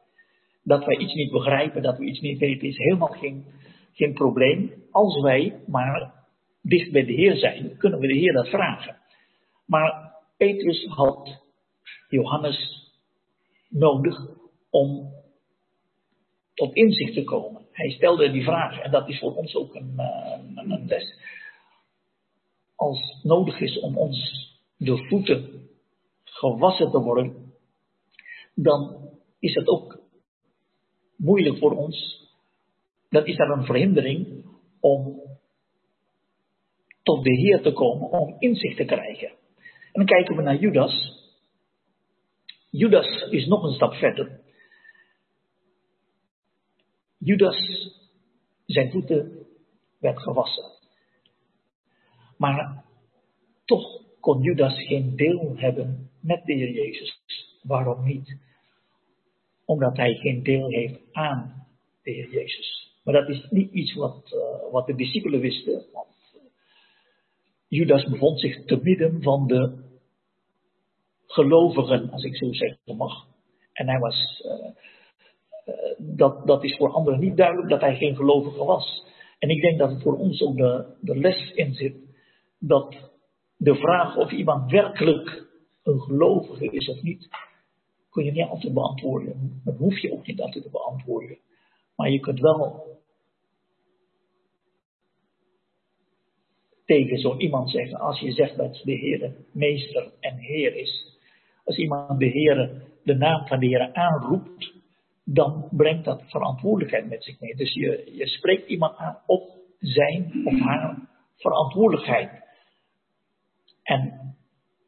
Dat wij iets niet begrijpen, dat we iets niet weten, is helemaal geen, geen probleem. Als wij maar dicht bij de Heer zijn, kunnen we de Heer dat vragen. Maar Petrus had Johannes nodig om tot inzicht te komen. Hij stelde die vraag en dat is voor ons ook een, eh, een, een les. Als nodig is om ons de voeten gewassen te worden, dan is het ook moeilijk voor ons. Dan is er een verhindering om tot de Heer te komen, om inzicht te krijgen. En dan kijken we naar Judas. Judas is nog een stap verder. Judas, zijn voeten werd gewassen. Maar toch kon Judas geen deel hebben met de Heer Jezus. Waarom niet? Omdat hij geen deel heeft aan de Heer Jezus. Maar dat is niet iets wat, uh, wat de discipelen wisten. Want Judas bevond zich te midden van de gelovigen, als ik zo zeggen mag. En hij was, uh, dat, dat is voor anderen niet duidelijk dat hij geen gelovige was. En ik denk dat het voor ons ook de, de les in zit dat de vraag of iemand werkelijk een gelovige is of niet, kun je niet altijd beantwoorden. Dat hoef je ook niet altijd te beantwoorden. Maar je kunt wel tegen zo iemand zeggen, als je zegt dat de Heer meester en Heer is, als iemand de Heer, de naam van de Heer aanroept, dan brengt dat verantwoordelijkheid met zich mee. Dus je, je spreekt iemand aan op zijn of haar verantwoordelijkheid. En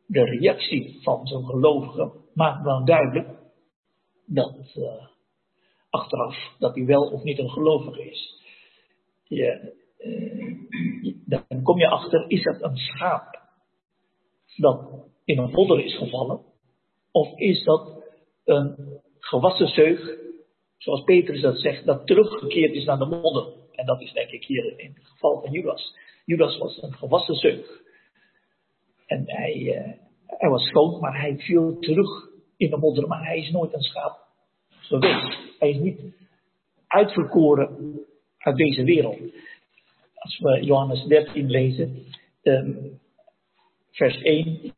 de reactie van zo'n gelovige maakt dan duidelijk dat uh, achteraf dat hij wel of niet een gelovige is. Je, uh, dan kom je achter, is dat een schaap dat in een vodder is gevallen? Of is dat een gewassen zeug, zoals Petrus dat zegt, dat teruggekeerd is naar de modder? En dat is denk ik hier in het geval van Judas. Judas was een gewassen zeug. En hij, uh, hij was schoon, maar hij viel terug in de modder. Maar hij is nooit een schaap geweest. Hij is niet uitverkoren uit deze wereld. Als we Johannes 13 lezen, um, vers 1.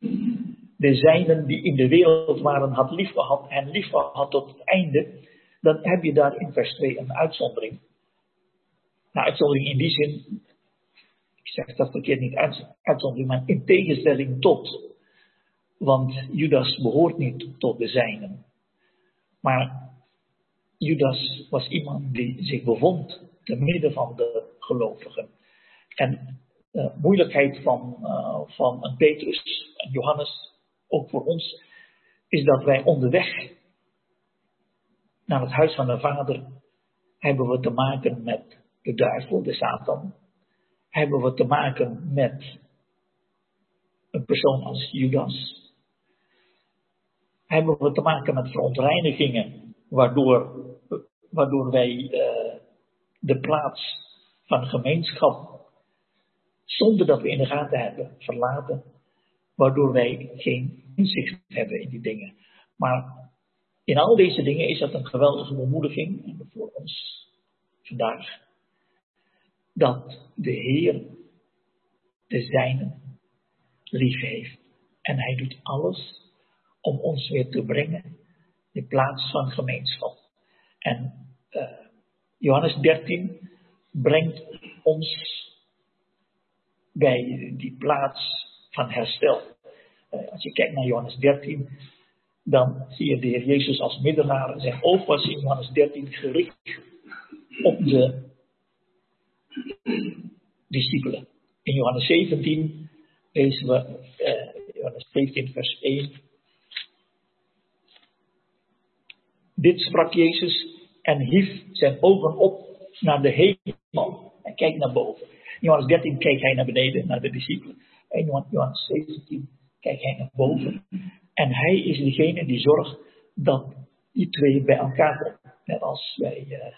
De zijnen die in de wereld waren, had lief gehad en lief gehad tot het einde. Dan heb je daar in vers 2 een uitzondering. Nou, uitzondering in die zin zeg dat verkeerd niet uitzondering, maar in tegenstelling tot. Want Judas behoort niet tot de zijnen. Maar Judas was iemand die zich bevond te midden van de gelovigen. En de moeilijkheid van, uh, van Petrus en Johannes, ook voor ons, is dat wij onderweg naar het huis van de Vader hebben we te maken met de duivel, de Satan, hebben we te maken met een persoon als Judas. Hebben we te maken met verontreinigingen, waardoor, waardoor wij uh, de plaats van gemeenschap, zonder dat we in de gaten hebben, verlaten, waardoor wij geen inzicht hebben in die dingen. Maar in al deze dingen is dat een geweldige bemoediging voor ons vandaag dat de Heer de zijnen lief heeft. En hij doet alles om ons weer te brengen in plaats van gemeenschap. En uh, Johannes 13 brengt ons bij die plaats van herstel. Eh, als je kijkt naar Johannes 13, dan zie je de Heer Jezus als middelaar. Zijn oog was in Johannes 13 gericht op de discipelen. In Johannes 17 lezen we, eh, Johannes 17 vers 1. Dit sprak Jezus en hief zijn ogen op naar de hemel. En kijkt naar boven. In Johannes 13 kijkt hij naar beneden, naar de discipelen. In Johannes 17 kijkt hij naar boven. En hij is degene die zorgt dat die twee bij elkaar komen. Net als bij, uh,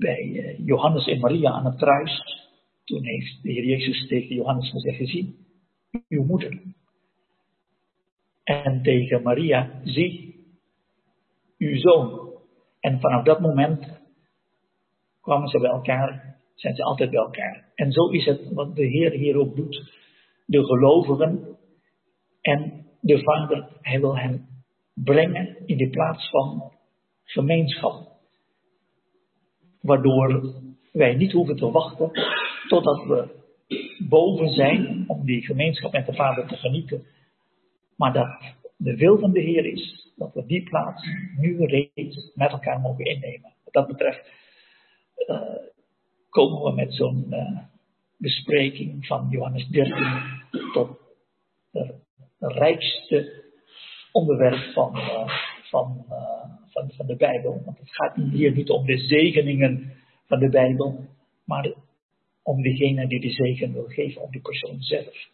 bij uh, Johannes en Maria aan het kruis. Toen heeft de Heer Jezus tegen Johannes gezegd, zie, uw moeder. En tegen Maria, zie, uw zoon. En vanaf dat moment kwamen ze bij elkaar, zijn ze altijd bij elkaar. En zo is het wat de Heer hier ook doet. De gelovigen en de Vader, hij wil hen brengen in de plaats van gemeenschap. Waardoor wij niet hoeven te wachten totdat we boven zijn om die gemeenschap met de Vader te genieten. Maar dat de wil van de Heer is dat we die plaats nu reeds met elkaar mogen innemen. Wat dat betreft uh, komen we met zo'n uh, bespreking van Johannes 13 tot de, de rijkste onderwerp van, uh, van, van, van de Bijbel. Want het gaat hier niet om de zegeningen van de Bijbel, maar om degene die de zegen wil geven, om die persoon zelf.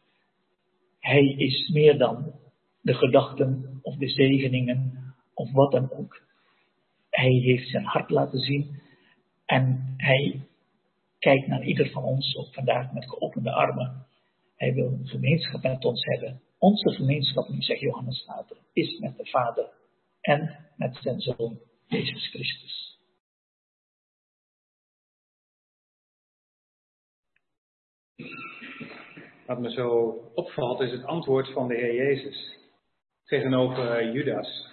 Hij is meer dan de gedachten of de zegeningen of wat dan ook. Hij heeft zijn hart laten zien en hij kijkt naar ieder van ons, ook vandaag met geopende armen. Hij wil een gemeenschap met ons hebben. Onze gemeenschap, nu zegt Johannes later, is met de Vader en met zijn Zoon Jezus Christus. Wat me zo opvalt is het antwoord van de Heer Jezus tegenover eh, Judas.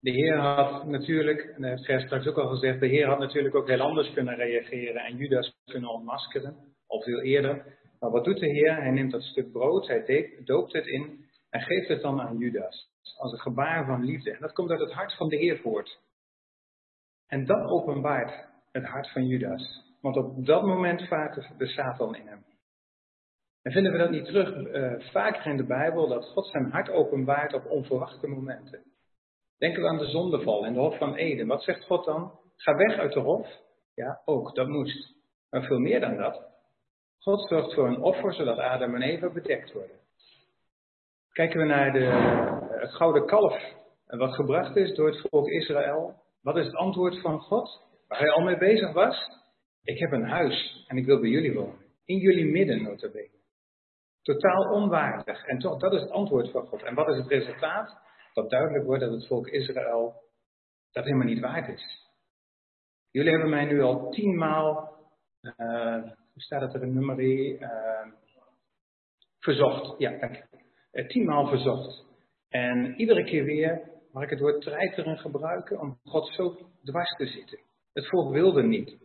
De Heer had natuurlijk, en dat straks ook al gezegd, de Heer had natuurlijk ook heel anders kunnen reageren en Judas kunnen ontmaskeren, al veel eerder. Maar wat doet de Heer? Hij neemt dat stuk brood, hij doopt het in en geeft het dan aan Judas. Als een gebaar van liefde. En dat komt uit het hart van de Heer voort. En dat openbaart het hart van Judas. Want op dat moment vaart de Satan in hem. En vinden we dat niet terug uh, vaker in de Bijbel, dat God zijn hart openbaart op onverwachte momenten. Denken we aan de zondeval in de Hof van Eden. Wat zegt God dan? Ga weg uit de Hof. Ja, ook, dat moest. Maar veel meer dan dat. God zorgt voor een offer zodat Adam en Eva bedekt worden. Kijken we naar de, het gouden kalf wat gebracht is door het volk Israël. Wat is het antwoord van God? Waar hij al mee bezig was? Ik heb een huis en ik wil bij jullie wonen. In jullie midden, notabene. Totaal onwaardig. En toch, dat is het antwoord van God. En wat is het resultaat? Dat duidelijk wordt dat het volk Israël dat helemaal niet waard is. Jullie hebben mij nu al tienmaal, uh, hoe staat het er in nummer uh, verzocht. Ja, dank je. Uh, tienmaal verzocht. En iedere keer weer mag ik het woord treiteren gebruiken om God zo dwars te zitten. Het volk wilde niet.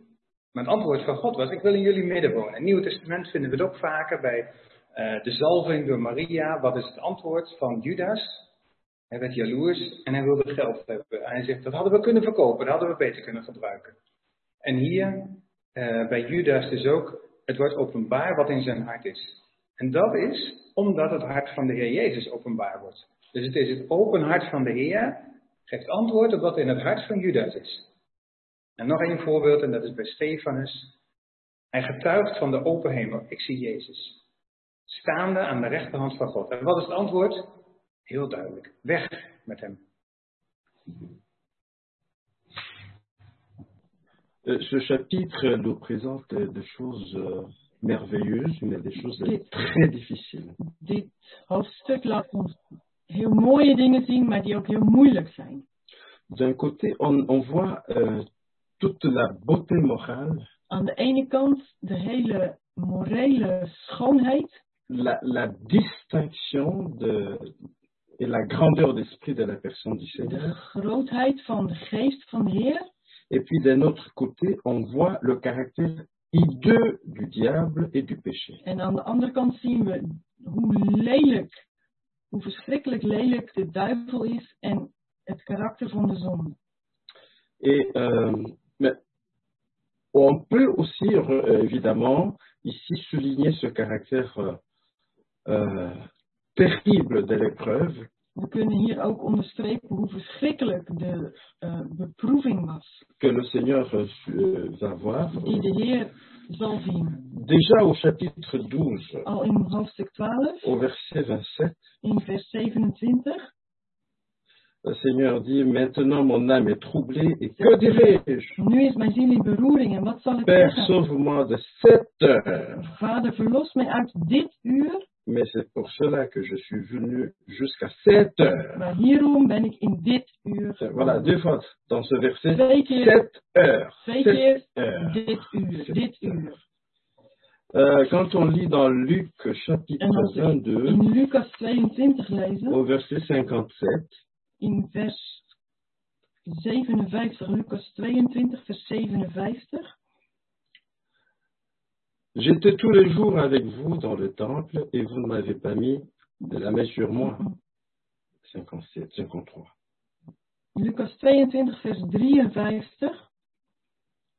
Maar het antwoord van God was, ik wil in jullie midden wonen. In het Nieuwe Testament vinden we het ook vaker bij uh, de zalving door Maria. Wat is het antwoord van Judas? Hij werd jaloers en hij wilde geld hebben. Hij zegt, dat hadden we kunnen verkopen, dat hadden we beter kunnen gebruiken. En hier, uh, bij Judas dus ook, het wordt openbaar wat in zijn hart is. En dat is omdat het hart van de Heer Jezus openbaar wordt. Dus het is het open hart van de Heer, geeft antwoord op wat in het hart van Judas is. En nog een voorbeeld, en dat is bij Stefanus. Hij getuigt van de open hemel. Ik zie Jezus. Staande aan de rechterhand van God. En wat is het antwoord? Heel duidelijk. Weg met hem. Ce chapitre nous présente des choses euh, merveilleuses, mais des choses très difficiles. Dit hoofdstuk laat ons heel mooie dingen zien, maar die ook heel moeilijk zijn. D'un côté, on, on voit euh, toute la beauté morale, Aan de ene kant de hele morele schoonheid, la, la distinction de, et la grandeur d'esprit de la personne du de Seigneur. grootheid van de geest van de Heer. Et puis d'un autre côté, on voit le caractère hideux du diable et du péché. En aan de andere kant zien we hoe lelijk, hoe verschrikkelijk lelijk de duivel is en het karakter van de zonde. Et euh, mais on peut aussi euh, évidemment ici souligner ce caractère euh, euh, terrible de l'épreuve We kunnen hier ook onderstrepen hoe verschrikkelijk de eh, beproeving was que le Seigneur euh, su- va voir. die de Heer zal zien. Déjà au chapitre 12, Al in hoofdstuk 12, au verset 27, in vers 27, le Seigneur dit, maintenant mon âme est troublée et que dirai-je nu is mijn ziel in beroering en wat zal ik Père, zeggen? sauve-moi de cette heure. Vader, verlos mij uit dit uur, Mais c'est pour cela que je suis venu jusqu'à cette heure. maar hierom ben ik in dit uur. Voilà, deux fois dans ce verset, Twee keer, cette heure. twee Cette keer heure. dit uur, dit uur. Euh, quand on lit dans Luc chapitre En als we 22, in Lucas 22 lezen, au verset 57, in vers 57, Lucas 22, vers 57. J'étais tous les jours avec vous dans le temple et vous ne m'avez pas mis de la main sur moi. 57, 53. Lucas 22, vers 53.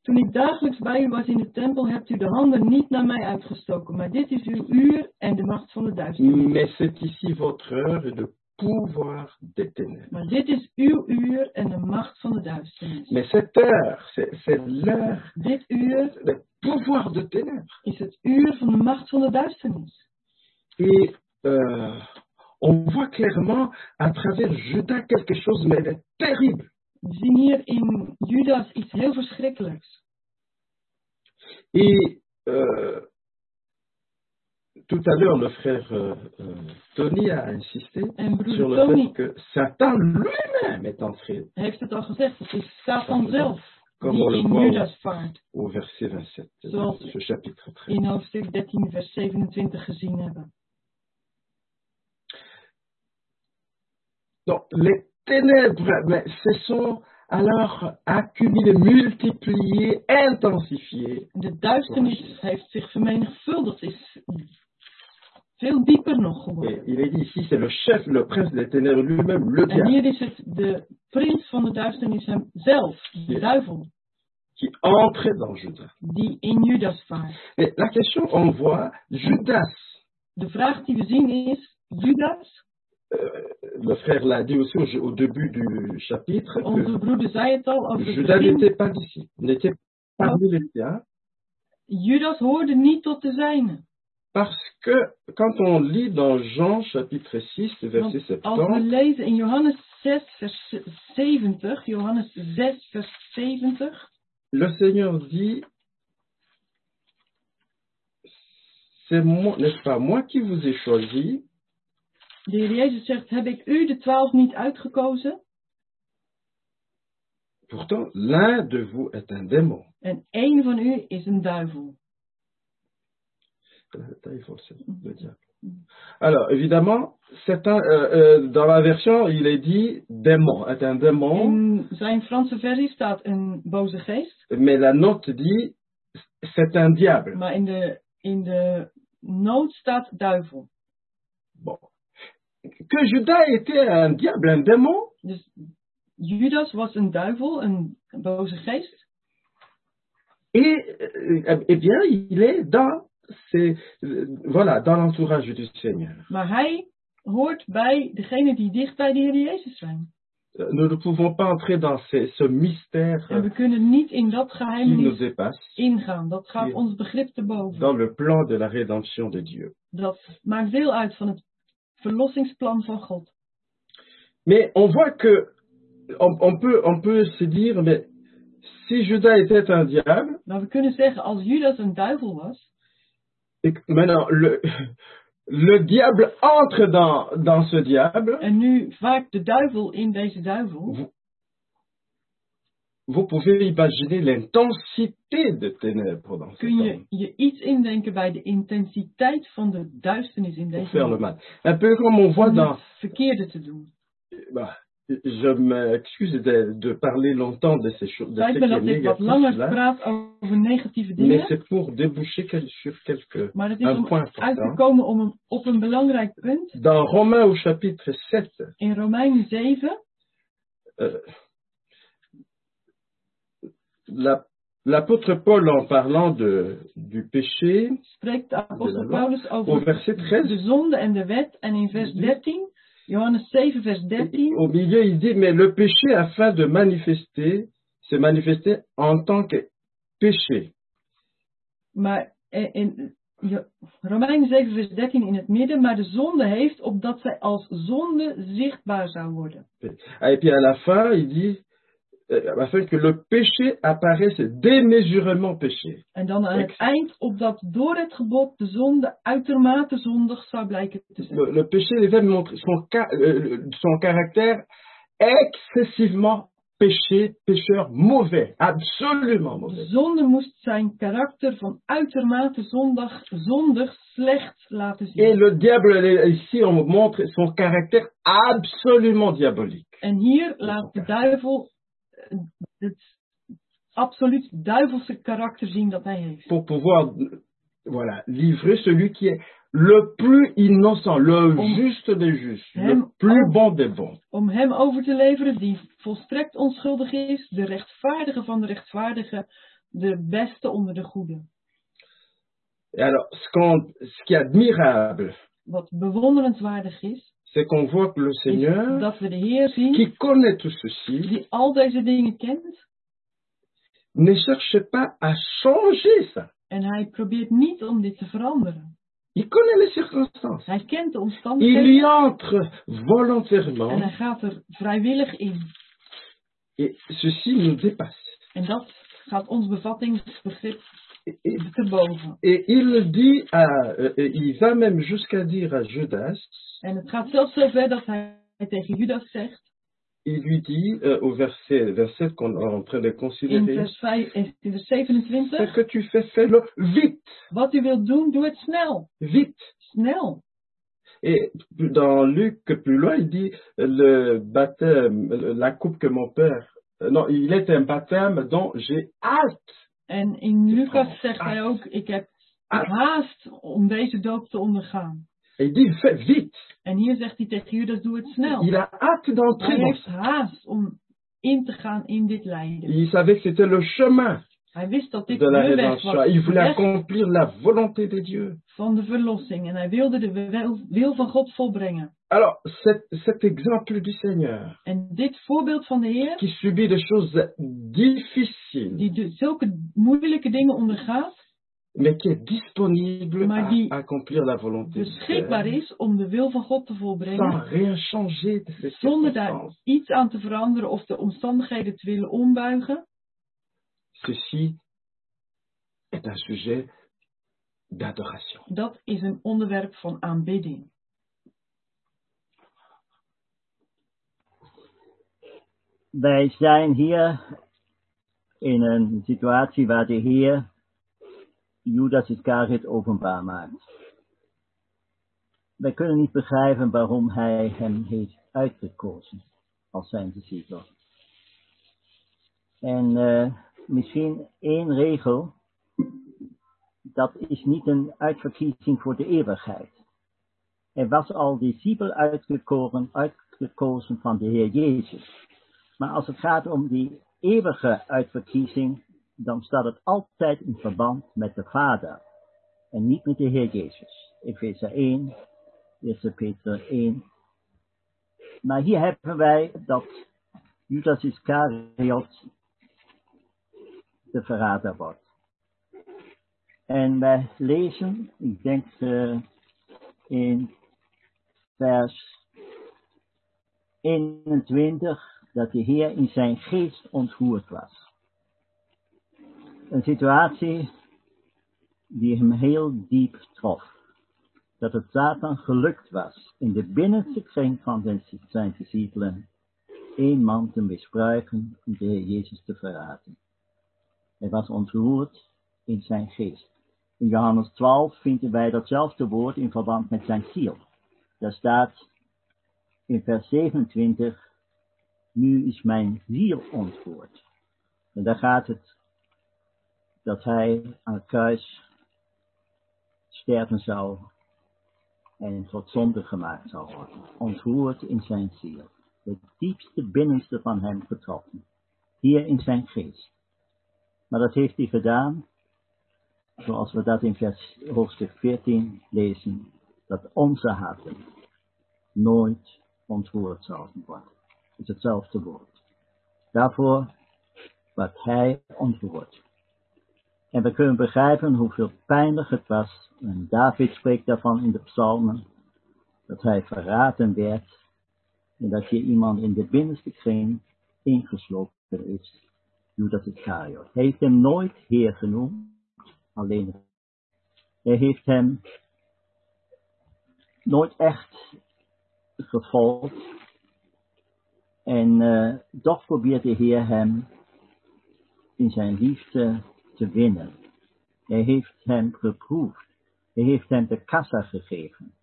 Toen ik dagelijks bij u was in de tempel, hebt u de handen niet naar mij uitgestoken. Maar dit is uw uur en de macht van de duisternis. Mais c'est ici votre heure le pouvoir ténèbres. Maar dit is uw uur en de macht van de duisternis. Mais cette heure, c'est c'est l'heure, Dit uur le pouvoir de ténèbres. is het uur van de macht van de duisternis. Et euh, on voit clairement à travers Judas quelque chose, mais est terrible. We zien hier in Judas iets heel verschrikkelijks. Et euh, tout à l'heure, le frère euh, euh, Tony a insisté sur le Tony fait que Satan lui-même est entré, heeft het al gezegd. Het is Satan zelf comme on le voit au, au verset 27 de Zoals- ce chapitre 13. In hoofdstuk 13, vers 27 gezien hebben. Donc, les ténèbres, mais ce sont alors accumulées, multipliées, intensifiées. De duisternis heeft zich vermenigvuldigd, is veel dieper nog geworden. il est dit ici, c'est le chef, le prince des ténèbres lui-même, le En diable, hier is het de prins van de duisternis hem zelf, de duivel, qui entre dans Judas. die in Judas vaart. Et la question, on voit, Judas, De vraag die we zien is, Judas, euh, le frère l'a dit aussi au, au début du chapitre, onze que broeder zei het al over het Judas n'était pas disciple, n'était pas parmi les siens, Judas hoorde niet tot de zijne. Parce que quand on lit dans Jean chapitre 6, verset Want als we 70, lezen in Johannes 6, vers 70, Johannes 6, vers 70, le Seigneur dit, c'est moi, n'est-ce pas, moi qui vous ai choisi, de Heer Jezus zegt, heb ik u de twaalf niet uitgekozen? pourtant l'un de vous est un démon. En één van u is een duivel. Euh, attends, il faut le- le diable. Alors, évidemment, c'est un, euh, euh, dans la version, il est dit démon, est un démon, In zijn Franse versie staat een boze geest, mais la note dit c'est un diable. maar in de, in de noot staat duivel. Bon. Que Judas était un diable, un démon, Dus Judas was een duivel, een boze geest. et euh, eh bien, il est dans, ces, euh, voilà, dans l'entourage du Seigneur. Maar hij hoort bij degene die dicht bij de Heer Jezus zijn. Euh, Nous ne pouvons pas entrer dans ces- ce mystère En we kunnen niet in dat qui nous geheim dépasse ingaan. Dat gaat ons begrip te boven. dans le plan de la rédemption de Dieu. Dat maakt deel uit van het verlossingsplan van God. Mais on voit que on, on peut, on peut se dire, mais si Judas était un diable, Maar we kunnen zeggen, als Judas een duivel was, maintenant le, [laughs] le diable entre dans, dans ce diable, en nu vaak de duivel in deze duivel, vous pouvez imaginer l'intensité de ténèbres dans ce Kun je temps je iets indenken bij de intensiteit van de duisternis in pour faire le mal. Un peu comme on voit dans... het verkeerde te doen. bah, je m'excuse de, de parler longtemps de ces choses, ik wat négatif langer là, praat over negatieve mais c'est pour déboucher sur quelques... Maar het is un om point uit te important. komen om een, op een belangrijk punt. Dans Romains au chapitre 7, In Romeinen 7 euh, la- l'apôtre Paul en parlant de, du péché, spreekt de apostel la Paulus au verset 13, de zonde en de wet. En in vers 13, Johannes 7 vers 13, au milieu il dit, mais le péché afin de manifester, se manifester en tant que péché. maar eh, in Jo- Romeinen 7 vers 13 in het midden, maar de zonde heeft opdat zij als zonde zichtbaar zou worden. Et puis à la fin, il dit, afin que le péché apparaisse démesurément péché. En dan aan het eind opdat door het gebod de zonde uitermate zondig zou blijken te zijn. Le, le péché devait montrer son, euh, son caractère excessivement péché, pécheur, mauvais, absolument De mauvais. zonde moest zijn karakter van uitermate zondig, zondig slecht laten Et zien. le diable, ici, on montre son caractère absolument diabolique. En hier laat de duivel het absoluut duivelse karakter zien dat hij heeft. Pour pouvoir, voilà, livrer celui qui est le plus innocent, le Om juste des justes, le hem plus bon des bons. Om hem over te leveren die volstrekt onschuldig is, de rechtvaardige van de rechtvaardigen, de beste onder de goeden. Et alors, ce qui est admirable, Wat bewonderenswaardig is, c'est qu'on voit que le Seigneur, dat we de Heer zien qui connaît tout ceci, die al deze dingen kent ne cherche pas à changer ça. en hij probeert niet om dit te veranderen. Il connaît les circonstances. Hij kent de Il y omstandigheden entre en hij volontairement gaat er vrijwillig in. et ceci nous dépasse. En dat gaat ons bevattingsbegrip Et, il dit à, euh, il va même jusqu'à dire à Judas, En het gaat zelfs zover dat hij tegen Judas zegt, il lui dit euh, au verset, verset qu'on est en train de in considérer, vers, 5, in vers ce 27, que tu fais, fais-le vite, wat u wilt doen, doe het snel. vite. Snel. Et dans Luc, plus loin, il dit le baptême, la coupe que mon père, euh, non, il est un baptême dont j'ai hâte. En in Lucas zegt hij ook, ik heb haast om deze doop te ondergaan. Et il dit fais vite. En hier zegt hij tegen Judas, doe het snel. Il a hâte d'entrer Hij heeft haast om in te gaan in dit lijden. Il savait que c'était le chemin Hij wist dat dit de weg was, Il de voulait accomplir la volonté de Dieu. van de verlossing. En hij wilde de wil, wil van God volbrengen. Alors, cet, cet exemple du Seigneur En dit voorbeeld van de Heer, qui subit des choses difficiles, die de, zulke moeilijke dingen ondergaat, mais qui est disponible Maar à die accomplir la volonté beschikbaar is om de wil van God te sans volbrengen, rien changer de ces zonder daar iets aan te veranderen of de omstandigheden te willen ombuigen. Ceci est un sujet d'adoration. Dat is een onderwerp van aanbidding. Wij zijn hier in een situatie waar de Heer Judas Iscariot openbaar maakt. Wij kunnen niet begrijpen waarom hij hem heeft uitgekozen als zijn discipel. En eh, misschien één regel, dat is niet een uitverkiezing voor de eeuwigheid. Er was al discipel uitgekozen, uitgekozen van de Heer Jezus. Maar als het gaat om die eeuwige uitverkiezing, dan staat het altijd in verband met de Vader en niet met de Heer Jezus. Efeze 1, 1 Peter 1. Maar hier hebben wij dat Judas Iscariot de verrader wordt. En wij lezen, ik denk eh, in vers 21, dat de Heer in zijn geest ontvoerd was. Een situatie die hem heel diep trof. Dat het Satan gelukt was in de binnenste kring van zijn- zijn discipelen één man te misbruiken om de Heer Jezus te verraten. Hij was ontroerd in zijn geest. In Johannes 12 vinden wij datzelfde woord in verband met zijn ziel. Daar staat in vers 27, nu is mijn ziel ontroerd. En daar gaat het dat hij aan het kruis sterven zou en tot zonde gemaakt zou worden. Ontroerd in zijn ziel. Het diepste binnenste van hem getroffen. Hier in zijn geest. Maar dat heeft hij gedaan, zoals we dat in vers, hoofdstuk 14 lezen, dat onze harten nooit ontroerd zouden worden. Is hetzelfde woord. Daarvoor wat hij ontroerd. En we kunnen begrijpen hoeveel pijnlijk het was, en David spreekt daarvan in de psalmen, dat hij verraten werd en dat hier iemand in de binnenste kring ingeslopen is, Judas Iscariot. Hij heeft hem nooit Heer genoemd, alleen. Hij heeft hem nooit echt gevolgd. En uh, toch probeert de Heer hem in zijn liefde te winnen. Hij heeft hem geproefd. Hij heeft hem de kassa gegeven.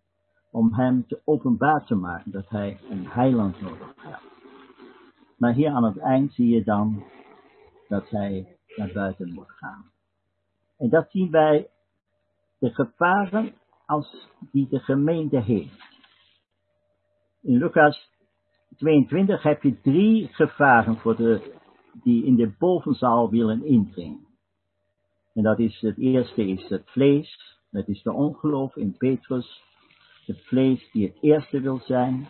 Om hem te openbaar te maken dat hij een heiland nodig had. Maar hier aan het eind zie je dan dat hij naar buiten moet gaan. En dat zien wij de gevaren als die de gemeente heeft. In Lucas 22 heb je drie gevaren voor de, die in de bovenzaal willen indringen. En dat is, het eerste is het vlees, dat is de ongeloof in Petrus. Het vlees die het eerste wil zijn.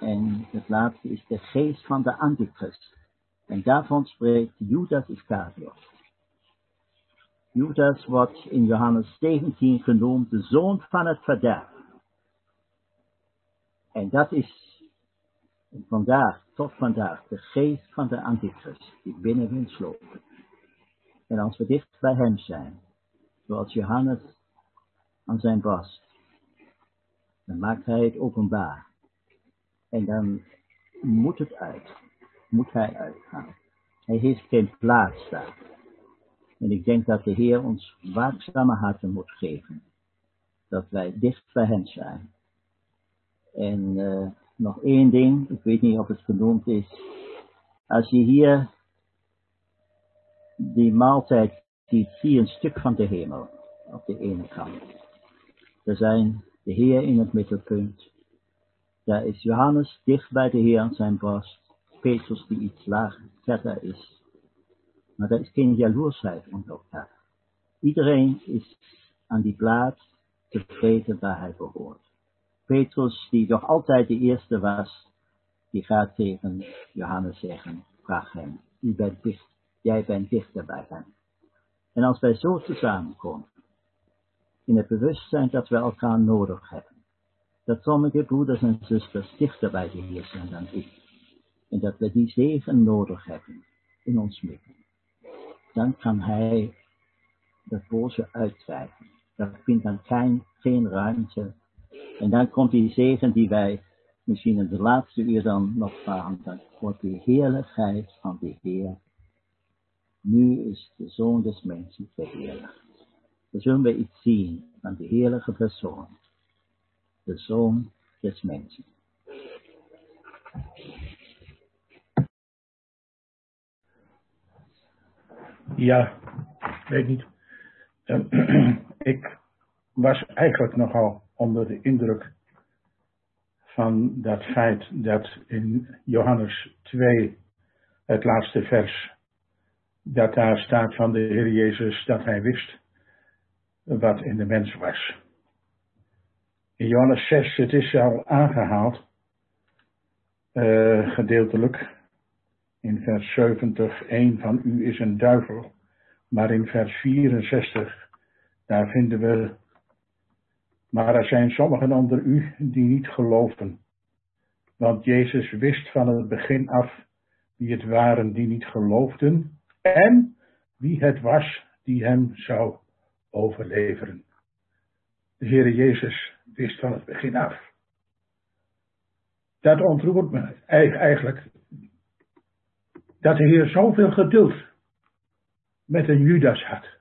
En het laatste is de geest van de antichrist. En daarvan spreekt Judas Iscariot. Judas wordt in Johannes 17 genoemd de zoon van het verderf. En dat is vandaag, tot vandaag, de geest van de antichrist die binnen wil slopen. En als we dicht bij hem zijn, zoals Johannes aan zijn borst, dan maakt hij het openbaar. En dan moet het uit, moet hij uitgaan. Hij heeft geen plaats daar. En ik denk dat de Heer ons waakzame harten moet geven. Dat wij dicht bij hem zijn. En uh, nog één ding, ik weet niet of het genoemd is. Als je hier die maaltijd ziet, zie je een stuk van de hemel op de ene kant. Er zijn de Heer in het middelpunt. Daar is Johannes dicht bij de Heer aan zijn borst. Petrus die iets lager verder is. Maar er is geen jaloersheid onder elkaar. Iedereen is aan die plaats tevreden waar hij behoort. Petrus, die nog altijd de eerste was, die gaat tegen Johannes zeggen, vraag hem, u bent dicht, jij bent dichter bij hem. En als wij zo samenkomen, in het bewustzijn dat we elkaar nodig hebben, dat sommige broeders en zusters dichter bij de Heer zijn dan ik, en dat we die zegen nodig hebben in ons midden, dan kan Hij dat boze uitdrijven. Dat vindt dan geen, geen ruimte en dan komt die zegen die wij misschien in de laatste uur dan nog vragen. Dan wordt die heerlijkheid van de Heer. Nu is de Zoon des Mensen verheerlijkt. Dan zullen we iets zien van de heerlijke persoon. De Zoon des Mensen. Ja, weet niet. [clears throat] ik was eigenlijk nogal onder de indruk van dat feit dat in Johannes 2, het laatste vers, dat daar staat van de Heer Jezus dat hij wist wat in de mens was. In Johannes 6, het is al aangehaald, uh, gedeeltelijk, in vers 70, een van u is een duivel, maar in vers 64, daar vinden we maar er zijn sommigen onder u die niet geloven. Want Jezus wist van het begin af wie het waren die niet geloofden en wie het was die hem zou overleveren. De Heere Jezus wist van het begin af. Dat ontroert me eigenlijk dat de Heer zoveel geduld met een Judas had.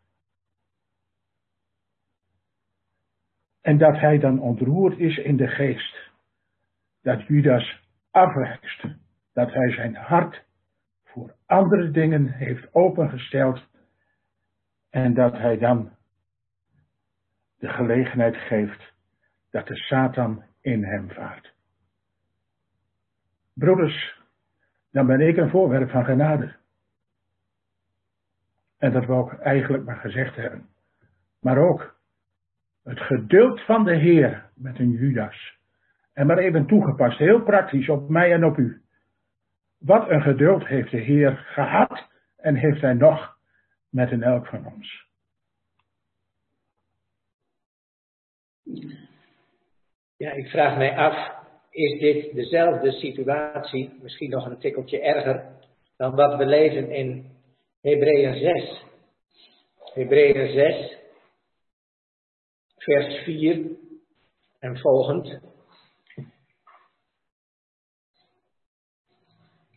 En dat hij dan ontroerd is in de geest. Dat Judas afwijst. Dat hij zijn hart voor andere dingen heeft opengesteld. En dat hij dan de gelegenheid geeft dat de Satan in hem vaart. Broeders, dan ben ik een voorwerp van genade. En dat wil ik eigenlijk maar gezegd hebben. Maar ook het geduld van de Heer met een Judas. En maar even toegepast, heel praktisch op mij en op u. Wat een geduld heeft de Heer gehad en heeft hij nog met een elk van ons. Ja, ik vraag mij af, is dit dezelfde situatie, misschien nog een tikkeltje erger, dan wat we lezen in Hebreeën 6. Hebreeën 6, vers 4 en volgend.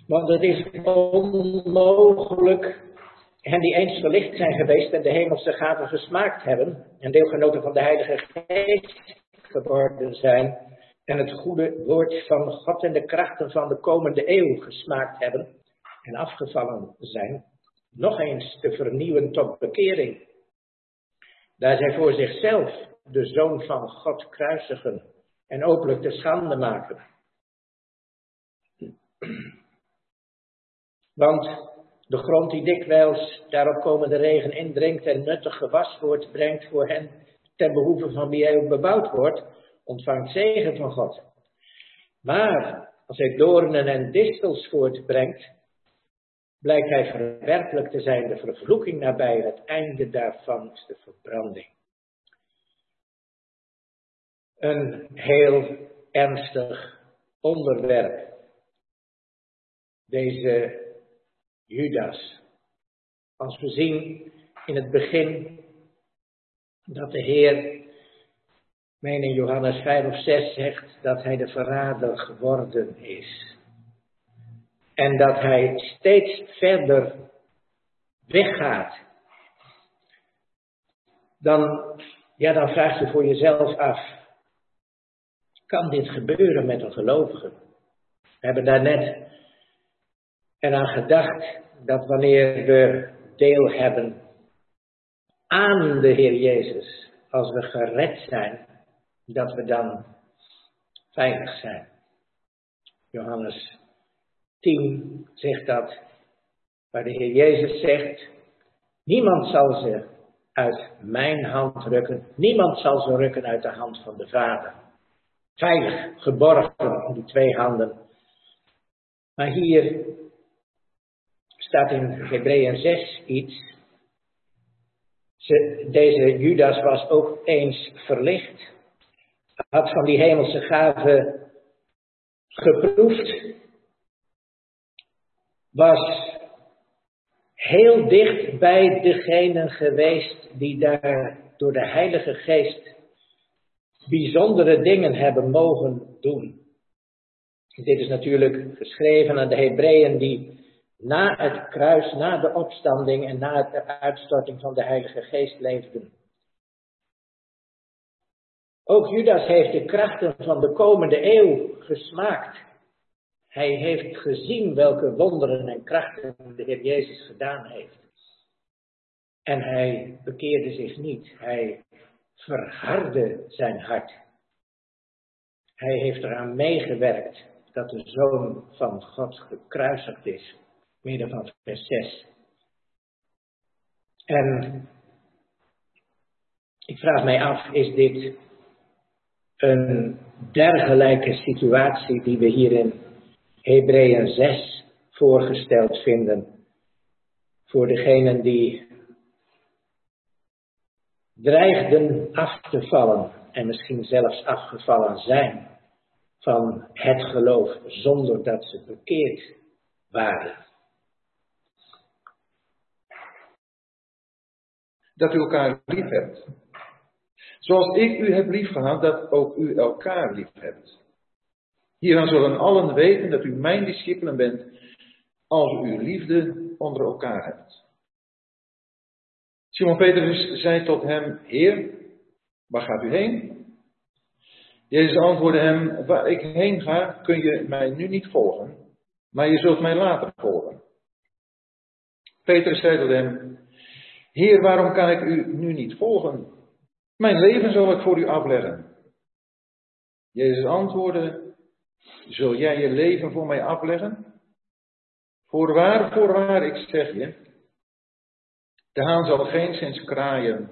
Want het is onmogelijk hen die eens verlicht zijn geweest en de hemelse gaven gesmaakt hebben en deelgenoten van de Heilige Geest geworden zijn en het goede woord van God en de krachten van de komende eeuw gesmaakt hebben en afgevallen zijn, nog eens te vernieuwen tot bekering. Daar zij voor zichzelf de Zoon van God kruisigen en openlijk te schande maken. Want de grond die dikwijls daarop komende regen indringt en nuttig gewas wordt, brengt voor hen ten behoeve van wie hij ook bebouwd wordt, ontvangt zegen van God. Maar als hij doornen en distels voortbrengt, blijkt hij verwerpelijk te zijn, de vervloeking nabij, het einde daarvan is de verbranding. Een heel ernstig onderwerp. Deze Judas. Als we zien in het begin dat de Heer, meen in Johannes 5 of 6 zegt dat hij de verrader geworden is. En dat hij steeds verder weggaat. Dan, ja, dan vraag je voor jezelf af, kan dit gebeuren met een gelovige? We hebben daarnet eraan gedacht dat wanneer we deel hebben aan de Heer Jezus, als we gered zijn, dat we dan veilig zijn. Johannes 10 zegt dat, waar de Heer Jezus zegt, niemand zal ze uit mijn hand rukken, niemand zal ze rukken uit de hand van de Vader. Veilig, geborgen in die twee handen. Maar hier staat in Hebreeën 6 iets. Ze, deze Judas was ook eens verlicht, had van die hemelse gave geproefd, was heel dicht bij degenen geweest die daar door de Heilige Geest bijzondere dingen hebben mogen doen. Dit is natuurlijk geschreven aan de Hebreeën die na het kruis, na de opstanding en na de uitstorting van de Heilige Geest leefden. Ook Judas heeft de krachten van de komende eeuw gesmaakt. Hij heeft gezien welke wonderen en krachten de Heer Jezus gedaan heeft. En hij bekeerde zich niet. Hij verhardde zijn hart. Hij heeft eraan meegewerkt dat de Zoon van God gekruisigd is midden van vers 6. En ik vraag mij af, is dit een dergelijke situatie die we hier in Hebreeën 6 voorgesteld vinden voor degenen die dreigden af te vallen en misschien zelfs afgevallen zijn van het geloof zonder dat ze bekeerd waren. dat u elkaar lief hebt. Zoals ik u heb lief gehad, dat ook u elkaar lief hebt. Hieraan zullen allen weten dat u mijn discipelen bent, als u liefde onder elkaar hebt. Simon Petrus zei tot hem, Heer, waar gaat u heen? Jezus antwoordde hem, waar ik heen ga, kun je mij nu niet volgen, maar je zult mij later volgen. Petrus zei tot hem, Heer, waarom kan ik u nu niet volgen? Mijn leven zal ik voor u afleggen. Jezus antwoordde, zul jij je leven voor mij afleggen? Voorwaar, voorwaar, ik zeg je, de haan zal geen sinds kraaien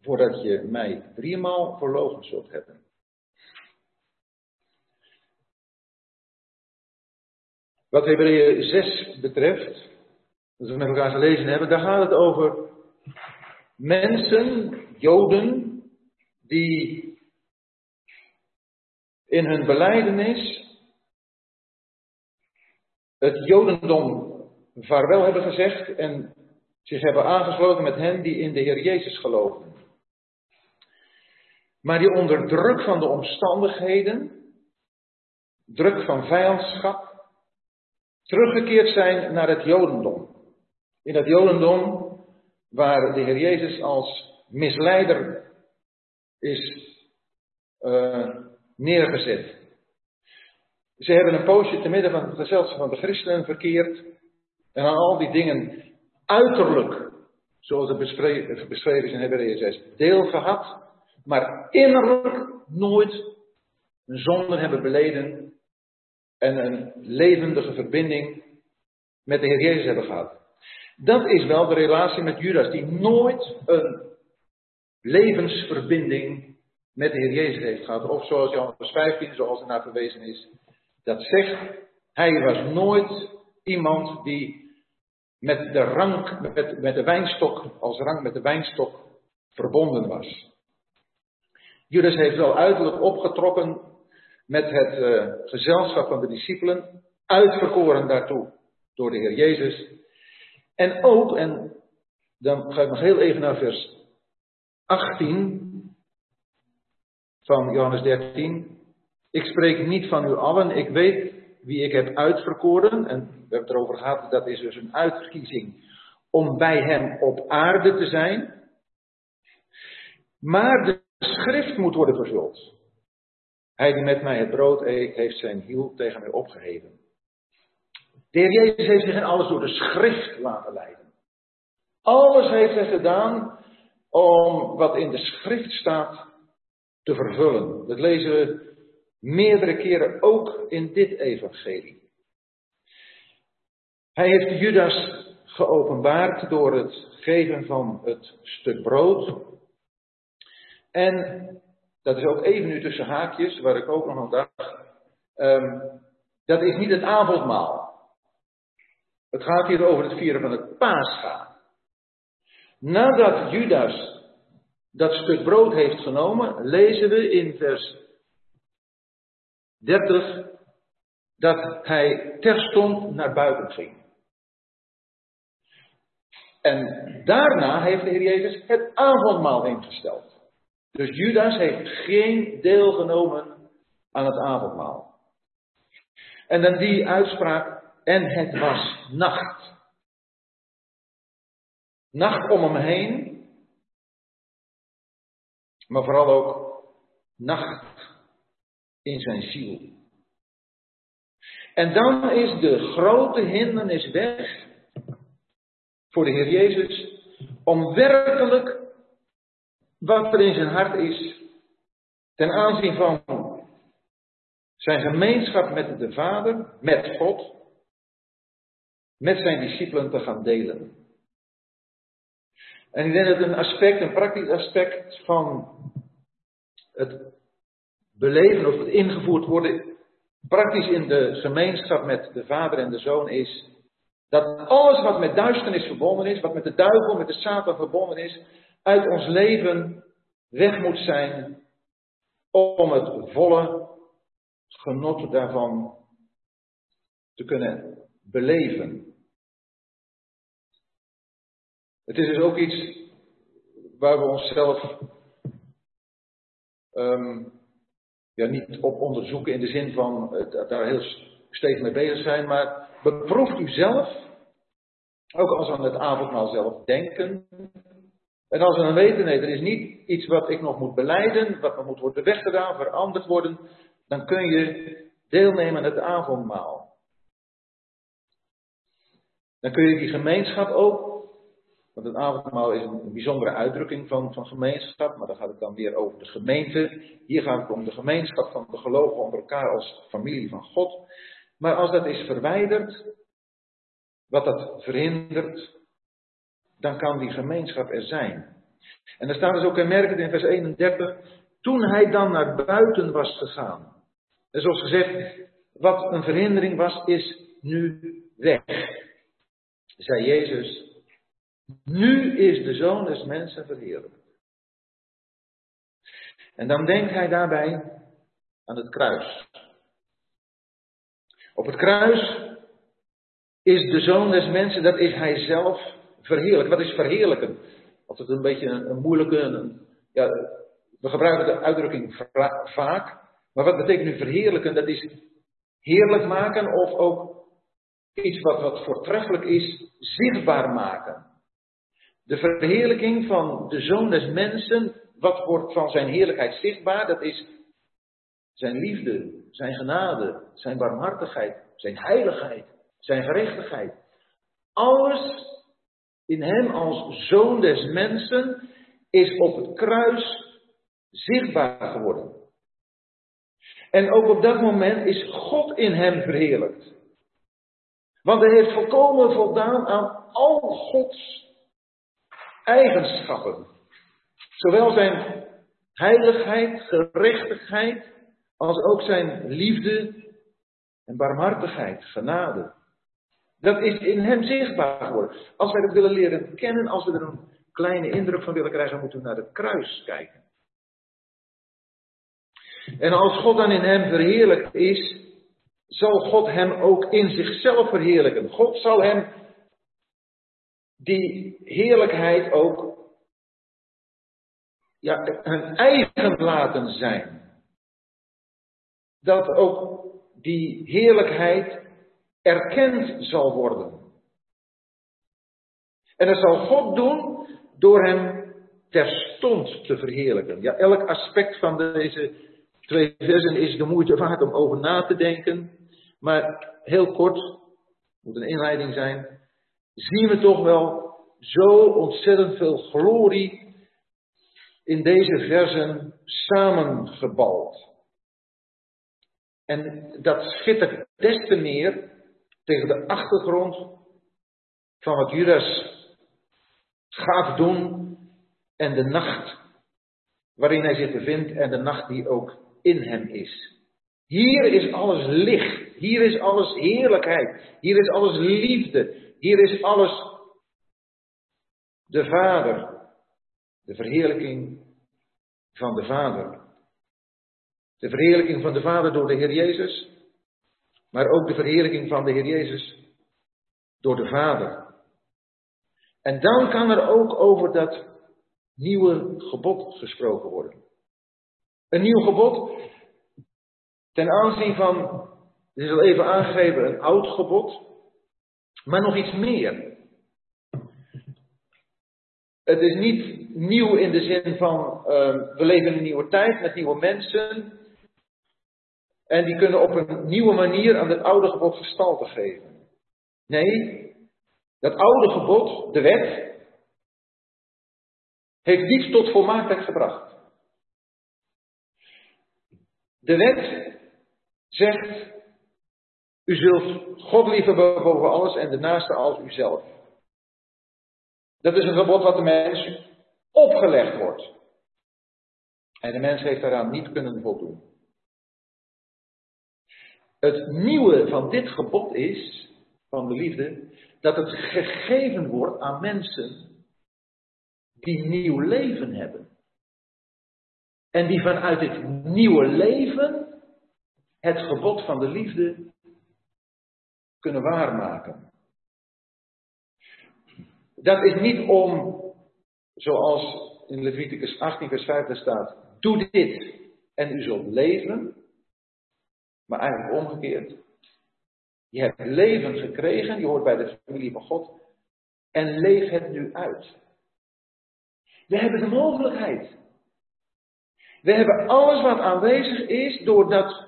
voordat je mij driemaal verlogen zult hebben. Wat Hebreeën 6 betreft, dat we met elkaar gelezen hebben, daar gaat het over mensen, Joden, die in hun beleidenis het Jodendom vaarwel hebben gezegd en zich hebben aangesloten met hen die in de Heer Jezus geloven. Maar die onder druk van de omstandigheden, druk van vijandschap, teruggekeerd zijn naar het Jodendom. In het Jodendom waar de Heer Jezus als misleider is uh, neergezet. Ze hebben een poosje te midden van het gezelschap van de christenen verkeerd en aan al die dingen uiterlijk, zoals het beschreven is in Hebreeën 6, deel gehad, maar innerlijk nooit een zonde hebben beleden en een levendige verbinding met de Heer Jezus hebben gehad. Dat is wel de relatie met Judas, die nooit een levensverbinding met de Heer Jezus heeft gehad. Of zoals Johannes 15, zoals er naar verwezen is, dat zegt, hij was nooit iemand die met de rank, met, met de wijnstok, als rank met de wijnstok verbonden was. Judas heeft wel uiterlijk opgetrokken met het uh, gezelschap van de discipelen, uitverkoren daartoe door de Heer Jezus. En ook, en dan ga ik nog heel even naar vers 18 van Johannes 13. Ik spreek niet van u allen, ik weet wie ik heb uitverkoren. En we hebben het erover gehad, dat is dus een uitkiezing om bij hem op aarde te zijn. Maar de schrift moet worden vervuld. Hij die met mij het brood eet, heeft zijn hiel tegen mij opgeheven. De heer Jezus heeft zich in alles door de schrift laten leiden. Alles heeft hij gedaan om wat in de schrift staat te vervullen. Dat lezen we meerdere keren ook in dit evangelie. Hij heeft Judas geopenbaard door het geven van het stuk brood. En dat is ook even nu tussen haakjes, waar ik ook nog aan dacht. Um, dat is niet het avondmaal. Het gaat hier over het vieren van het paascha. Nadat Judas dat stuk brood heeft genomen, lezen we in vers 30 dat hij terstond naar buiten ging. En daarna heeft de Heer Jezus het avondmaal ingesteld. Dus Judas heeft geen deel genomen aan het avondmaal. En dan die uitspraak, en het was nacht. Nacht om hem heen, maar vooral ook nacht in zijn ziel. En dan is de grote hindernis weg voor de Heer Jezus om werkelijk wat er in zijn hart is ten aanzien van zijn gemeenschap met de Vader, met God, met zijn discipelen te gaan delen. En ik denk dat een aspect, een praktisch aspect van het beleven of het ingevoerd worden praktisch in de gemeenschap met de Vader en de Zoon is dat alles wat met duisternis verbonden is, wat met de duivel, met de Satan verbonden is, uit ons leven weg moet zijn om het volle genot daarvan te kunnen beleven. Het is dus ook iets waar we onszelf um, ja, niet op onderzoeken in de zin van uh, daar heel steeds mee bezig zijn, maar beproeft u zelf, ook als aan het avondmaal zelf denken. En als we dan weten, nee, er is niet iets wat ik nog moet beleiden, wat nog moet worden weggedaan, veranderd worden, dan kun je deelnemen aan het avondmaal. Dan kun je die gemeenschap ook want het avondmaal is een, bijzondere uitdrukking van, van gemeenschap, maar dan gaat het dan weer over de gemeente. Hier gaat het om de gemeenschap van de gelovigen onder elkaar als familie van God. Maar als dat is verwijderd, wat dat verhindert, dan kan die gemeenschap er zijn. En dan staat dus ook kenmerkend in vers 31, toen hij dan naar buiten was gegaan. En zoals gezegd, wat een verhindering was, is nu weg. Zei Jezus, nu is de zoon des mensen verheerlijkt. En dan denkt hij daarbij aan het kruis. Op het kruis is de zoon des mensen, dat is hij zelf verheerlijk. Wat is verheerlijken? Altijd een beetje een, moeilijke, ja, we gebruiken de uitdrukking vaak. Maar wat betekent nu verheerlijken? Dat is heerlijk maken of ook iets wat, wat voortreffelijk is, zichtbaar maken. De verheerlijking van de Zoon des Mensen, wat wordt van zijn heerlijkheid zichtbaar? Dat is zijn liefde, zijn genade, zijn barmhartigheid, zijn heiligheid, zijn gerechtigheid. Alles in hem als Zoon des Mensen is op het kruis zichtbaar geworden. En ook op dat moment is God in hem verheerlijkt. Want hij heeft volkomen voldaan aan al Gods eigenschappen. Zowel zijn heiligheid, gerechtigheid, als ook zijn liefde en barmhartigheid, genade. Dat is in hem zichtbaar geworden. Als wij dat willen leren kennen, als we er een kleine indruk van willen krijgen, moeten we naar het kruis kijken. En als God dan in hem verheerlijkt is, zal God hem ook in zichzelf verheerlijken. God zal hem die heerlijkheid ook ja, hun eigen laten zijn. Dat ook die heerlijkheid erkend zal worden. En dat zal God doen door hem terstond te verheerlijken. Ja, elk aspect van deze twee versen is de moeite waard om over na te denken. Maar heel kort, moet een inleiding zijn zien we toch wel zo ontzettend veel glorie in deze versen samengebald. En dat schittert des te meer tegen de achtergrond van wat Judas gaat doen en de nacht waarin hij zich bevindt en de nacht die ook in hem is. Hier is alles licht, hier is alles heerlijkheid, hier is alles liefde, hier is alles de Vader, de verheerlijking van de Vader. De verheerlijking van de Vader door de Heer Jezus, maar ook de verheerlijking van de Heer Jezus door de Vader. En dan kan er ook over dat nieuwe gebod gesproken worden. Een nieuw gebod ten aanzien van, dit is al even aangegeven, een oud gebod. Maar nog iets meer. Het is niet nieuw in de zin van uh, we leven in een nieuwe tijd met nieuwe mensen. En die kunnen op een nieuwe manier aan het oude gebod gestalte geven. Nee, dat oude gebod, de wet, heeft niets tot volmaaktheid gebracht. De wet zegt u zult God liefhebben boven alles en de naaste als uzelf. Dat is een gebod wat de mens opgelegd wordt. En de mens heeft daaraan niet kunnen voldoen. Het nieuwe van dit gebod is, van de liefde, dat het gegeven wordt aan mensen die nieuw leven hebben. En die vanuit dit nieuwe leven het gebod van de liefde kunnen waarmaken. Dat is niet om, zoals in Leviticus 18, vers 5 staat, doe dit en u zult leven, maar eigenlijk omgekeerd. Je hebt leven gekregen, je hoort bij de familie van God. En leef het nu uit. We hebben de mogelijkheid. We hebben alles wat aanwezig is, doordat.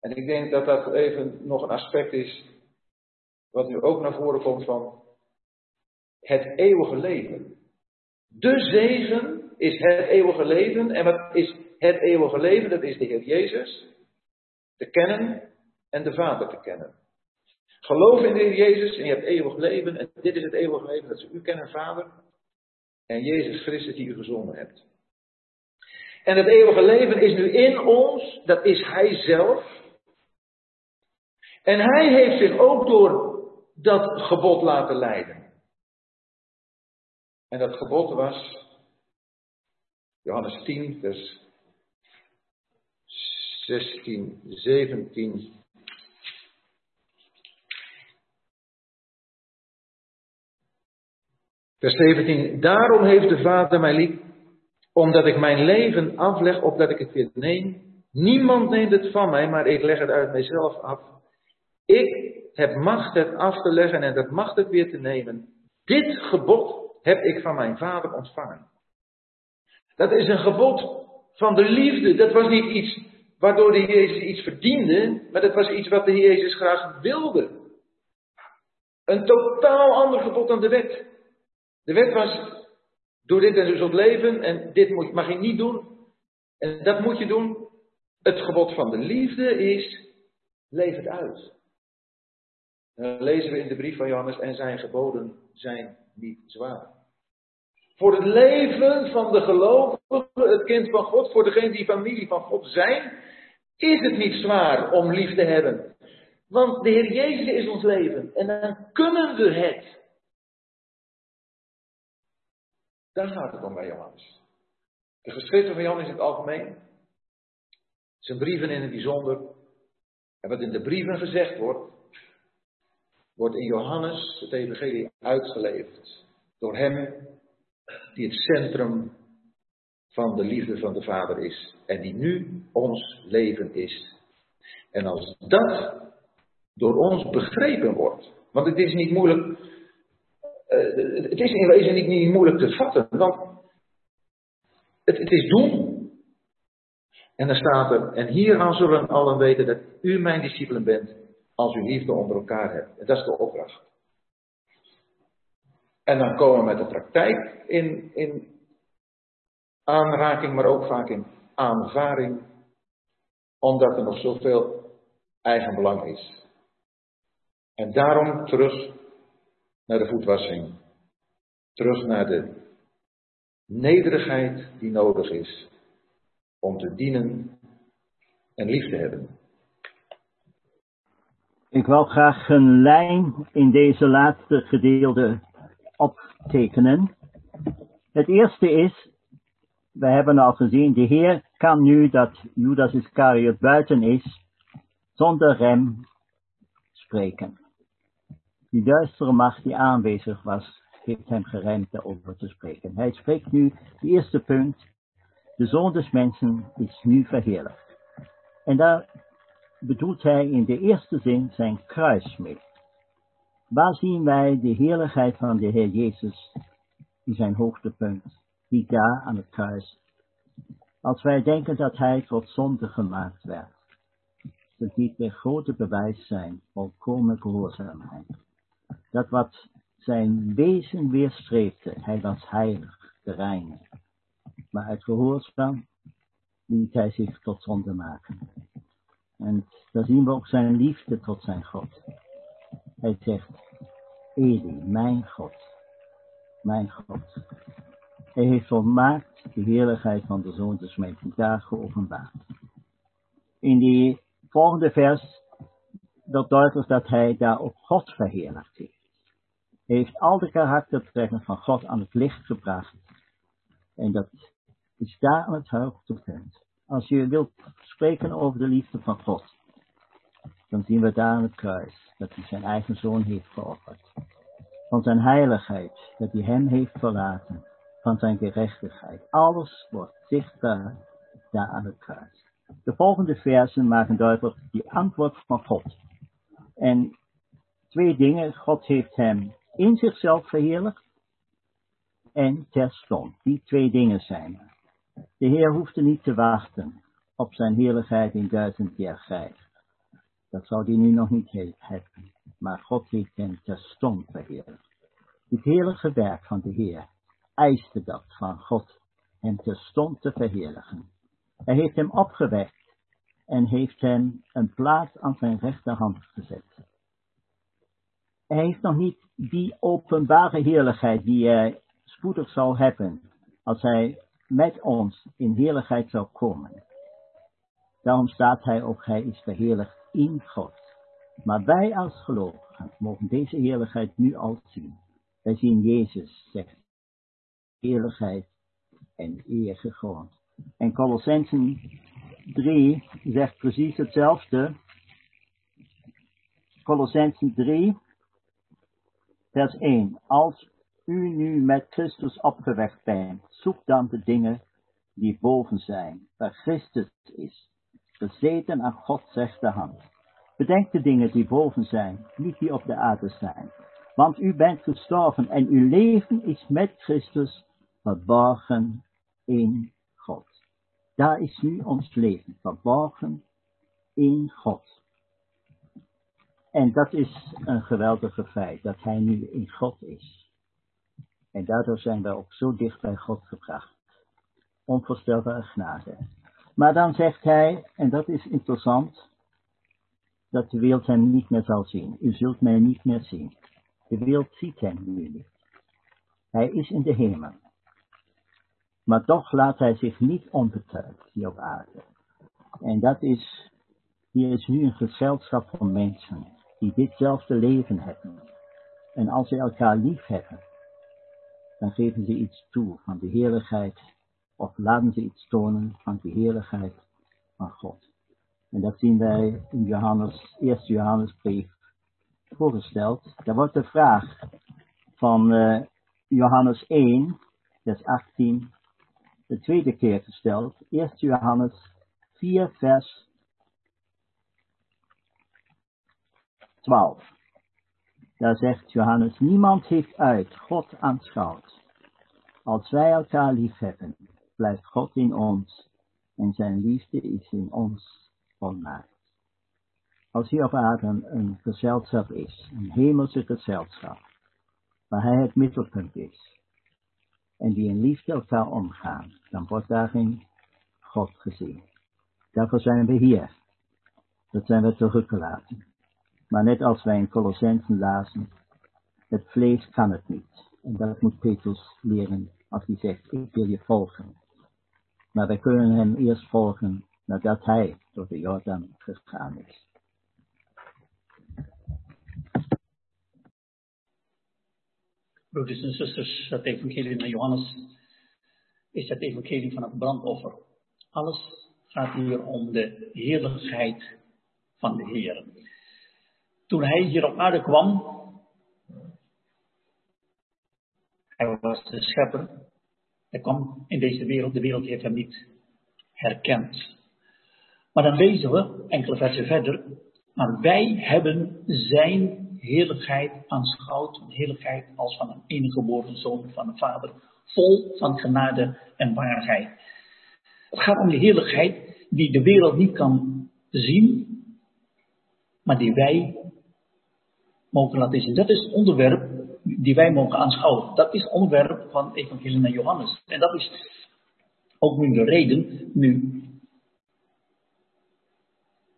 En ik denk dat dat even nog een aspect is. Wat nu ook naar voren komt van. Het eeuwige leven. De zegen is het eeuwige leven. En wat is het eeuwige leven? Dat is de Heer Jezus. Te kennen en de Vader te kennen. Geloof in de Heer Jezus en je hebt eeuwig leven. En dit is het eeuwige leven, dat ze u kennen, Vader. En Jezus Christus die u gezonden hebt. En het eeuwige leven is nu in ons, dat is Hij zelf. En Hij heeft zich ook door dat gebod laten leiden. En dat gebod was, Johannes 10, vers 16, 17. Vers 17. Daarom heeft de Vader mij lief, omdat ik mijn leven afleg, opdat ik het weer neem. Niemand neemt het van mij, maar ik leg het uit mijzelf af. Ik heb macht het af te leggen en dat macht het weer te nemen. Dit gebod heb ik van mijn Vader ontvangen. Dat is een gebod van de liefde. Dat was niet iets waardoor de Jezus iets verdiende, maar dat was iets wat de Jezus graag wilde. Een totaal ander gebod dan de wet. De wet was, doe dit en zo zult leven en dit mag je niet doen. En dat moet je doen. Het gebod van de liefde is, leef het uit. Dan lezen we in de brief van Johannes, en zijn geboden zijn niet zwaar. Voor het leven van de gelovige, het kind van God, voor degene die familie van God zijn, is het niet zwaar om lief te hebben. Want de Heer Jezus is ons leven en dan kunnen we het. Daar gaat het om bij Johannes. De geschriften van Johannes in het algemeen, zijn brieven in het bijzonder, en wat in de brieven gezegd wordt, wordt in Johannes het evangelie uitgeleverd. Door hem die het centrum van de liefde van de Vader is. En die nu ons leven is. En als dat door ons begrepen wordt. Want het is niet moeilijk uh, het is in wezen niet, niet moeilijk te vatten, want het, het is doen. En dan staat er, en hieraan zullen allen weten dat u mijn discipelen bent, als u liefde onder elkaar hebt. En dat is de opdracht. En dan komen we met de praktijk in, in aanraking, maar ook vaak in aanvaring, omdat er nog zoveel eigen belang is. En daarom terug naar de voetwassing. Terug naar de nederigheid die nodig is om te dienen en lief te hebben. Ik wil graag een lijn in deze laatste gedeelte optekenen. Het eerste is, we hebben al gezien, de Heer kan nu dat Judas Iscariot buiten is, zonder rem spreken. Die duistere macht die aanwezig was, heeft hem geremd daarover te spreken. Hij spreekt nu, het eerste punt, de zoon des mensen is nu verheerlijkt. En daar bedoelt hij in de eerste zin zijn kruis mee. Waar zien wij de heerlijkheid van de Heer Jezus in zijn hoogtepunt, die daar aan het kruis. Als wij denken dat hij tot zonde gemaakt werd, dat dit weer grote bewijs zijn, volkomen gehoorzaamheid dat wat zijn wezen weerstreefde, hij was heilig, rein. Maar uit gehoorzaam liet hij zich tot zonde maken. En daar zien we ook zijn liefde tot zijn God. Hij zegt, Eli, mijn God, mijn God. Hij heeft volmaakt de heerlijkheid van de Zoon des Mensen daar geopenbaard. In die volgende vers dat duidelijk dat hij daar op God verheerlijkt heeft heeft al de karaktertrekken van God aan het licht gebracht. En dat is daar aan het hoogtepunt. Als je wilt spreken over de liefde van God, dan zien we daar aan het kruis dat hij zijn eigen zoon heeft geofferd. Van zijn heiligheid, dat hij hem heeft verlaten. Van zijn gerechtigheid. Alles wordt zichtbaar daar aan het kruis. De volgende versen maken duidelijk die antwoord van God. En twee dingen. God heeft hem in zichzelf verheerlijkt en terstond. Die twee dingen zijn er. De Heer hoefde niet te wachten op zijn heerlijkheid in duizend jaar grijs. Dat zou hij nu nog niet hebben. Maar God heeft hem terstond verheerlijkt. Het heerlijke werk van de Heer eiste dat van God hem terstond te verheerlijken. Hij heeft hem opgewekt en heeft hem een plaats aan zijn rechterhand gezet. Hij heeft nog niet die openbare heerlijkheid die hij spoedig zal hebben als hij met ons in heerlijkheid zal komen. Daarom staat hij ook, hij is verheerlijkt in God. Maar wij als gelovigen mogen deze heerlijkheid nu al zien. Wij zien Jezus, zegt heerlijkheid en eer gegrond. En Colossensen 3 zegt precies hetzelfde. Colossensen 3, vers 1. Als u nu met Christus opgewekt bent, zoek dan de dingen die boven zijn, waar Christus is, gezeten aan Gods rechterhand. Bedenk de dingen die boven zijn, niet die op de aarde zijn. Want u bent gestorven en uw leven is met Christus verborgen in God. Daar is nu ons leven, verborgen in God. En dat is een geweldige feit, dat hij nu in God is. En daardoor zijn wij ook zo dicht bij God gebracht. Onvoorstelbare genade. Maar dan zegt hij, en dat is interessant, dat de wereld hem niet meer zal zien. U zult mij niet meer zien. De wereld ziet hem nu niet. Hij is in de hemel. Maar toch laat hij zich niet onbetuigd hier op aarde. En dat is, hier is nu een gezelschap van mensen die ditzelfde leven hebben. En als ze elkaar lief hebben, dan geven ze iets toe van de heerlijkheid, of laten ze iets tonen van de heerlijkheid van God. En dat zien wij in Johannes, eerste Johannesbrief voorgesteld. Daar wordt de vraag van uh, Johannes 1, vers 18, de tweede keer gesteld. Eerste Johannes 4, vers 12. Daar zegt Johannes, niemand heeft uit God aanschouwd. Als wij elkaar lief hebben, blijft God in ons en zijn liefde is in ons volmaakt. Als hier op aarde een, gezelschap is, een hemelse gezelschap, waar hij het middelpunt is, en die in liefde elkaar omgaan, dan wordt daarin God gezien. Daarvoor zijn we hier. Dat zijn we teruggelaten. Maar net als wij in Colossensen lazen, het vlees kan het niet. En dat moet Petrus leren als hij zegt, ik wil je volgen. Maar wij kunnen hem eerst volgen nadat hij door de Jordaan gegaan is. Broeders en zusters, het evangelie van Johannes is het evangelie van het brandoffer. Alles gaat hier om de heerlijkheid van de Heer. Toen hij hier op aarde kwam, hij was de schepper, hij kwam in deze wereld, de wereld heeft hem niet herkend. Maar dan lezen we, enkele versen verder, maar wij hebben zijn heerlijkheid aanschouwd, heerlijkheid als van een enige geboren zoon van de Vader, vol van genade en waarheid. Het gaat om de heerlijkheid die de wereld niet kan zien, maar die wij mogen laten zien. Dat is het onderwerp die wij mogen aanschouwen. Dat is het onderwerp van Evangelie naar Johannes. En dat is ook nu de reden, nu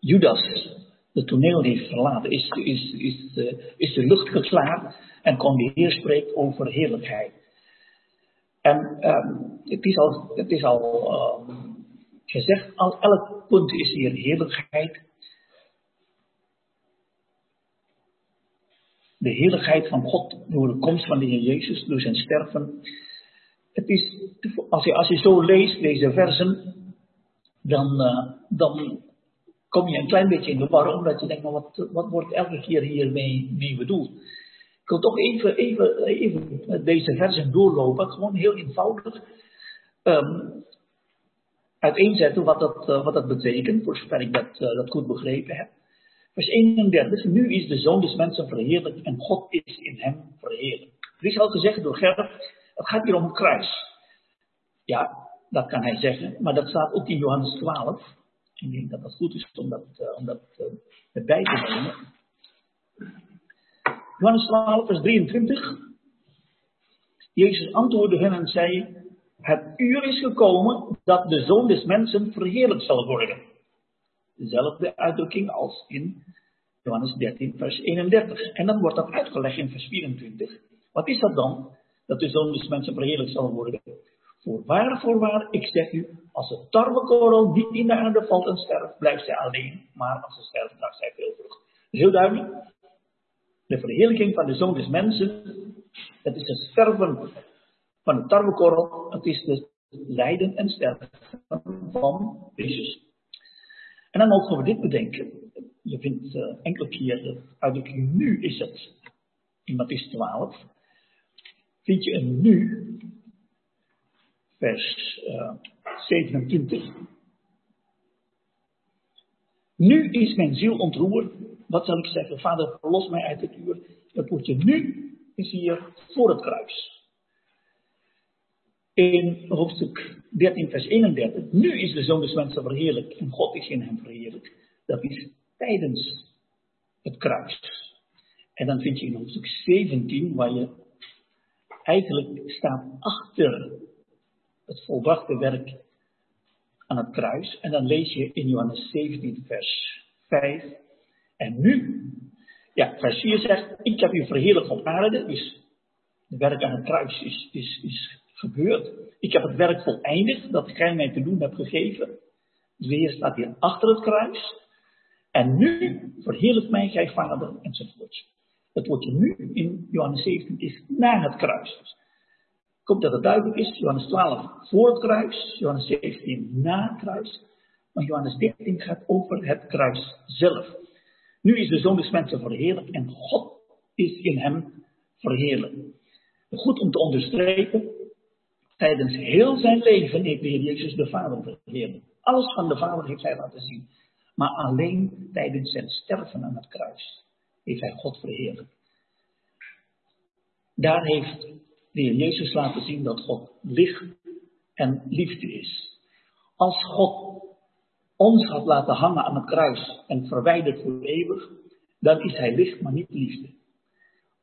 Judas de toneel heeft verlaten, is, is, is, uh, is de lucht geslagen en kon de Heer spreekt over heerlijkheid. En um, het is al, het is al um, gezegd, al elk punt is hier heerlijkheid. De heerlijkheid van God door de komst van de Heer Jezus, door zijn sterven. Het is, als je, als je zo leest, deze versen, dan, uh, dan kom je een klein beetje in de war, omdat je denkt, maar wat, wat wordt elke keer hiermee mee bedoeld? Ik wil toch even, even, even deze versen doorlopen, gewoon heel eenvoudig um, uiteenzetten wat dat, uh, wat dat betekent, voor zover ik dat, uh, dat goed begrepen heb. Vers 31. Nu is de zoon des mensen verheerlijkt en God is in hem verheerlijkt. Er is al gezegd door Gerrit, het gaat hier om het kruis. Ja, dat kan hij zeggen, maar dat staat ook in Johannes 12. Ik denk dat dat goed is om dat, uh, erbij te nemen. Johannes 12, vers 23. Jezus antwoordde hen en zei: Het uur is gekomen dat de zoon des mensen verheerlijkt zal worden. Dezelfde uitdrukking als in Johannes 13, vers 31. En dan wordt dat uitgelegd in vers 24. Wat is dat dan? Dat de zoon des mensen verheerlijkt zal worden. Voorwaar, voorwaar, ik zeg u, als de tarwekorrel niet in de aarde valt en sterft, blijft zij alleen, maar als ze sterft, draagt zij veel vrucht. Heel duidelijk. De verheerlijking van de zoon des mensen, het is het sterven van de tarwekorrel, het is het lijden en sterven van Jezus. En dan mogen we dit bedenken. Je vindt uh, enkele keer de uitdrukking nu is het in Matthäus 12. Vind je een nu vers uh, 27. Nu is mijn ziel ontroerd. Wat zal ik zeggen? Vader, verlos mij uit het uur. Het woordje nu is hier voor het kruis. In hoofdstuk 13, vers 31. Nu is de zoon des mensen verheerlijk en God is in hem verheerlijk. Dat is tijdens het kruis. En dan vind je in hoofdstuk 17, waar je eigenlijk staat achter het volbrachte werk aan het kruis. En dan lees je in Johannes 17, vers 5. En nu, ja, vers 4 zegt, ik heb u verheerlijk op aarde. Dus het werk aan het kruis is, is, is gebeurd. Ik heb het werk voleindigd dat gij mij te doen hebt gegeven. Dus weer staat hier achter het kruis. En nu verheerlijk mij gij vader enzovoort. Het woordje nu in Johannes 17 is na het kruis. Ik hoop dat het duidelijk is. Johannes 12 voor het kruis, Johannes 17 na het kruis. Maar Johannes 13 gaat over het kruis zelf. Nu is de zoon des mensen verheerlijk en God is in hem verheerlijk. Goed om te onderstrepen, tijdens heel zijn leven heeft de Heer Jezus de Vader verheerlijk. Alles van de Vader heeft hij laten zien. Maar alleen tijdens zijn sterven aan het kruis heeft hij God verheerlijk. Daar heeft de Heer Jezus laten zien dat God licht en liefde is. Als God ons had laten hangen aan het kruis en verwijderd voor eeuwig, dan is Hij licht, maar niet liefde.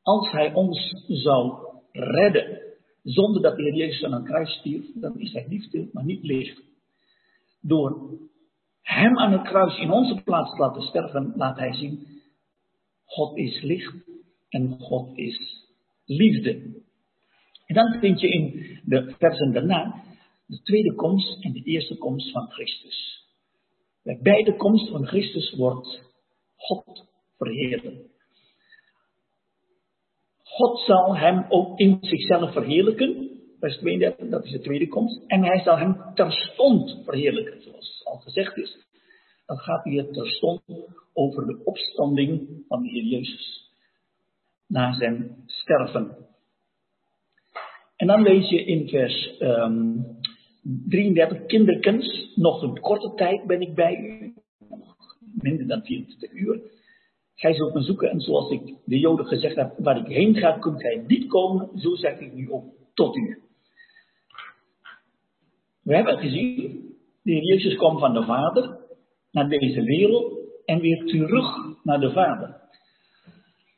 Als Hij ons zou redden, zonder dat de Heer Jezus aan het kruis stierf, dan is Hij liefde, maar niet licht. Door Hem aan het kruis in onze plaats te laten sterven, laat Hij zien, God is licht en God is liefde. En dan vind je in de versen daarna de tweede komst en de eerste komst van Christus. Bij beide komst van Christus wordt God verheerlijkt. God zal hem ook in zichzelf verheerlijken. Vers 32, dat is de tweede komst. En hij zal hem terstond verheerlijken, zoals al gezegd is. Dan gaat hier terstond over de opstanding van de Heer Jezus. Na zijn sterven. En dan lees je in vers um, 33, kinderkens, nog een korte tijd ben ik bij u, minder dan 24 uur. Gij zult me zoeken en zoals ik de Joden gezegd heb, waar ik heen ga, kunt gij niet komen, zo zeg ik nu ook tot u. We hebben gezien, de Heer Jezus kwam van de Vader naar deze wereld en weer terug naar de Vader.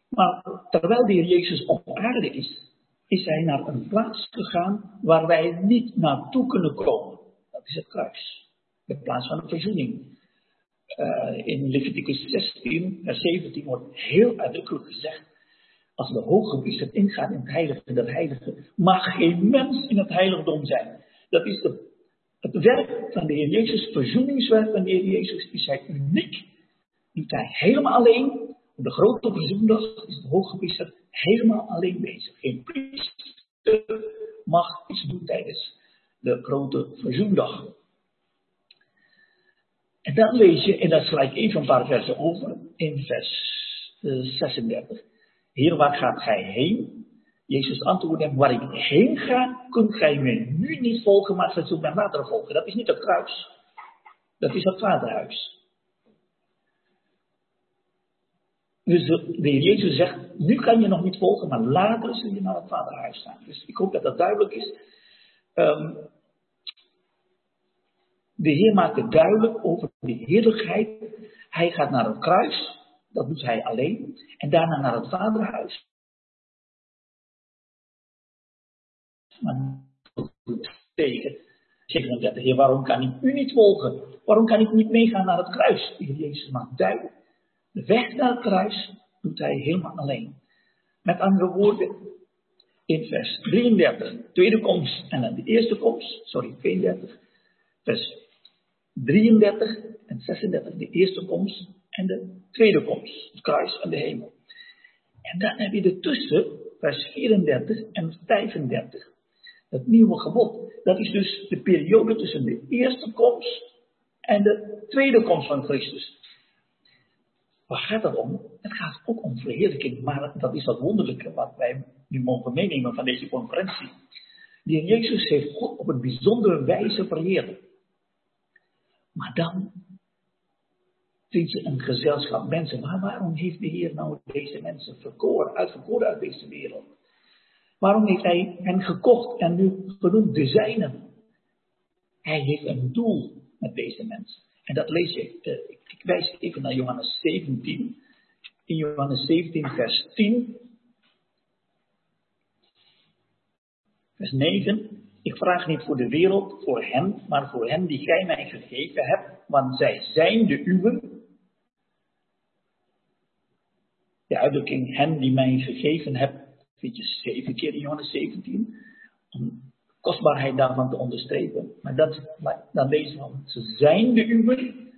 Maar terwijl de Heer Jezus op aarde is, is hij naar een plaats gegaan waar wij niet naartoe kunnen komen. Dat is het kruis. De plaats van de verzoening. Uh, in Leviticus 16, vers 17 wordt heel uitdrukkelijk gezegd. Als de hoge priester ingaat in het heilige der heiligen, mag geen mens in het heiligdom zijn. Dat is het werk van de Heer Jezus, verzoeningswerk van de Heer Jezus, is hij uniek. Doet hij helemaal alleen. Op de grote verzoendag is de hoge priester helemaal alleen bezig. Geen priester mag iets doen tijdens de grote verzoendag. En dan lees je, en dat gelijk even een paar versen over, in vers 36. Eh, Heer, waar gaat gij heen? Jezus antwoordde hem, waar ik heen ga, kunt gij mij nu niet volgen, maar gij zult mijn vader volgen. Dat is niet het kruis. Dat is het vaderhuis. Dus de Heer Jezus zegt, nu kan je nog niet volgen, maar later zul je naar het vaderhuis gaan. Dus ik hoop dat dat duidelijk is. Um, de Heer maakt het duidelijk over de heerlijkheid. Hij gaat naar het kruis, dat doet hij alleen, en daarna naar het vaderhuis. Maar tegen 37, Heer, waarom kan ik u niet volgen? Waarom kan ik niet meegaan naar het kruis? De Heer Jezus maakt duidelijk. De weg naar het kruis doet hij helemaal alleen. Met andere woorden, in vers 33, tweede komst en dan de eerste komst, sorry, 32, vers 33 en 36, de eerste komst en de tweede komst, het kruis en de hemel. En dan heb je ertussen, vers 34 en 35, het nieuwe gebod. Dat is dus de periode tussen de eerste komst en de tweede komst van Christus. Waar gaat het om? Het gaat ook om verheerlijking, maar dat is dat wonderlijke wat wij nu mogen meenemen van deze conferentie. Die Jezus heeft God op een bijzondere wijze verheerlijkt. Maar dan vind je een gezelschap mensen. Maar waarom heeft de Heer nou deze mensen verkoren, uitverkoren uit deze wereld? Waarom heeft Hij hen gekocht en nu genoemd de zijnen? Hij heeft een doel met deze mensen. En dat lees je, uh, ik wijs even naar Johannes 17. In Johannes 17, vers 10. Vers 9. Ik vraag niet voor de wereld, voor hen, maar voor hen die gij mij gegeven hebt, want zij zijn de uwen. De uitdrukking hen die mij gegeven hebt, vind je zeven keer in Johannes 17. Om kostbaarheid daarvan te onderstrepen. Maar dat, dan lezen we, ze zijn de uwen,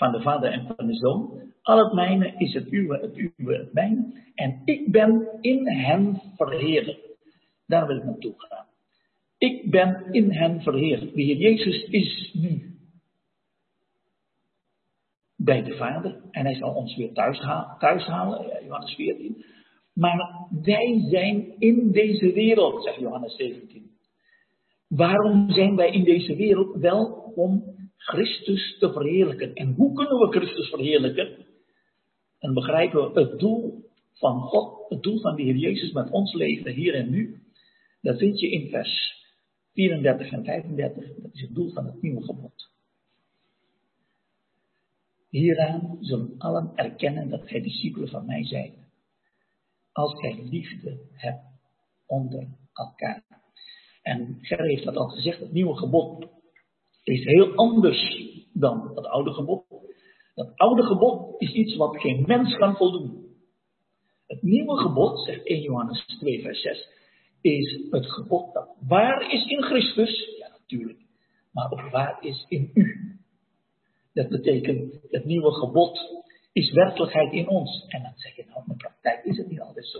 van de Vader en van de Zoon. Al het mijne is het uwe, het uwe, het mijne. En ik ben in hen verheerlijk. Daar wil ik naartoe gaan. Ik ben in hen verheerlijk. De Heer Jezus is nu bij de Vader. En hij zal ons weer thuis, thuis halen, Johannes 14. Maar wij zijn in deze wereld, zegt Johannes 17. Waarom zijn wij in deze wereld? Wel om Christus te verheerlijken. En hoe kunnen we Christus verheerlijken? En begrijpen we het doel van God, het doel van de Heer Jezus met ons leven hier en nu. Dat vind je in vers 34 en 35. Dat is het doel van het nieuwe gebod. Hieraan zullen allen erkennen dat gij discipelen van mij zijn. Als gij liefde hebt onder elkaar. En Gerrit heeft dat al gezegd, het nieuwe gebod is heel anders dan het oude gebod. Dat oude gebod is iets wat geen mens kan voldoen. Het nieuwe gebod, zegt 1 Johannes 2, vers 6, is het gebod dat waar is in Christus, ja natuurlijk, maar ook waar is in u. Dat betekent, het nieuwe gebod is werkelijkheid in ons. En dan zeg je nou, in de praktijk is het niet altijd zo.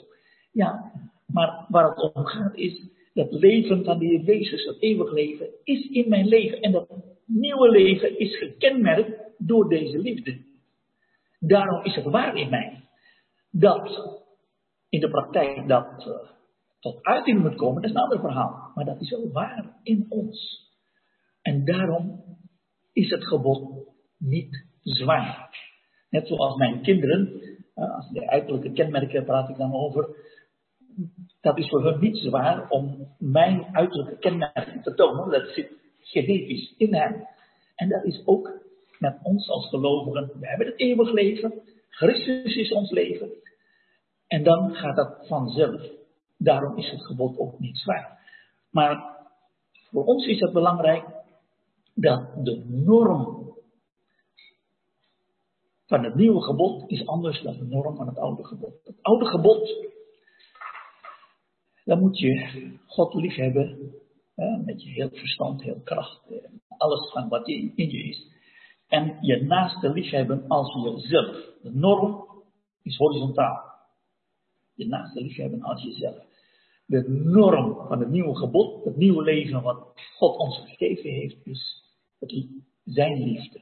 Ja, maar waar het om gaat is, dat leven van de Heer Jezus, dat eeuwig leven, is in mijn leven. En dat nieuwe leven is gekenmerkt door deze liefde. Daarom is het waar in mij. Dat in de praktijk dat uh, tot uiting moet komen, dat is een ander verhaal. Maar dat is wel waar in ons. En daarom is het gebod niet zwaar. Net zoals mijn kinderen, uh, als de uiterlijke kenmerken praat ik dan over, dat is voor hen niet zwaar om mijn uiterlijke kenmerken te tonen. Dat zit genetisch in hem. En dat is ook met ons als gelovigen. We hebben het eeuwig leven. Christus is ons leven. En dan gaat dat vanzelf. Daarom is het gebod ook niet zwaar. Maar voor ons is het belangrijk dat de norm van het nieuwe gebod is anders dan de norm van het oude gebod. Het oude gebod dan moet je God lief hebben. met je heel verstand, heel kracht. Alles van wat in je is. En je naaste lief hebben als jezelf. De norm is horizontaal. Je naaste lief hebben als jezelf. De norm van het nieuwe gebod, het nieuwe leven wat God ons gegeven heeft, is het, zijn liefde.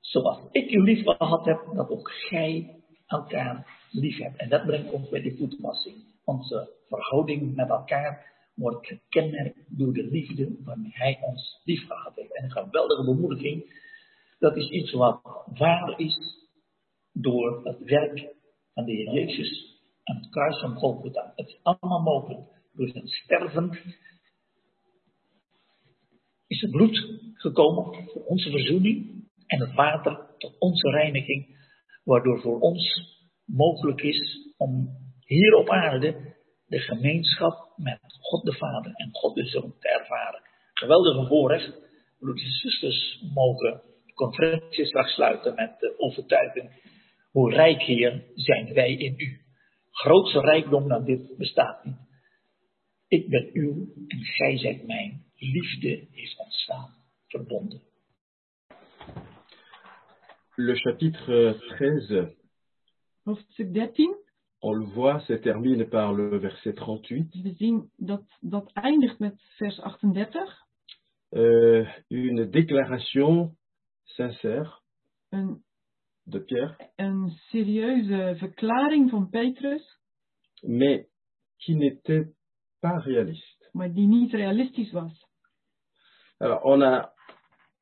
Zoals ik u lief gehad heb, dat ook gij elkaar lief hebben. En dat brengt ons bij de voetwassing. Onze verhouding met elkaar wordt gekenmerkt door de liefde waarmee Hij ons lief gehad heeft. En een geweldige bemoediging. Dat is iets wat waar is, door het werk van de Heer Jezus aan het kruis van Golgotha. Het is allemaal mogelijk. Door zijn sterven is het bloed gekomen voor onze verzoening en het water tot onze reiniging, waardoor voor ons mogelijk is om hier op aarde de gemeenschap met God de Vader en God de Zoon te ervaren. Geweldige voorrecht. Broeders en zusters mogen de conferentie sluiten met de overtuiging. Hoe rijk, Heer, zijn wij in u. Grootste rijkdom dan dit bestaat niet. Ik ben uw en gij zijt mijn. Liefde is ontstaan, verbonden. Le chapitre 13, Hoofdstuk 13. on le voit, se termine par le verset 38. We zien dat dat eindigt met vers 38. Euh, une déclaration sincère Een, de Pierre, een serieuze verklaring van Petrus, mais qui n'était pas réaliste. maar die niet realistisch was. Alors, on a,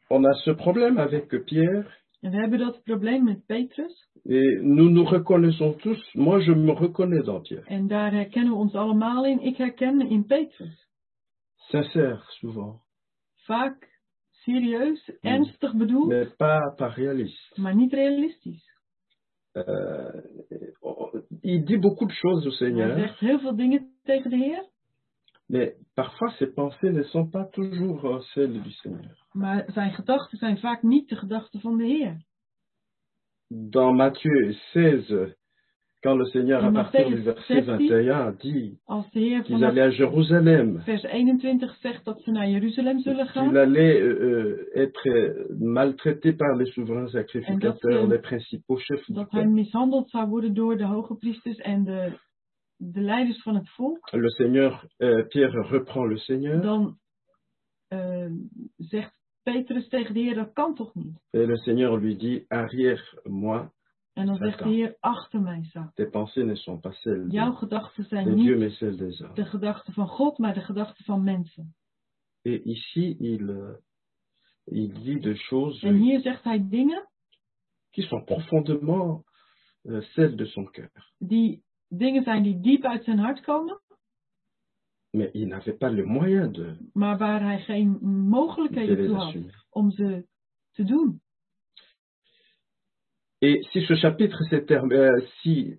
on a ce problème avec Pierre, En we hebben dat probleem met Petrus. et nous nous reconnaissons tous, moi je me reconnais dans Pierre. En daar herkennen we ons allemaal in. Ik herken me in Petrus. Sincère, souvent, Vaak serieus, ernstig bedoeld, mais pas, pas réaliste. maar niet realistisch. Euh, il dit beaucoup de choses au Hij Seigneur, zegt heel veel dingen tegen de Heer. mais parfois ses pensées ne sont pas toujours euh, celles du Seigneur. Maar zijn gedachten zijn vaak niet de gedachten van de Heer. Dans Matthieu 16, quand le Seigneur, à partir du verset 16, 21, dit qu'ils allaient à Jérusalem, vers 21 zegt dat ze naar Jeruzalem zullen qu'il allait euh, euh, être euh, maltraité par les souverains sacrificateurs, euh, les principaux chefs du peuple. mishandeld zou worden door de hoge priesters en de, de leiders van het volk. Le Seigneur, euh, Pierre reprend le Seigneur, Dan eh, zegt Petrus tegen de Heer, dat kan toch niet? et le Seigneur lui dit, arrière-moi, En dan zegt de. Heer, achter mij Satan. tes pensées ne sont pas celles Jouw de, gedachten zijn de Dieu, niet mais celles des hommes. de gedachten van God, maar de gedachten van mensen. Et ici, il, il dit des choses En hier zegt hij dingen qui sont profondément euh, celles de son cœur. die dingen zijn die diep uit zijn hart komen, Mais il n'avait pas le moyen de, maar waar hij geen de mogelijkheden les toe had assumer. om ze te doen. Et si ce chapitre s'est terminé, euh, si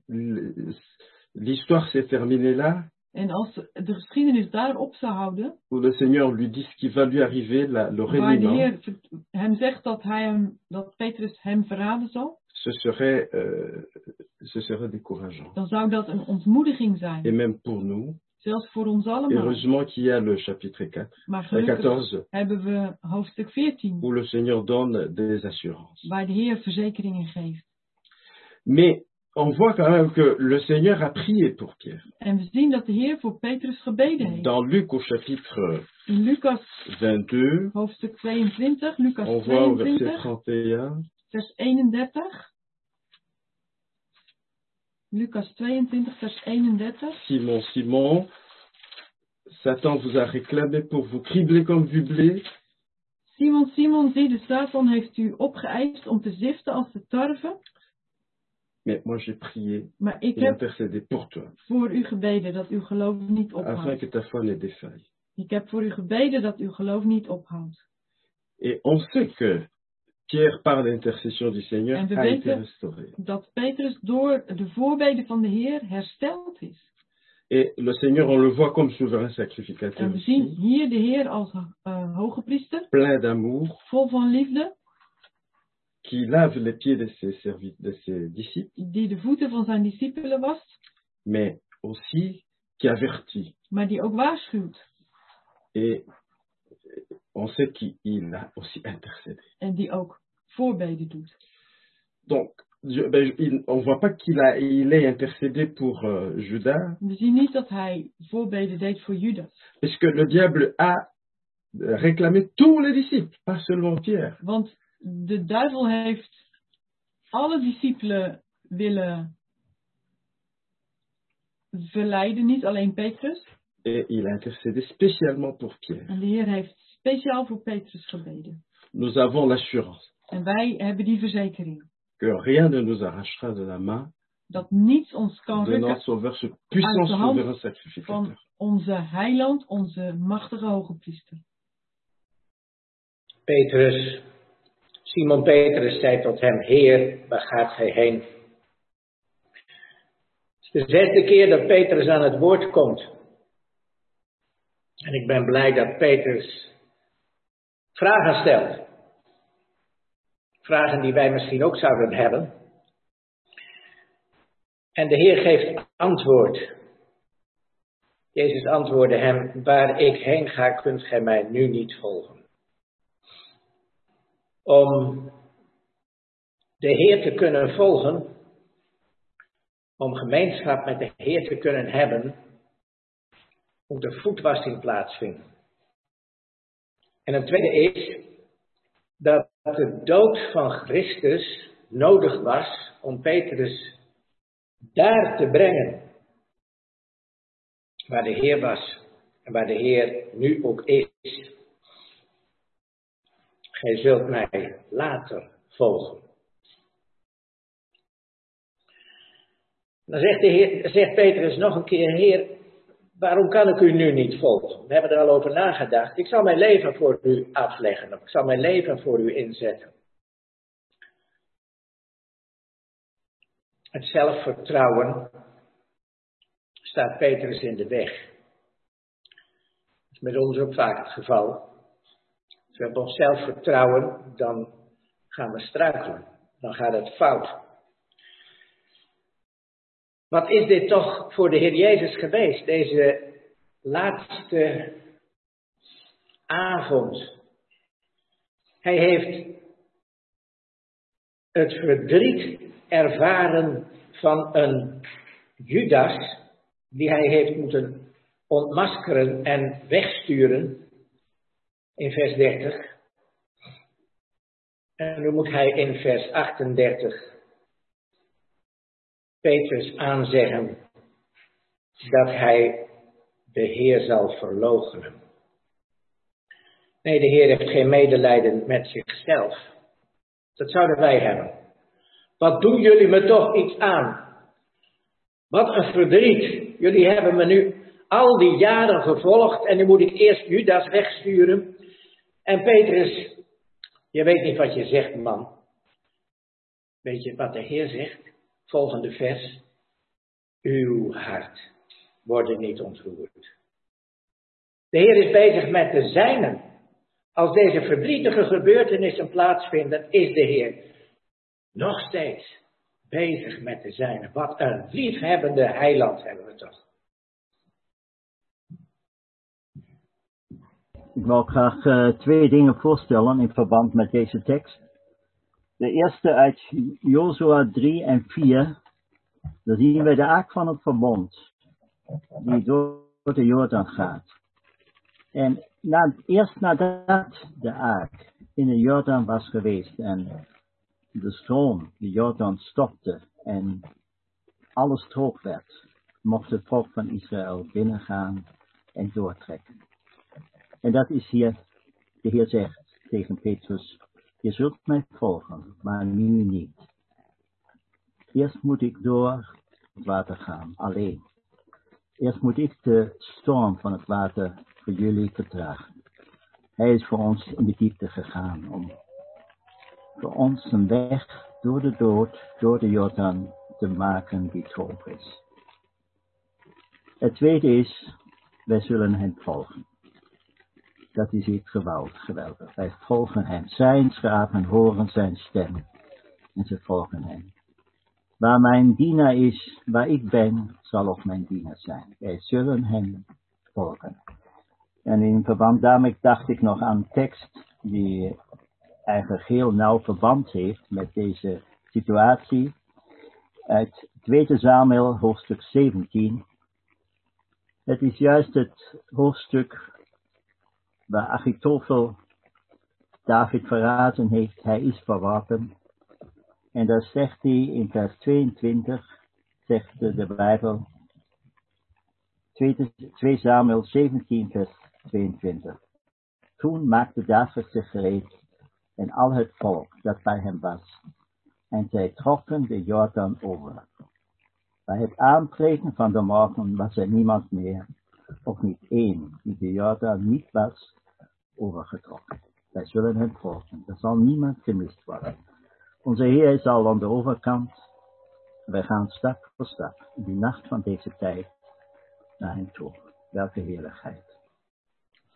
l'histoire s'est terminée là, En als de geschiedenis daarop zou houden, où le Seigneur lui dit ce qui va lui arriver, la- le waar de reniement, Heer hem zegt dat, hij hem, dat Petrus hem verraden zal, ce serait, euh, ce serait décourageant. dan zou dat een ontmoediging zijn. Et même pour nous, Zelfs voor ons allemaal. heureusement qu'il y a le chapitre 4, Maar gelukkig 14, hebben we hoofdstuk 14, où le Seigneur donne des assurances. waar de Heer verzekeringen geeft. Mais on voit quand même que le Seigneur a prié pour Pierre. En we zien dat de Heer voor Petrus gebeden heeft. Dans Luc au chapitre In Lucas 22, hoofdstuk 22, Lucas on voit au verset 22, 31, vers 31. Lucas 22, vers 31. Simon, Simon, Satan vous a réclamé pour vous cribler comme du blé, Simon, Simon, zie de Satan heeft u opgeëist om te ziften als de tarwe. mais moi j'ai prié Maar ik et heb intercédé pour toi, voor u gebeden dat uw geloof niet afin ophoudt. que ta foi ne défaille. Ik heb voor u gebeden dat uw geloof niet ophoudt. Et on sait que Pierre, par l'intercession du Seigneur, En we a été restauré. dat Petrus door de voorbeden van de Heer hersteld is. Et le Seigneur, on le voit comme souverain sacrificateur En we zien aussi, hier de Heer als uh, hoge priester, plein d'amour, vol van liefde, qui lave les pieds de ses, de ses disciples, die de voeten van zijn discipelen wast, mais aussi qui avertit. maar die ook waarschuwt. Et on sait qu'il a aussi intercédé. En die ook voorbeden doet. Donc, je- ben, il- on ne voit pas qu'il a, il ait intercédé pour euh, Judas, We zien niet dat hij voorbeden deed voor Judas. puisque le diable a réclamé tous les disciples, pas seulement Pierre. Want de duivel heeft alle discipelen willen verleiden, niet alleen Petrus. Et il a intercédé spécialement pour Pierre. En de Heer heeft speciaal voor Petrus gebeden. Nous avons l'assurance En wij hebben die verzekering. que rien ne nous arrachera de la main dat niets ons kan de notre Sauveur, ce puissant Uit de hand souverain sacrificateur. van onze heiland, onze machtige hoge priester. Petrus, Simon Petrus zei tot hem, Heer, waar gaat gij heen? Het is de zesde keer dat Petrus aan het woord komt. En ik ben blij dat Petrus vragen stelt. Vragen die wij misschien ook zouden hebben. En de Heer geeft antwoord. Jezus antwoordde hem, waar ik heen ga, kunt gij mij nu niet volgen. Om de Heer te kunnen volgen, om gemeenschap met de Heer te kunnen hebben, moet er voetwassing plaatsvinden. En het tweede is dat de dood van Christus nodig was om Petrus daar te brengen waar de Heer was en waar de Heer nu ook is. Gij zult mij later volgen. Dan zegt, de Heer, zegt Petrus nog een keer, Heer, waarom kan ik u nu niet volgen? We hebben er al over nagedacht. Ik zal mijn leven voor u afleggen, of ik zal mijn leven voor u inzetten. Het zelfvertrouwen staat Petrus in de weg. Dat is met ons ook vaak het geval. Als we hebben ons zelfvertrouwen, dan gaan we struikelen. Dan gaat het fout. Wat is dit toch voor de Heer Jezus geweest, deze laatste avond? Hij heeft het verdriet ervaren van een Judas, die hij heeft moeten ontmaskeren en wegsturen in vers 30. En nu moet hij in vers 38 Petrus aanzeggen dat hij de Heer zal verloochenen. Nee, de Heer heeft geen medelijden met zichzelf. Dat zouden wij hebben. Wat doen jullie me toch iets aan? Wat een verdriet. Jullie hebben me nu al die jaren gevolgd en nu moet ik eerst Judas wegsturen. En Petrus, je weet niet wat je zegt, man. Weet je wat de Heer zegt? Volgende vers. Uw hart wordt niet ontroerd. De Heer is bezig met de zijnen. Als deze verdrietige gebeurtenissen plaatsvinden, is de Heer nog steeds bezig met de zijnen. Wat een liefhebbende heiland hebben we toch. Ik wil graag uh, twee dingen voorstellen in verband met deze tekst. De eerste uit Jozua 3 en 4. Daar zien we de aak van het verbond. Die door de Jordaan gaat. En na, eerst nadat de aak in de Jordaan was geweest en de stroom, de Jordaan stopte en alles droog werd, mocht het volk van Israël binnengaan en doortrekken. En dat is hier, de Heer zegt tegen Petrus, je zult mij volgen, maar nu niet. Eerst moet ik door het water gaan, alleen. Eerst moet ik de storm van het water voor jullie vertragen. Hij is voor ons in de diepte gegaan om voor ons een weg door de dood, door de Jordaan te maken die droog is. Het tweede is, wij zullen hem volgen. Dat is iets geweldig. Wij volgen hem. Zijn schapen horen zijn stem. En ze volgen hem. Waar mijn dienaar is, waar ik ben, zal ook mijn dienaar zijn. Wij zullen hem volgen. En in verband daarmee dacht ik nog aan tekst die eigenlijk heel nauw verband heeft met deze situatie. Uit 2 Samuel hoofdstuk 17. Het is juist het hoofdstuk waar Achitofel David verraden heeft, hij is verworpen. En daar zegt hij in vers 22, zegt de, Bijbel, 2, 2 Samuel 17 vers 22. Toen maakte David zich gereed en al het volk dat bij hem was, En zij trokken de Jordaan over. Bij het aanbreken van de morgen was er niemand meer, of niet één, die de Jordaan niet was overgetrokken. Wij zullen hem volgen. Er zal niemand gemist worden. Onze Heer is al aan de overkant. Wij gaan stap voor stap in die nacht van deze tijd naar hem toe. Welke heerlijkheid.